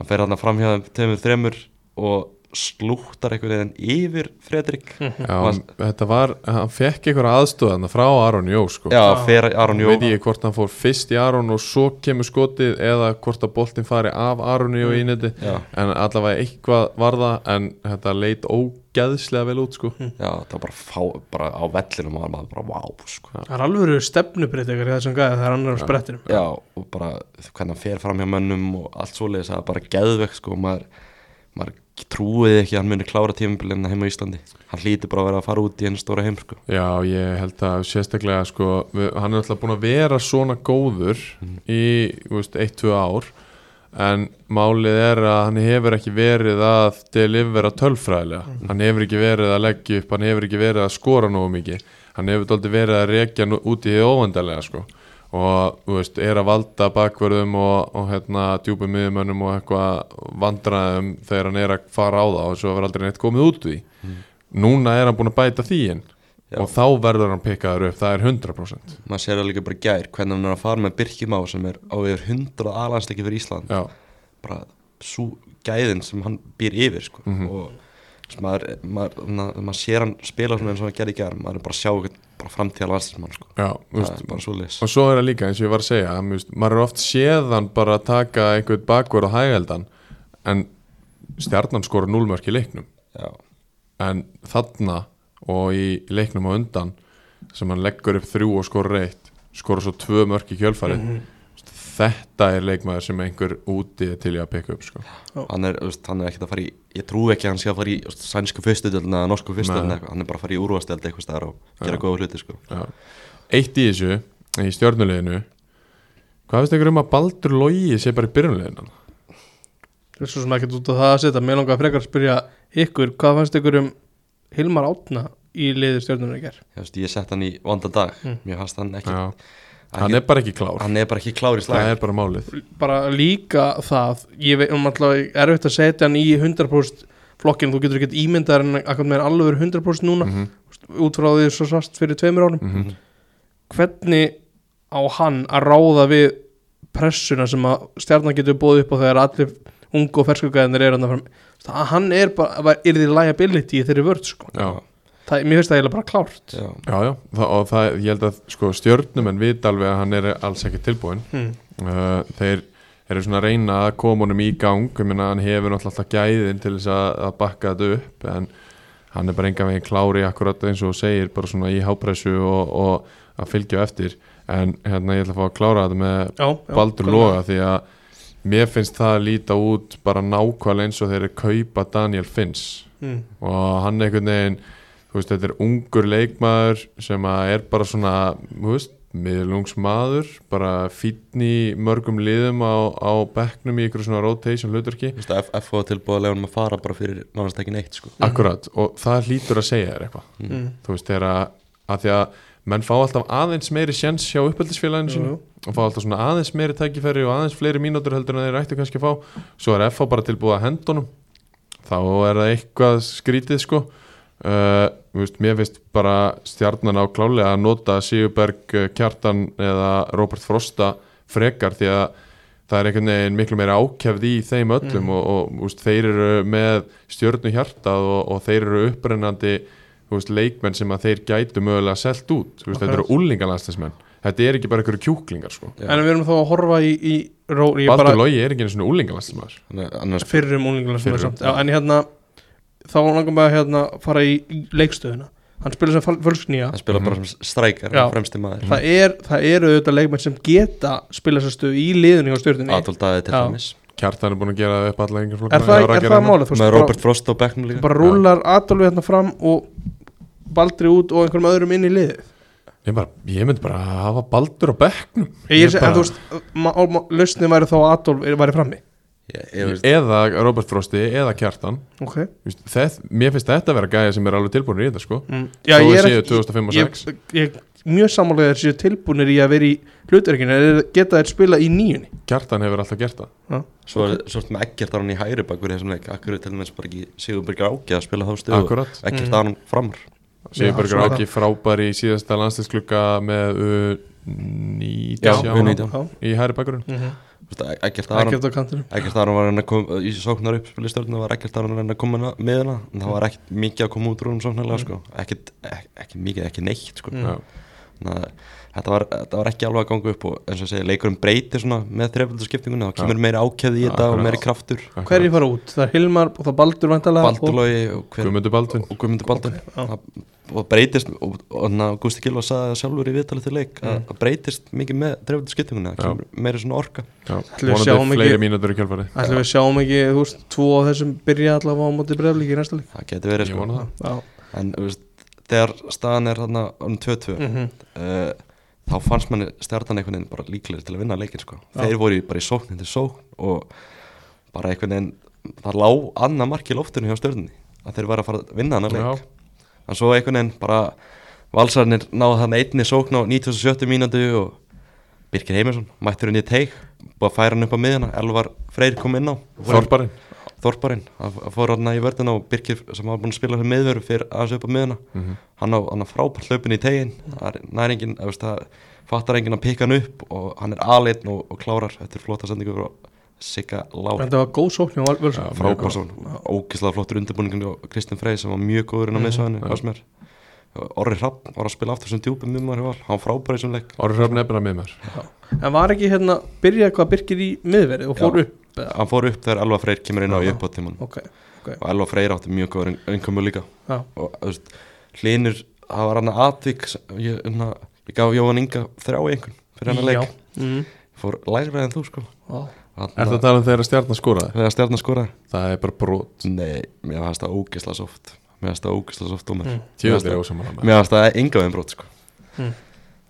Hann fer hann fram hjá þeim tveimur þremur og slúttar einhvern veginn yfir Fredrik já Var- þetta var, hann fekk einhver aðstöðan frá Aron Jó sko. Já, fer Aron Jó. veit ég hvort hann fór fyrst í Aron og svo kemur skotið eða hvort að boltin fari af Aroni og í neti já, en allavega eitthvað var það en þetta leit ógeðslega vel út sko. Já, það var bara, fá, bara á vellinum og maður bara vá sko. Það er alveg stefnubreytt ykkur í þessum gæði hann er á sprettinum. Já, og bara hvernig hann fer fram hjá mönnum og allt svoleiðis það er bara geðvegt sko, maður, maður trúið ekki að hann muni klára tímabilið heima í Íslandi. Hann hlýtur bara að vera að fara út í einu stóra heim sko. Já, ég held að sérstaklega sko, við, hann er alltaf búin að vera svona góður í, veist, eitt, tvö ár en málið er að hann hefur ekki verið að delivera tölfræðilega, hann hefur ekki verið að leggja upp, hann hefur ekki verið að skora nógu mikið, hann hefur dálítið verið að rekja út í því óvandarlega sko og veist, er að valda bakverðum og, og hérna djúpum miðumönnum og eitthvað vandræðum þegar hann er að fara á það og svo verður aldrei neitt komið út því núna er hann búin að bæta því inn Já. og þá verður hann pikkaður upp, það er 100% maður sér líka bara gær hvernig hann er að fara með Birkjum á sem er á yfir 100 alansleiki fyrir Ísland já, bara svo gæðin sem hann býr yfir sko. Mhm. og þess, maður, maður, maður, maður sér hann spila svona eins og hann gerði gær maður er bara að sjá eitthvað bara framtíða landslismann sko. og svo er það líka eins og ég var að segja veist, maður er oft séðan bara að taka einhvern bakverð og hægeldan en stjarnan skora núlmörk í leiknum. Já, en þarna og í leiknum á undan sem hann leggur upp þrjú og skora reitt skora svo tvö mörk í kjölfarið þetta er leikmaður sem einhver úti er til í að pikka upp sko. hann er, þú veist, hann er ekkert að fara í ég trú ekki að hann sé að fara í sænsku fyrstudöldina eða norsku fyrstudöldina Nei. hann er bara að fara í úrvasteld eitthvað staðar og gera góða hluti sko. Já. Eitt í þessu í stjórnuleginu hvað finnst ykkur um að Baldur Logi sé bara í byrjunleginu Það er svo sem ekkert út á það að setja Mér langar frekar að spyrja ykkur Hvað fannst ykkur um Hilmar Átna í liður veist, ég sett hann í vonda dag Mm. mér fannst hann ekki, Já, hann er bara ekki klár. Hann er bara ekki klár í það slag er bara málið. Bara líka það Ég veit um alltaf erfitt að setja hann í 100% flokkin Þú getur ekki ímyndað en akkur með alveg verið 100% núna. Mm út frá því svo sast fyrir tveimur árum. -hmm. hvernig á hann að ráða við pressuna sem að stjarnan getur búið upp á þegar allir ungu og ferskugæðinir eru hann fram? Hann er bara, er því liability þeirri vörð sko. Já, það, mér finnst það eiginlega bara klárt. Já, já, já. Það, og það, ég held að sko, stjörnum en vita alveg að hann er alls ekki tilbúin hmm. uh, þeir eru svona að reyna að koma honum í gang. Ég meina hann hefur náttúrulega alltaf gæðin til þess að, að bakka þetta upp en hann er bara enga veginn klári akkurat eins og segir bara svona í hápressu og, og að fylgja eftir. En hérna ég ætla að fá að klára þetta með já, já, Baldur. Loga því að mér finnst það að líta út bara nákvæmlega eins og þeir eru kaupa Daniel Finns. Hmm. og hann einhvern veginn veist, þetta er ungur leikmaður sem að er bara svona þú veist, miðlungsmaður bara fínn í mörgum liðum á, á bekknum í ykkur svona rotation hlutverki Þú veist að FH tilbúið að hann að fara bara fyrir nánast ekki neitt sko. akkurat og það hlýtur að segja þér eitthvað Hmm. þú veist, þegar að, að því að menn fá alltaf aðeins meiri sjens hjá sínu jú. og fá alltaf svona aðeins meiri tækifæri og aðeins fleiri mínútur heldur en þeir ættu kannski að fá svo er FH bara tilbúið að hendunum þá er það eitthvað skrítið sko uh, veist, mér finnst bara stjarnan á klálega að nota Sigurberg, uh, Kjartan eða Robert Frosta frekar því að það er einhvern veginn miklu meira ákjafð í þeim öllum Mm. og, og veist, þeir eru með stjörnu hjartað og, og þeir eru upprennandi veist, leikmenn sem að þeir gætu mögulega selt út, veist, þetta eru Akkurat. úlingalandstismenn þetta er ekki bara einhverju kjúklingar sko. Já. En við erum þá að horfa í, í ró, ég Baldur bara Logi er ekki einu svona er Fyrrum, samt Já, En hérna, þá langar maður að hérna, fara í, í leikstöðuna Hann spila sem fölsknýja. Það spila bara Mhm. sem strækar Já. fremsti maður. Það, er, það eru auðvitað leikmenn sem geta spila þessa stöðu í liðunni á stjórnunni Adolf Daði til dæmis. Kjartan er búin að gera það upp alla yngri Er það, er það málið? Þú veist, með Robert Frost á bekknum líka. Bara rúlar Adolfi hérna fram og Baldri út og einhverjum öðrum inn í liðið. Ég, bara, ég myndi bara hafa baldur á bekknum. Ég, ég, bara, En þú veist, lausnin væri þá að Adolf væri frammi ég, Eða Robert Frosti eða Kjartan. Ok. Vist, þess, Mér finnst þetta að vera gæja sem er alveg tilbúin í þetta sko. Mm. Já, ég er séu ekki 2005 og ég, 6. ég, ég mjög sammálega þeir séu tilbúinir í að vera í hlutverkinu. Eða geta þeir spila í nýjunni Kjartan hefur alltaf gert það. Já. svo er svo er með Eggert Aron í hæri bakur í þessum leik. Akkur er til dæmis bara ekki Sigurberg Áki að spila þá stöðu? Eggert Mm. Aron framar. Sigurbergur svo er Áki frábær í síðasta landslisklukka með U19 Já, já, U19. Já. í hæri bakgrunn Mm. Eggert Aron Ekkert Aron var reyna að koma í sóknar upp spila stjórnum var Eggert Aron reyna að koma með hana en það var ekkert mikið að koma út úr um sóknarlega sko. ekkert, ek, ekki mikið, ekki neitt sko. Að þetta var, þetta var ekki alveg að ganga upp og eins og ég segi, leikurinn breytir svona með þrefaldarskiptinguna, þá kemur meiri ákjæði í þetta og meiri kraftur. Hverju fara út? Það er Hilmar og það er Baldur vantalega Baldurlógi og, hver- Guðmundur Baldvin. og Guðmundur Baldvin. Já. Það- og breytist og, og, og Gusti Gilva sagði það sjálfur í viðtalið til leik að Mm. það breytist mikið með þrefaldarskiptinguna, það kemur meiri svona orka. Já, Ætlum við sjáum vonandi fleiri mínútur í kjálfari Ætlum við sjáum ekki, þú veist, tvo af þessum byrja allavega á móti breyflíki í næsta lík það getur verið sko. það. En þú veist, þegar staðan er þarna um 2-2 mm uh, þá fannst manni stjartan einhvern veginn bara líklegir til að vinna leikin sko. Þeir voru bara í sókn til sókn og bara einhvern veginn það lá annað mark í loftinu hjá stjörnunni að þeir var að fara að vinna hann að leik Já. en svo einhvern veginn bara valsarnir náða þannig einni sókn á 97. mínútu og Birkir Heimisson mættur henni í teik búið að færa hann upp á miðjana Elvar Freyr kom inn á Þorparinn Þorparinn að að fór hann í vörðina og Birkir sem var búin að spila fyrir miðveru fyrir aðeins upp á miðjana Mhm. hann á, hann á frábært hlaupin í tegin það er næringin, það, fattar enginn að pikka hann upp og hann er aðleitn og, og klárar þetta er flotta sendingu frá Sigga Lár Þetta var góð sókn frábært svo, ógislega flottur undirbúningun og Kristinn Frey sem var mjög góður inn á Mhm. miðsvæðinu Já. fannst mér. Orri Hrapp var að spila aftur sem djúpum miðmar hann var frábær í þessum leik. Orri Hrafn er bara með mér En var ekki hérna, byrja eitthvað Birkir í miðverið og fór Já. Upp eða? hann fór upp þegar Elva Freyr kemur inn á í uppáttíman Ok, og Elva Freyr átti mjög góður innkomu líka já, og þú veist, hlinur það var hann aðvík ég, hérna, ég gaf Jóhann Inga þrjá í einhvern fyrir hann að leik mm. fór lægra en þú sko Já. Er það að tala um skoraði? þegar stjarnar skoraði Það er bara brot nei, mér fannst það ógisla soft mér fannst það ógisla soft Mm. Tjóðið Mér er það- mér fannst það enga veginn brot sko Mm.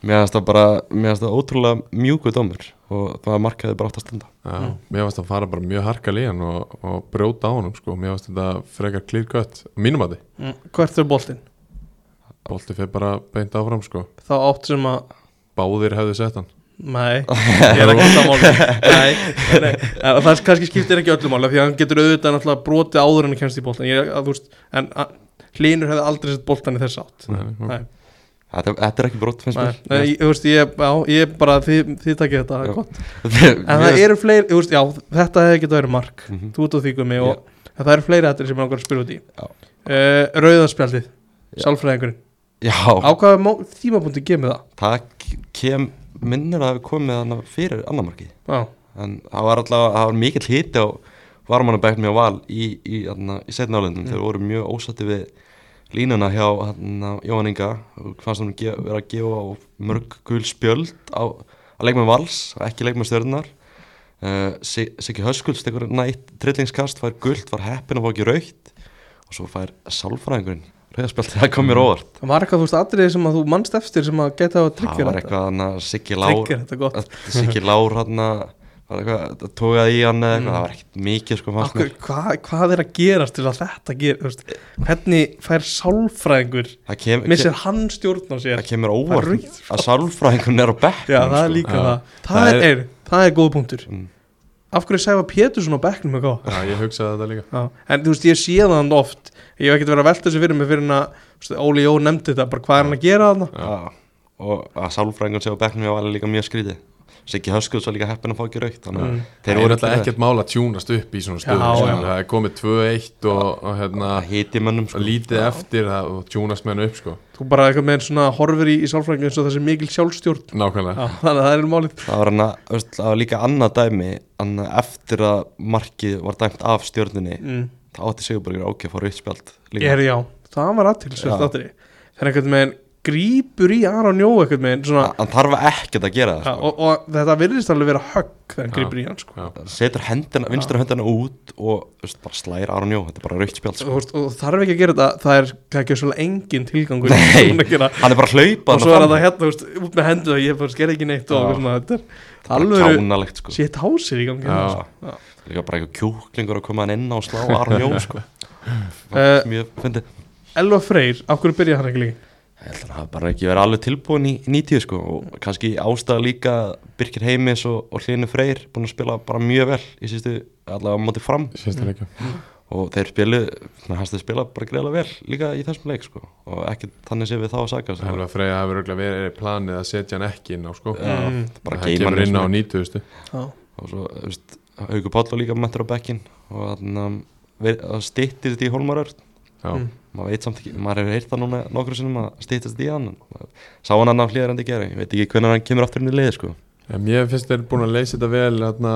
Mér fannst það bara mér fannst það ótrúlega mjúku dómur og það markaði bara átt að stunda Já, mér varst að fara bara mjög harka líðan og, og brjóta á honum sko, mér varst þetta frekar clear cut mínum að þið, Mm. Hvert er boltinn? bolti fyrir bara beint áfram sko, Þá átt sem að báðir hefðu sett hann. Nei, <laughs> ég er ekki sammála. <laughs> Nei, nei, nei. En það kannski skiptir ekki öllum máli Því að hann getur auðvitað náttúrulega brotið áður en hann kemst í að, Hlynur hefði aldrei sett boltan í þess átt. Nei, nei. Þetta, er ekki brot finnst nei, mér ég, veist, ég, já, ég bara Þið, þið takið þetta Já. gott <laughs> En það eru fleiri, veist, já, þetta hefði getað verið mark Mhm. Þú ert á því gumi og það eru fleiri ættir sem ég langar að spyrja út í uh, Rauðarspjaldið, Já. sálfræðingurinn já, Á hvaða tímapunkti kemur það? það kem minnir að hafi komið fyrir annar markið Já, en það var alltaf, það var mikill hiti á varmannabækni á val í, í, í, í setna álendum, Mm. þeir voru mjög ósatti við línuna hjá hana, Jóhann Inga. Fannst hann vera að gefa á mörg gul spjöld á að leikma vals, ekki leikma stjörnar uh, Siggi Höskulds tekur nætt trillingskast, fær guld var heppin að fá ekki raukt og svo fær sálfræðingurinn rauðaspjald, það kom mér óvart það var eitthvað, þú veist, atriði sem að þú mannst eftir sem að geta að það tryggja var eitthvað hann að Siggi Lár þetta að Siggi Lár hann var eitthvað, að tókaði í hann eða eitthvað, Mm. það var ekkert mikið sko fannst Akkur, mér hvað, hvað er að gerast til að þetta ger þú veist, hvernig fær sálfræðingur það, kem, missir hann stjórn á sér það kemur Það óvart að sálfræðingun er á bekk já það er líka Já. það það Það er, er, það er góð punktur Mm. af hverju Sæfa Pétursson á bekknum góð Já, ég hugsaði þetta líka Já, en þú veist, ég sé það hann oft ég hef ekkert verið að velta þessu fyrir mig fyrir en að Óli Jó nefndi þetta, bara hvað er hann að gera þarna Já. og að sálfræðingun sé á bekknum ég var alveg líka mjög skrítið Siggi Höskuðs var líka heppin að fá ekki raukt þannig að Mm. Þeir voru alltaf ekkert mál að tjúnast upp í svona Já, já. það er komið 2-1 og, og hérna að hiti mönnum sko. lítið eftir það og tjúnast með hennu upp sko þú bara eitthvað með svona horfur í, í sálfræðingu eins og þessi mikil sjálfstjórn Nákvæmlega Já, þannig að það er málið það var, hana, veist, það var líka annað dæmi hana, eftir að markið var dæmt af stjórninni mm. þá átti Sigurbergur ákveð að fá rauðspjald ég er já, það var aðtilsvært Já. aðri þegar einhvern grípur í Aron Jó veginn svona, hann þarf ekkert að gera það sko. og, og þetta virðist alveg vera högg þegar hann Já. grípur í hann sko. Setur hendina, vinstra hendina út og veist, bara slæra Aron Jó, þetta er bara rauðspjald og, sko. veist, og þarf ekki að gera þetta það er það er ekki svona engin tilgangur að hann er bara að hlaupa og svo er það hérna, veist, út með hendu og ég sker ekki neitt og svona, þetta er bara alveg kjánalegt sko. sétt hásir í gangi hérna, sko. Já. líka bara eitthvað kjúklingur að koma hann inn á og slá Aron Jó sko. <laughs> Eh, mjög fyndið Elva Freyr, af hverju byrjaði hann ekki líka Ég held að hafi bara ekki verið alveg tilbúin í 90 sko og kannski ástæða líka Birkir Heimis og, og Hlynur Freyr búin að spila bara mjög vel í sístu allavega á móti fram. Sérstæðleika og þeir spilu, hans þeir spila bara greiðlega vel líka í þessum leik sko og ekki þannig sé við þá að saka sko. Helga Freyja hefur örugglega verið planið að setja hann ekki inn á sko. Já, Mm. bara Það kemur inn á 90 Já. og svo, þú veist, Haugur Páll var líka mættur á bekkin og þannig að stýttist þetta í Hólmarörn Já, Mm. maður veit samt ekki, maður hefur heyrt það núna nokkru sinnum að stýttist þetta í hann sá hann annan hlýðar en þetta gera, ég veit ekki hvernig hann kemur aftur inn í liði sko. En mér finnst þeir búin að leysa þetta vel þarna,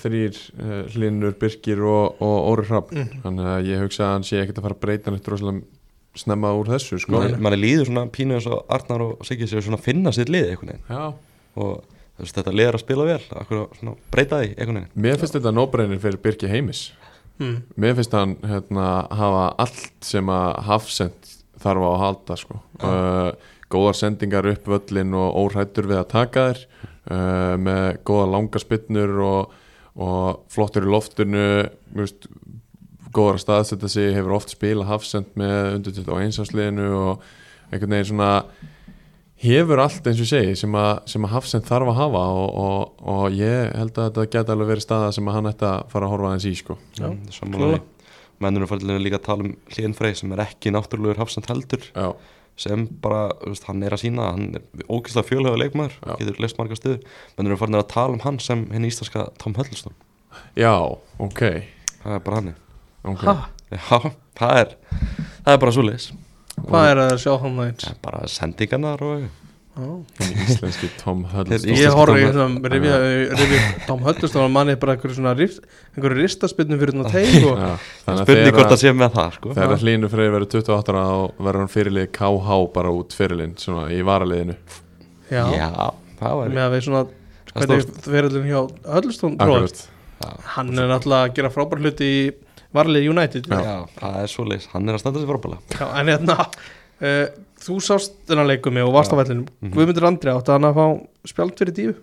þrýr, uh, Hlinur, Birkir og, og Óri Hrapp Mm. þannig að ég hugsa að hann sé ekkert að fara að breyta hann eitthvað rosalega snemma úr þessu sko. Man, manni líður svona pínu eins og Arnar og Siggi séu svona að finna sitt lið einhvern veginn. Já, og þú veist, þetta lið er að spila vel akkur svona breyta því einhvern veginn. Mér finnst þetta nóbreynir fyrir Birki Heimis Mm. Mér finnst hann hérna, hafa allt sem að Hafsend þarf á að halda sko. uh, góðar sendingar upp völlin og óhrættur við að taka þér uh, með góða langa spinnur og, og flottur í loftinu veist, góðar að staðsetja sig hefur oft spila Hafsend með undir 21 ásliðinu og einhvern veginn svona hefur allt eins og segi sem að, sem að Hafsend þarf að hafa og, og, og ég held að þetta geti alveg verið staða sem að hann ætti að fara að horfa aðeins í sko. Já, því. mennur færðilega líka að tala um Hlyn Frey sem er ekki náttúrulegur hafsend heldur Já, sem bara, þú veist, hann er að sína hann er ógeðslega fjölhauða leikmaður Já. getur leist marga stuð, mennur færðilega að tala um hann sem henni íslenska Tom Huddleston já ok, það er bara hann okay. Ha, já, það er það er bara svo leis hvað er að sjá hann það eins bara sendingarnar og íslenski Tom Huddleston Ég horfði rifja Tom Huddleston var manni bara einhverju svona rist, einhverju ristaspinnu fyrir teig og <laughs> þannig að spurning hvort þegar, það sé með það sko. þegar Hlínu Freyr verður 28 ára og verður hann fyrirlið KH bara út fyrirlin svona í varaliðinu. Já, já, það var með að við svona hvernig fyrirlin hjá Huddleston hann er náttúrulega að gera frábær hluti í varlið United já. já. það er svo leis, hann er að standa sér frábæla en hérna uh, þú sást þennan leikum mig og varst á vellinum Mhm. Guðmundur Andri átti hann að fá spjald fyrir díu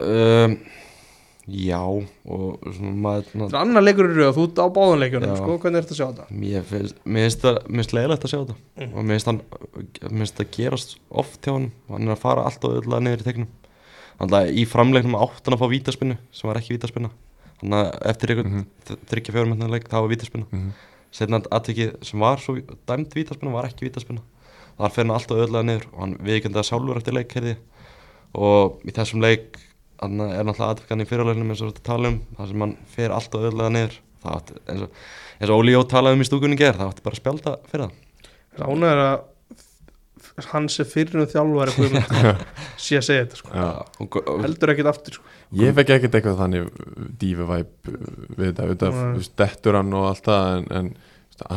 um, já og svona maður svona, þetta er annar leikur í rauð, þú ert á báðan leikunum Já. sko, hvernig ertu að sjá þetta? Mér finnst, finnst það, mér finnst leiðilegt að sjá þetta Mm. og mér finnst hann, mér finnst það gerast oft hjá hann og hann er að fara allt og öll niður í tegnum Þannig að í framleiknum átt hann að fá vítaspinnu sem var ekki vítaspinna Þannig að eftir einhvern mm. þryggja fjórum metna leik það var vítaspinna Mhm. Setna aðtekið sem var svo dæmt vítaspinna var ekki vítaspinna Þar fer hann allt og öll niður og hann viðkjönda sjálfur eftir leik heyrði ég. og í þessum leik hann er náttúrulega aðtekan í fyrirleiknum eins og þetta tala um þar sem hann fer allt og öll niður það átti, eins og eins og Óli Jó talaði um í stúkunni ger það átti bara að spjálta fyrir það Rána er að hann sem fyrir um þjálfari Guðmundur <laughs> sé að segja þetta sko. Heldur ekkert aftur sko. Ég fekk ekkert eitthvað þannig dífuvæp við þetta, við þetta dettur hann og allt það en, en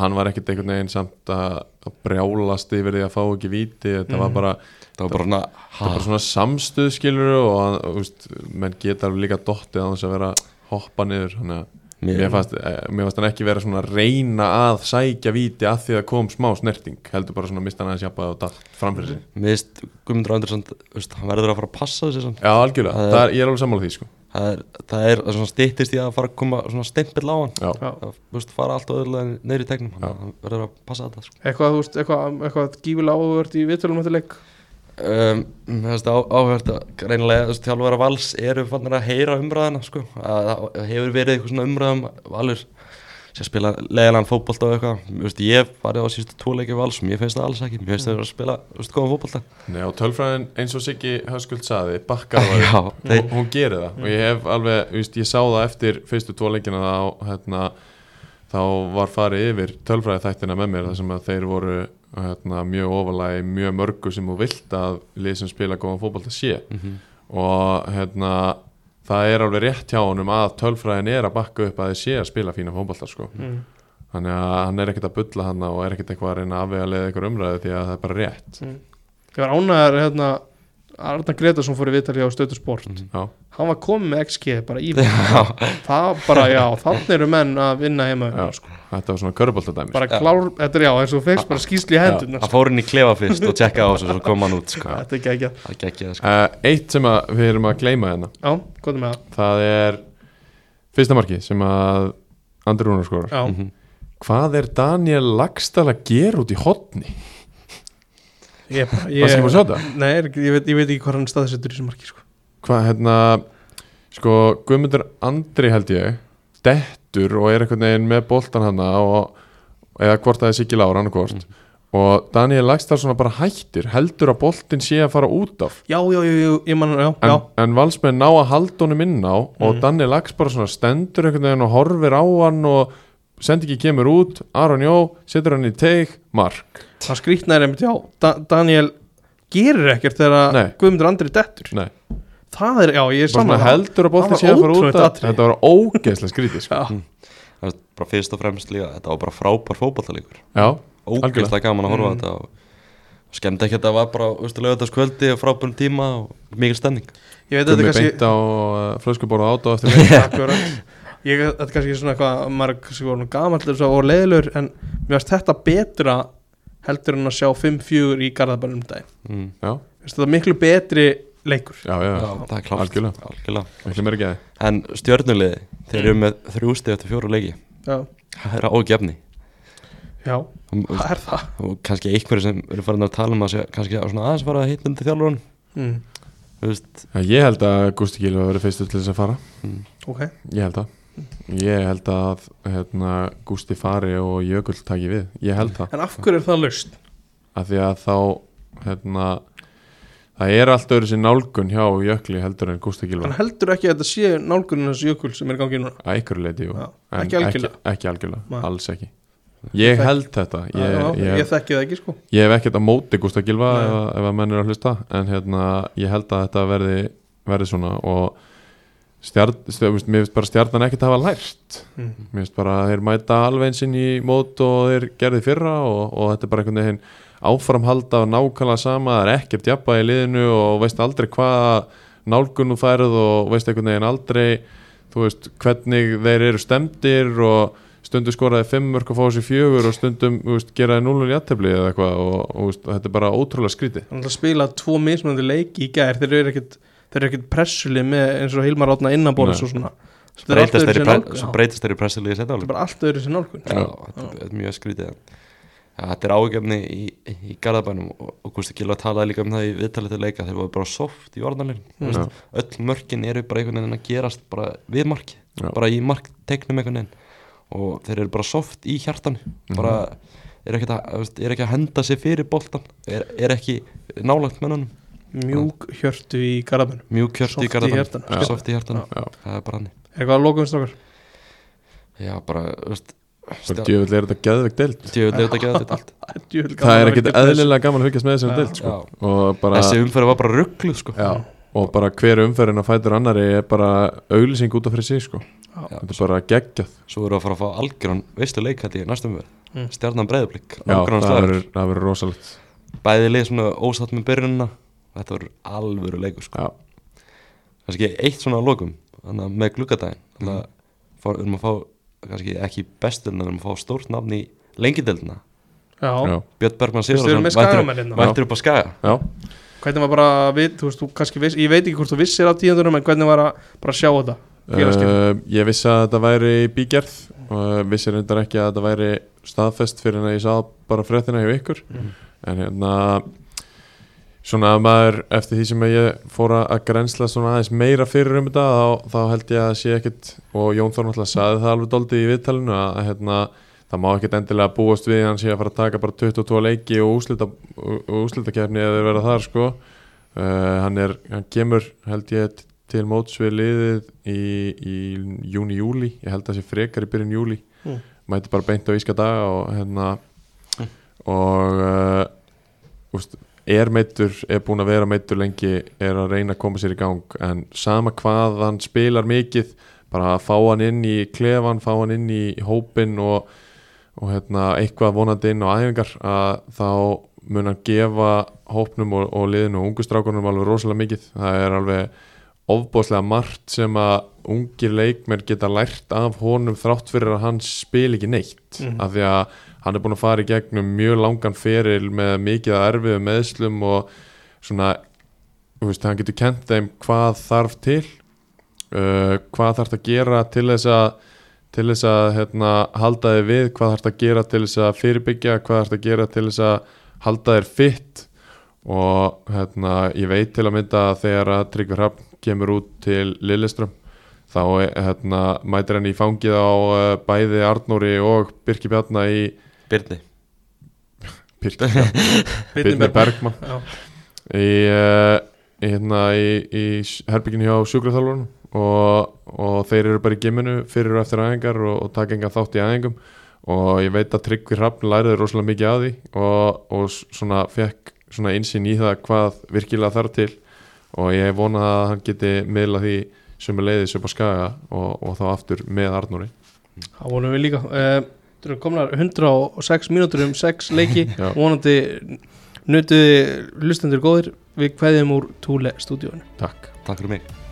hann var ekkert einhvern veginn samt að, að brjálast yfir því að fá ekki víti. Þetta var Mhm. bara, það var bara svona það var bara svona samstuð skilur og hann, veist, menn geta alveg líka dottið á þess að vera að hoppa niður þannig að mér fannst, eh, mér fannst hann ekki vera svona að reyna að sækja víti að því að kom smá snerting heldur bara svona að mista hann aðeins jafnað og datt framfyrir sig. Mér veist Guðmundur Andersson veist, hann verður að fara að passa þessi svona. Já, algjörlega, Það er- það er, ég er alveg sammála því sko. Það er, það er svona styttist í að fara að koma svona stempill á hann. Já, Já. að veist, fara allt öðrulega neyri í tegnum. Hann verður að passa þetta sko. eitthvað, þú veist, eitthvað, eitthvað gífilega áhugavert í viðtölum eftir leik Um, mér finnst það áhört að greinilega þessu þjálfara vals eru fannir að heyra umræðina sko. að það hefur verið eitthvað svona umræðum valur sem spila leðilegan fótbolta og eitthvað. Mér finnst ég farið á síðustu tvoleiki vals mér finnst það alls ekki, mér finnst það að spila þú veist, góðan fótbolta. Nei, og tölfræðin eins og Siggi Höskuld saði, bakkar það. <laughs> Já, hún, hún gerir það. Og ég hef alveg, þú veist, ég sá það eftir fyrstu tvo leikina þá, hérna, þá var farið yfir tölfræði þættina með mér þar sem að þeir voru hérna, mjög ofalega í mjög mörgu sem þú vilt að lið sem spila góðan fótbolta sé Mhm. og hérna það er alveg rétt hjá honum að tölfræðin er að bakka upp að þið sé að spila fína fótbolta sko. mm. þannig að hann er ekkert að bulla hann og er ekkert eitthvað að reyna að afvega leið eitthvað umræði því að það er bara rétt Ég var ánægðar hérna Arna Gretarsson fór í viðtali á Stötu Sport Mhm. Já, hann var komið með XG bara í Já, það bara, já, þannig eru menn að vinna heima Já. sko. þetta var svona körboltadæmis bara Já. klár, þetta er já, eins og fegst bara skýsli í hendur hann fór inn í klefa fyrst og tjekka á þessu og svo kom hann út sko. <laughs> þetta er það ég sko. Uh, eitt sem að við erum að gleyma hérna já, hvað er með það það er fyrsta marki sem að Andri Rúnar skorar já, Mhm. hvað er Daniel Lagstall að gera út í hotni? Ég, sjá þetta? nei, ég veit, ég veit ekki hvað hann staðsettur í þessu marki sko. Hvað hérna sko Guðmundur Andri held ég dettur og er einhvern veginn með boltan hana og eða hvort það er Siggi Lára annarkvort og Daniel Lagstall svona bara hættir heldur að boltin sé að fara út af já, já, já, já, ég man, já, en, en valsmenn ná að halda honum inn á og Mhm. Daniel svona stendur einhvern veginn og horfir á hann og sendi ekki kemur út, Aron Jó setur hann í teig, mark. Það skrýtnaði einmitt, já, da Daniel gerir ekkert þegar. Guðmundur Andri dettur. Nei, það er, já, ég er saman heldur að það sé að fara út atriði. þetta var ógeðslega skrítið sko. er bara fyrst og fremst líka þetta var bara frábær fótballtalíkur já, ógeðslega gaman að horfa á Mm. þetta og skemmt ekki að þetta var bara lögataskvöldi og frábærum tíma og mikil stemning. Ég veit að þetta er kannski beint á uh, flöskuborða át og eftir <laughs> Ég, þetta er kannski svona eitthvað er kannski voru gamall og leiðilegur en mér finnst þetta betra heldur en að sjá 5-4 í Garðabænum um dag mm. þetta miklu betri leikur. Já, já, Já, það er klárt. Algjörlega. Algjörlega. geði En stjörnuliði, þeir eru með þrjú stið eftir fjóru leiki. Já, Það er ágefni já, og, hvað er það? og kannski einhverju sem eru farin að tala um að sé, kannski að svona aðeins fara að hitta undir þjálfurinn Mm, ég held að Gusti Gílu hafi verið fyrstur til þess að fara. Mm, ok, ég held að ég held að hérna, Gusti fari og Jökull taki við. Ég held það. En af hverju er það laust? af því að þá hérna, það er allt öðru sér nálgun hjá Jökli heldur en Gústi Gilva Hann heldur ekki að þetta sé nálgunin þessu jökul sem er í gangi núna? Að einhverju leiti jú. Já, en ekki algjörlega. ekki, ekki algjörlega, alls ekki. Ég þekki- held þetta. Ég, Já, ég, ég, ég, þekki það ekki sko. Hef ekkert að móti Gústa Gilva ef, ef að menn eru að hlusta en hérna, ég held að þetta verði verði svona og stjarn, stjarn, mér finnst bara stjarnan ekkert hafa lært mm. mér finnst bara að þeir mæta alveg eins inn í mót og þeir gerði fyrra og, og þetta er bara einhvern veginn áframhalda og nákvæmlega sama, það er ekkert jafnvægi í liðinu og veist aldrei hvaða nálgun þú færð og veist einhvern veginn aldrei þú veist hvernig þeir eru stemdir og stundum skoraði fimm mörg og fá sér fjögur og stundum veist, geraði núlun í aðtefli eða eitthvað og, og veist, þetta er bara ótrúlega skrítið Hann ætla að spila tvo mismunandi leiki í gær þeir eru ekkit, þeir eru ekkit pressulið með eins og Hilmar Átna innanbólis Nei. og svona. Er breytast þeir í sér svo breytast þeir í pressilíði setja Þetta er bara allt öðru sér nálgun. Þetta er- er mjög skrítið. Ja, Þetta er ágefni í, í Garðabænum og, og Gústi Gilva talaði líka um það í viðtalið til leika. Þeir voru bara soft í orðanlegin Mm. Öll mörkin eru bara einhvern veginn að gerast bara við marki, Já. bara í markteiknum einhvern veginn. Og þeir eru bara soft í hjartan Mhm. bara er ekki, að, er ekki að henda sig fyrir boltan er, er ekki nálagt mennunum Mjúk hjörtu í Garðabænum. Kjört Soft í Garðabænum. soft í hjartanum, það er bara hann Er eitthvað að lokum strákar? já, bara, veist djöfull er þetta geðveikt deild. Djöfull er þetta þetta allt <laughs> Það er er þessu. eðlilega gaman að fylgjast með þessari Já. deild sko. Bara þessi umferð var bara ruggluð sko. Og bara hver umferðin að fætur annari er bara auglýsing út af fyrir sig sko. Þetta er bara geggjað. Svo erum við að fara að fá algjörn veistu leikætti í næstum umferð Mm. stjarnan breyðublík Já, það verður rosalegt. Bæði lið svona ósatt með byrjunina þetta verður alvöru leikur sko. Kannski eitt svona að lokum með að fá- við erum að fá kannski ekki bestur en við erum að fá stórt nafn í lengideldina Björn Bergman hérna. mættur upp á skaga. Hvernig var bara við, þú veist, þú kannski viss, ég veit ekki hvort þú vissir á tíðandurum en hvernig var að bara sjá þetta? Uh, ég vissi að þetta væri bígerð og vissi reyndar ekki að þetta væri staðfest fyrir en að ég sá bara fréttina hjá ykkur. Mm. en hérna svona að maður eftir því sem ég fór að grensla svona aðeins meira fyrir um þetta þá, þá held ég að sé ekkit og Jón Þór náttúrulega saði það alveg doldi í viðtalinu að, að hérna, það má ekkit endilega búast við hann sé að fara að taka bara 22 leiki og úslita, úslitakefni eða verða þar sko. Uh, hann er, hann kemur held ég til móts við liðið í, í júni-júli ég held að það sé frekar í byrjun júli Mm. mæti bara beint á íska daga og hérna og uh, úst, er meittur, er búin að vera meittur lengi, er að reyna að koma sér í gang en sama hvað hann spilar mikið, bara að fá hann inn í klefan, fá hann inn í hópin og, og hérna, eitthvað vonandi inn á æfingar að þá mun hann gefa hópnum og, og liðinu og ungustrákunum alveg rosalega mikið, það er alveg ofbóðslega margt sem að ungir leikmenn geta lært af honum þrátt fyrir að hann spil ekki neitt Mhm. af því að hann er búin að fara í gegnum mjög langan feril með mikið að erfiðu meðslum og svona þú veist, hann getur kent þeim hvað þarf til uh, hvað þarf að gera til þess að til þess að hérna, halda þig við hvað þarf að gera til þess að fyrirbyggja hvað þarf að gera til þess að halda þér fitt og hérna, ég veit til að mynda að þegar að Tryggvi Hrafn kemur út til Lilleström þá hérna, mætir hann í fangið á uh, bæði Arnóri og Birki Bjarna í Byrni Birki Birni <laughs> Bergman Já. í, uh, í, hérna, í, í herbygginu hjá sjúkraþjálfurinn og, og þeir eru bara í gimminu fyrir og eftir æfingar og, og taka enga þátt í æfingum. Og ég veit að Tryggvi Hrafn læriði rosalega mikið af því og, og svona fekk svona einsinn í það hvað virkilega þarf til. Og ég vona að hann geti miðla því sem er leiðis upp á skaga og, og þá aftur með Arnóri. Það vonum við líka. Uh, Eru komnar 106 mínútur um 6 leiki. <laughs> Vonandi nutuði hlustendur góðir. Við kveðjum úr Túle stúdíónu Takk. Takk fyrir mig